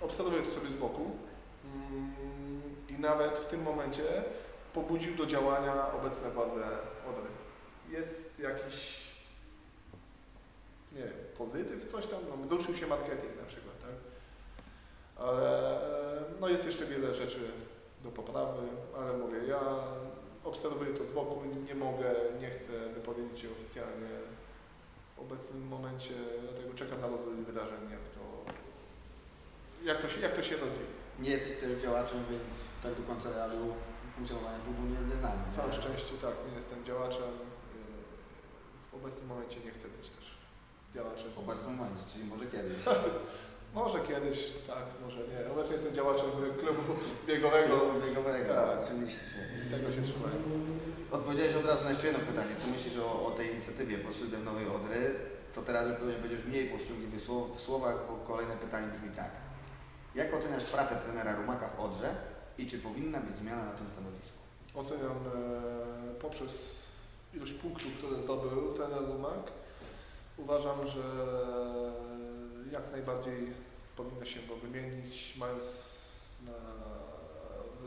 obserwuję to sobie z boku mm, i nawet w tym momencie pobudził do działania obecne władze Odry. Jest jakiś, nie wiem, pozytyw, coś tam, no, doruszył się marketing na przykład, tak? Ale e, no jest jeszcze wiele rzeczy do poprawy, ale mówię, ja obserwuję to z boku, nie mogę, nie chcę wypowiedzieć się oficjalnie w obecnym momencie, dlatego czekam na rozwój wydarzeń, jak to, jak to, się, jak to się rozwinie. Nie jesteś też działaczem, więc tak do końca realiów funkcjonowania klubu nie, nie znamy. Całe szczęście tak, nie jestem działaczem, w obecnym momencie nie chcę być też działaczem. Obecnym momencie, czyli może kiedyś. Może kiedyś, tak, może nie. Obecnie jestem działaczem klubu biegowego Klubu biegowego, Tak. oczywiście. i tego się trzymałem. Odpowiedziałeś od razu na jeszcze jedno pytanie. Co myślisz o, o tej inicjatywie pod szyldem Nowej Odry? To teraz już pewnie będziesz mniej powściągliwy w słowach, bo kolejne pytanie brzmi tak. Jak oceniasz pracę trenera Rumaka w Odrze i czy powinna być zmiana na tym stanowisku? Oceniam e, poprzez ilość punktów, które zdobył trener Rumak. Uważam, że jak najbardziej powinno się go wymienić, mając na,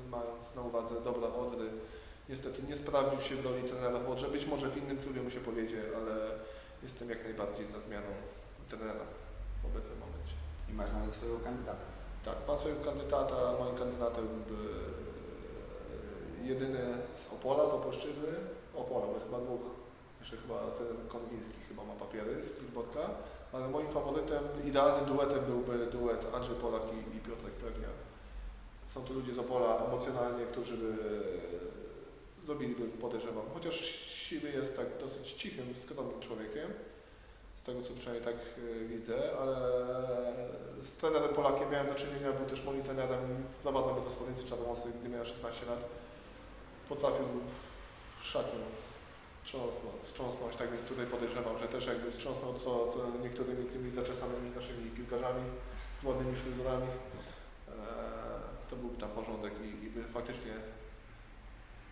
mając na uwadze dobra Odry. Niestety nie sprawdził się w roli trenera w Odrze. Być może w innym klubie mu się powiedzie, ale jestem jak najbardziej za zmianą trenera w obecnym momencie. I masz nawet swojego kandydata. Tak, mam swojego kandydata. Moim kandydatem byłby e, jedyny z Opola, z Opolszczyzny. Opola, bo jest chyba dwóch. Jeszcze chyba ten Konwiński chyba ma papiery z Kilborka. Ale moim faworytem, idealnym duetem byłby duet Andrzej Polak i, i Piotrek. Są to ludzie z Opola emocjonalnie, którzy by zrobiliby, podejrzewam. Chociaż Siwy jest tak dosyć cichym, skromnym człowiekiem. Z tego co przynajmniej tak e, widzę, ale z trenerem Polakiem miałem do czynienia, był też moim trenerem, wprowadzał mnie do Słownicy Czarnomosy, gdy miałem 16 lat. Potrafił w szatniu wstrząsnąć, tak więc tutaj podejrzewam, że też jakby wstrząsnął co, co niektórymi tymi zaczesanymi naszymi piłkarzami z ładnymi fryzurami, eee, to byłby tam porządek i, i by faktycznie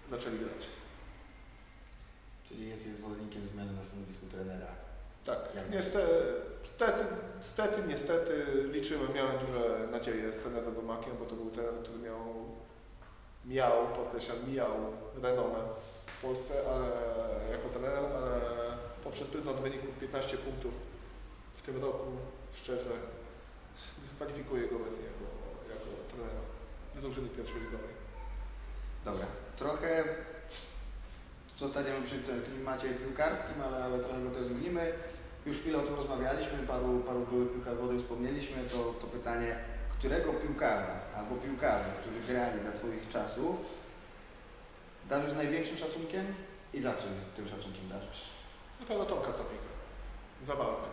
zaczęli grać. Czyli jesteś zwolennikiem zmiany na stanowisku trenera. Tak, niestety, niestety, niestety, niestety liczyłem, miałem duże nadzieje z trenerem Domakiem, bo to był trener, który miał, miał, podkreślam, miał renomę w Polsce, ale jako trener, ale poprzez pryzmat wyników 15 punktów w tym roku, szczerze, dyskwalifikuję go obecnie jako, jako trenera drużyny pierwszej ligowej. Dobra, trochę zostaniemy przy tym klimacie piłkarskim, ale, ale trochę go też zmienimy. już chwilę o tym rozmawialiśmy, paru, paru byłych piłkarzy wspomnieliśmy, to, to pytanie, którego piłkarza albo piłkarza, którzy grali za Twoich czasów, darzysz największym szacunkiem i zawsze tym szacunkiem darzysz? Na pewno Tomka Copika. Za walkę.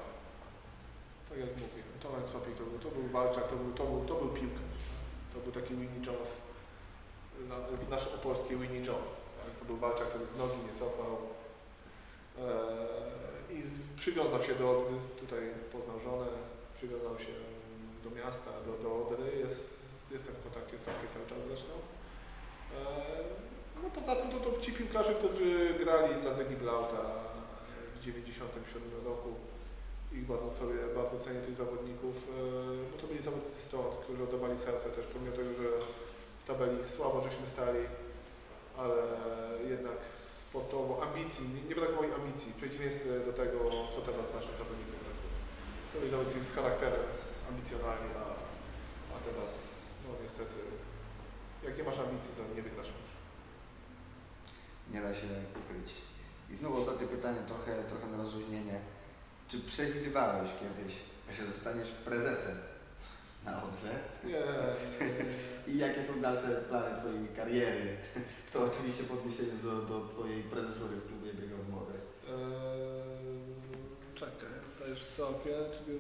Tak jak mówię, Tomek Copik to był, to był walczak, to był, to był, to był piłkarz. To był taki Winnie Jones, na- nasz opolski Winnie Jones. Tak? To był walczak, który nogi nie cofał. Eee, I przywiązał się do tutaj poznał żonę, przywiązał się do miasta, do, do Odry. Jest, jestem w kontakcie z Tomkiem cały czas zresztą. Eee, no poza tym to, to ci piłkarze, którzy grali za Zyggy Blauta w 97 roku i bardzo sobie, bardzo cenię tych zawodników, e, bo to byli zawodnicy stąd, którzy oddawali serce też, pomimo tego, że w tabeli słabo żeśmy stali, ale jednak sportowo ambicji, nie, nie brakowało im ambicji, w przeciwieństwie do tego, co teraz naszym zawodnikom brakuje. To byli zawodnicy z charakterem, z ambicjonalni, a, a teraz, no niestety, jak nie masz ambicji, to nie wygrasz. Nie da się ukryć. I znowu ostatnie pytanie, trochę, trochę na rozluźnienie. Czy przewidywałeś kiedyś, że zostaniesz prezesem na Odrze? Nie. I jakie są dalsze plany Twojej kariery? To oczywiście w odniesieniu do, do Twojej prezesury w klubie biegowym Odry. Eee, czekaj, to już co, czy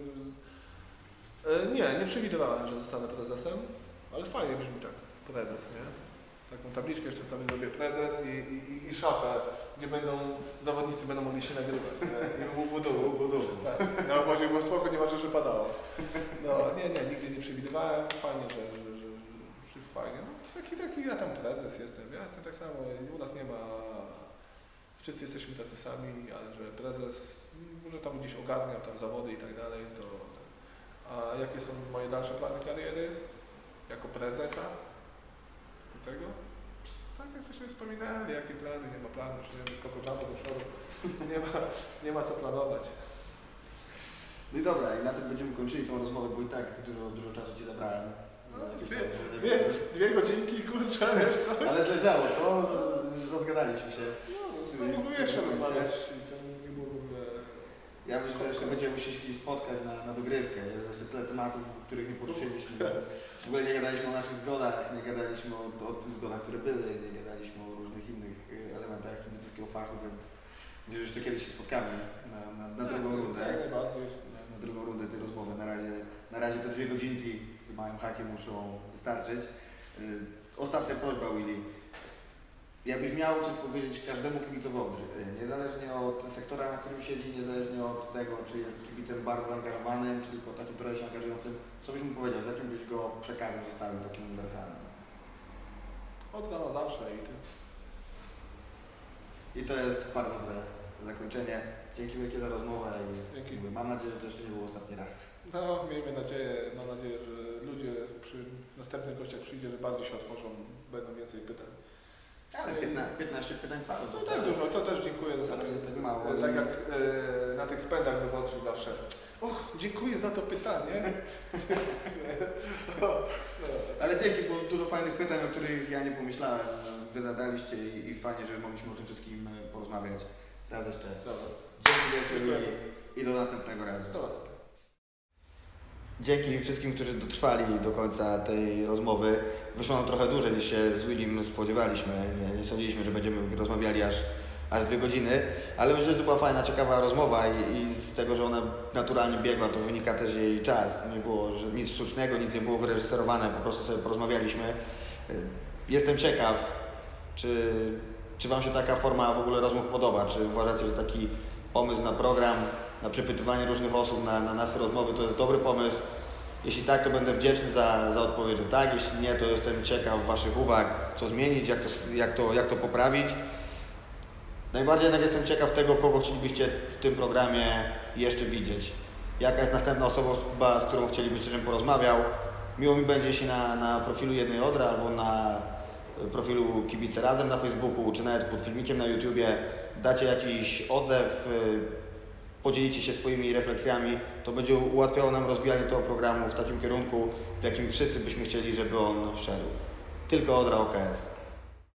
eee, Nie, nie przewidywałem, że zostanę prezesem, ale fajnie brzmi tak, prezes, nie? Taką tabliczkę jeszcze sobie zrobię prezes i, i, i szafę, gdzie będą, zawodnicy będą mogli się nagrywać, nie? I budowu, budowu. Tak, na obozie było spoko, nieważne, że padało. No nie, nie, nigdy nie przewidywałem, fajnie, że, że, że, że fajnie. No, taki, taki ja tam prezes jestem, ja jestem tak samo, u nas nie ma wszyscy jesteśmy tacy sami, ale że prezes może tam gdzieś ogarniał tam zawody i tak dalej, to... A jakie są moje dalsze plany kariery? Jako prezesa? Tego? Tak jakbyśmy wspominali, jakie plany, nie ma planu, że nie wiem, kokoczamy do przodu. Nie ma, nie ma co planować. No i dobra, i na tym będziemy kończyli tą rozmowę, bo i tak dużo, dużo czasu Ci zabrałem. No, dwie, dwie, dwie godzinki, kurczę, wiesz co? Ale zleciało, to rozgadaliśmy się. No, no, było jeszcze rozmawiać i to nie było w ogóle... Ja myślę, że jeszcze będziemy musieli spotkać na, na dogrywkę. Jest jeszcze tyle tematów, których nie poruszyliśmy. W ogóle nie gadaliśmy o naszych zgodach, nie gadaliśmy o, o tych zgodach, które były, nie gadaliśmy o różnych innych y, elementach kibicowskiego fachu, więc myślę, że jeszcze kiedyś się spotkamy na, na, na drugą rundę. Tak, najbardziej. Na, na drugą rundę tej rozmowy. Na razie, na razie te dwie godzinki z małym hakiem muszą wystarczyć. Y, ostatnia prośba, Willy. Jakbyś miał coś powiedzieć każdemu kibicowowi, y, niezależnie od sektora, na którym siedzi, niezależnie od tego, czy jest kibicem bardzo zaangażowanym, czy tylko takim trochę się angażującym, co byś mu powiedział, z jakim byś go przekazem zostawił takim uniwersalnym? Od na zawsze i ty. I to jest bardzo dobre zakończenie. Dzięki wielkie za rozmowę i Dzięki. mam nadzieję, że to jeszcze nie był ostatni raz. No, miejmy nadzieję, mam nadzieję, że ludzie przy następnych gościach przyjdzie, że bardziej się otworzą, będą więcej pytań. Ale 15, 15 pytań padło. No tak dużo, to też dziękuję za to. jest tak mało. Tak jak e, na tych spędach wyborczych zawsze. Och, dziękuję za to pytanie. no, no. Ale dzięki, bo dużo fajnych pytań, o których ja nie pomyślałem, wy zadaliście i, i fajnie, że mogliśmy o tym wszystkim e, porozmawiać. Raz jeszcze. Dobra, Dzięki wielkie i do następnego razu. do następnego. Dzięki wszystkim, którzy dotrwali do końca tej rozmowy. Wyszło nam trochę dłużej niż się z Willim spodziewaliśmy. Nie, nie sądziliśmy, że będziemy rozmawiali aż, aż dwie godziny, ale myślę, że to była fajna, ciekawa rozmowa i, i z tego, że ona naturalnie biegła, to wynika też jej czas. Nie było że nic sztucznego, nic nie było wyreżyserowane, po prostu sobie porozmawialiśmy. Y, Jestem ciekaw, czy, czy Wam się taka forma w ogóle rozmów podoba? Czy uważacie, że taki pomysł na program, na przepytywanie różnych osób na, na nasze rozmowy to jest dobry pomysł? Jeśli tak, to będę wdzięczny za, za odpowiedź, tak. Jeśli nie, to jestem ciekaw Waszych uwag, co zmienić, jak to, jak to, jak to poprawić. Najbardziej jednak jestem ciekaw tego, kogo chcielibyście w tym programie jeszcze widzieć. Jaka jest następna osoba, z którą chcielibyście, żebym porozmawiał. Miło mi będzie, jeśli na, na profilu Jednej Odry albo na y, profilu Kibice Razem na Facebooku, czy nawet pod filmikiem na YouTubie dacie jakiś odzew, y, podzielicie się swoimi refleksjami, to będzie ułatwiało nam rozwijanie tego programu w takim kierunku, w jakim wszyscy byśmy chcieli, żeby on szedł. Tylko Odra OKS.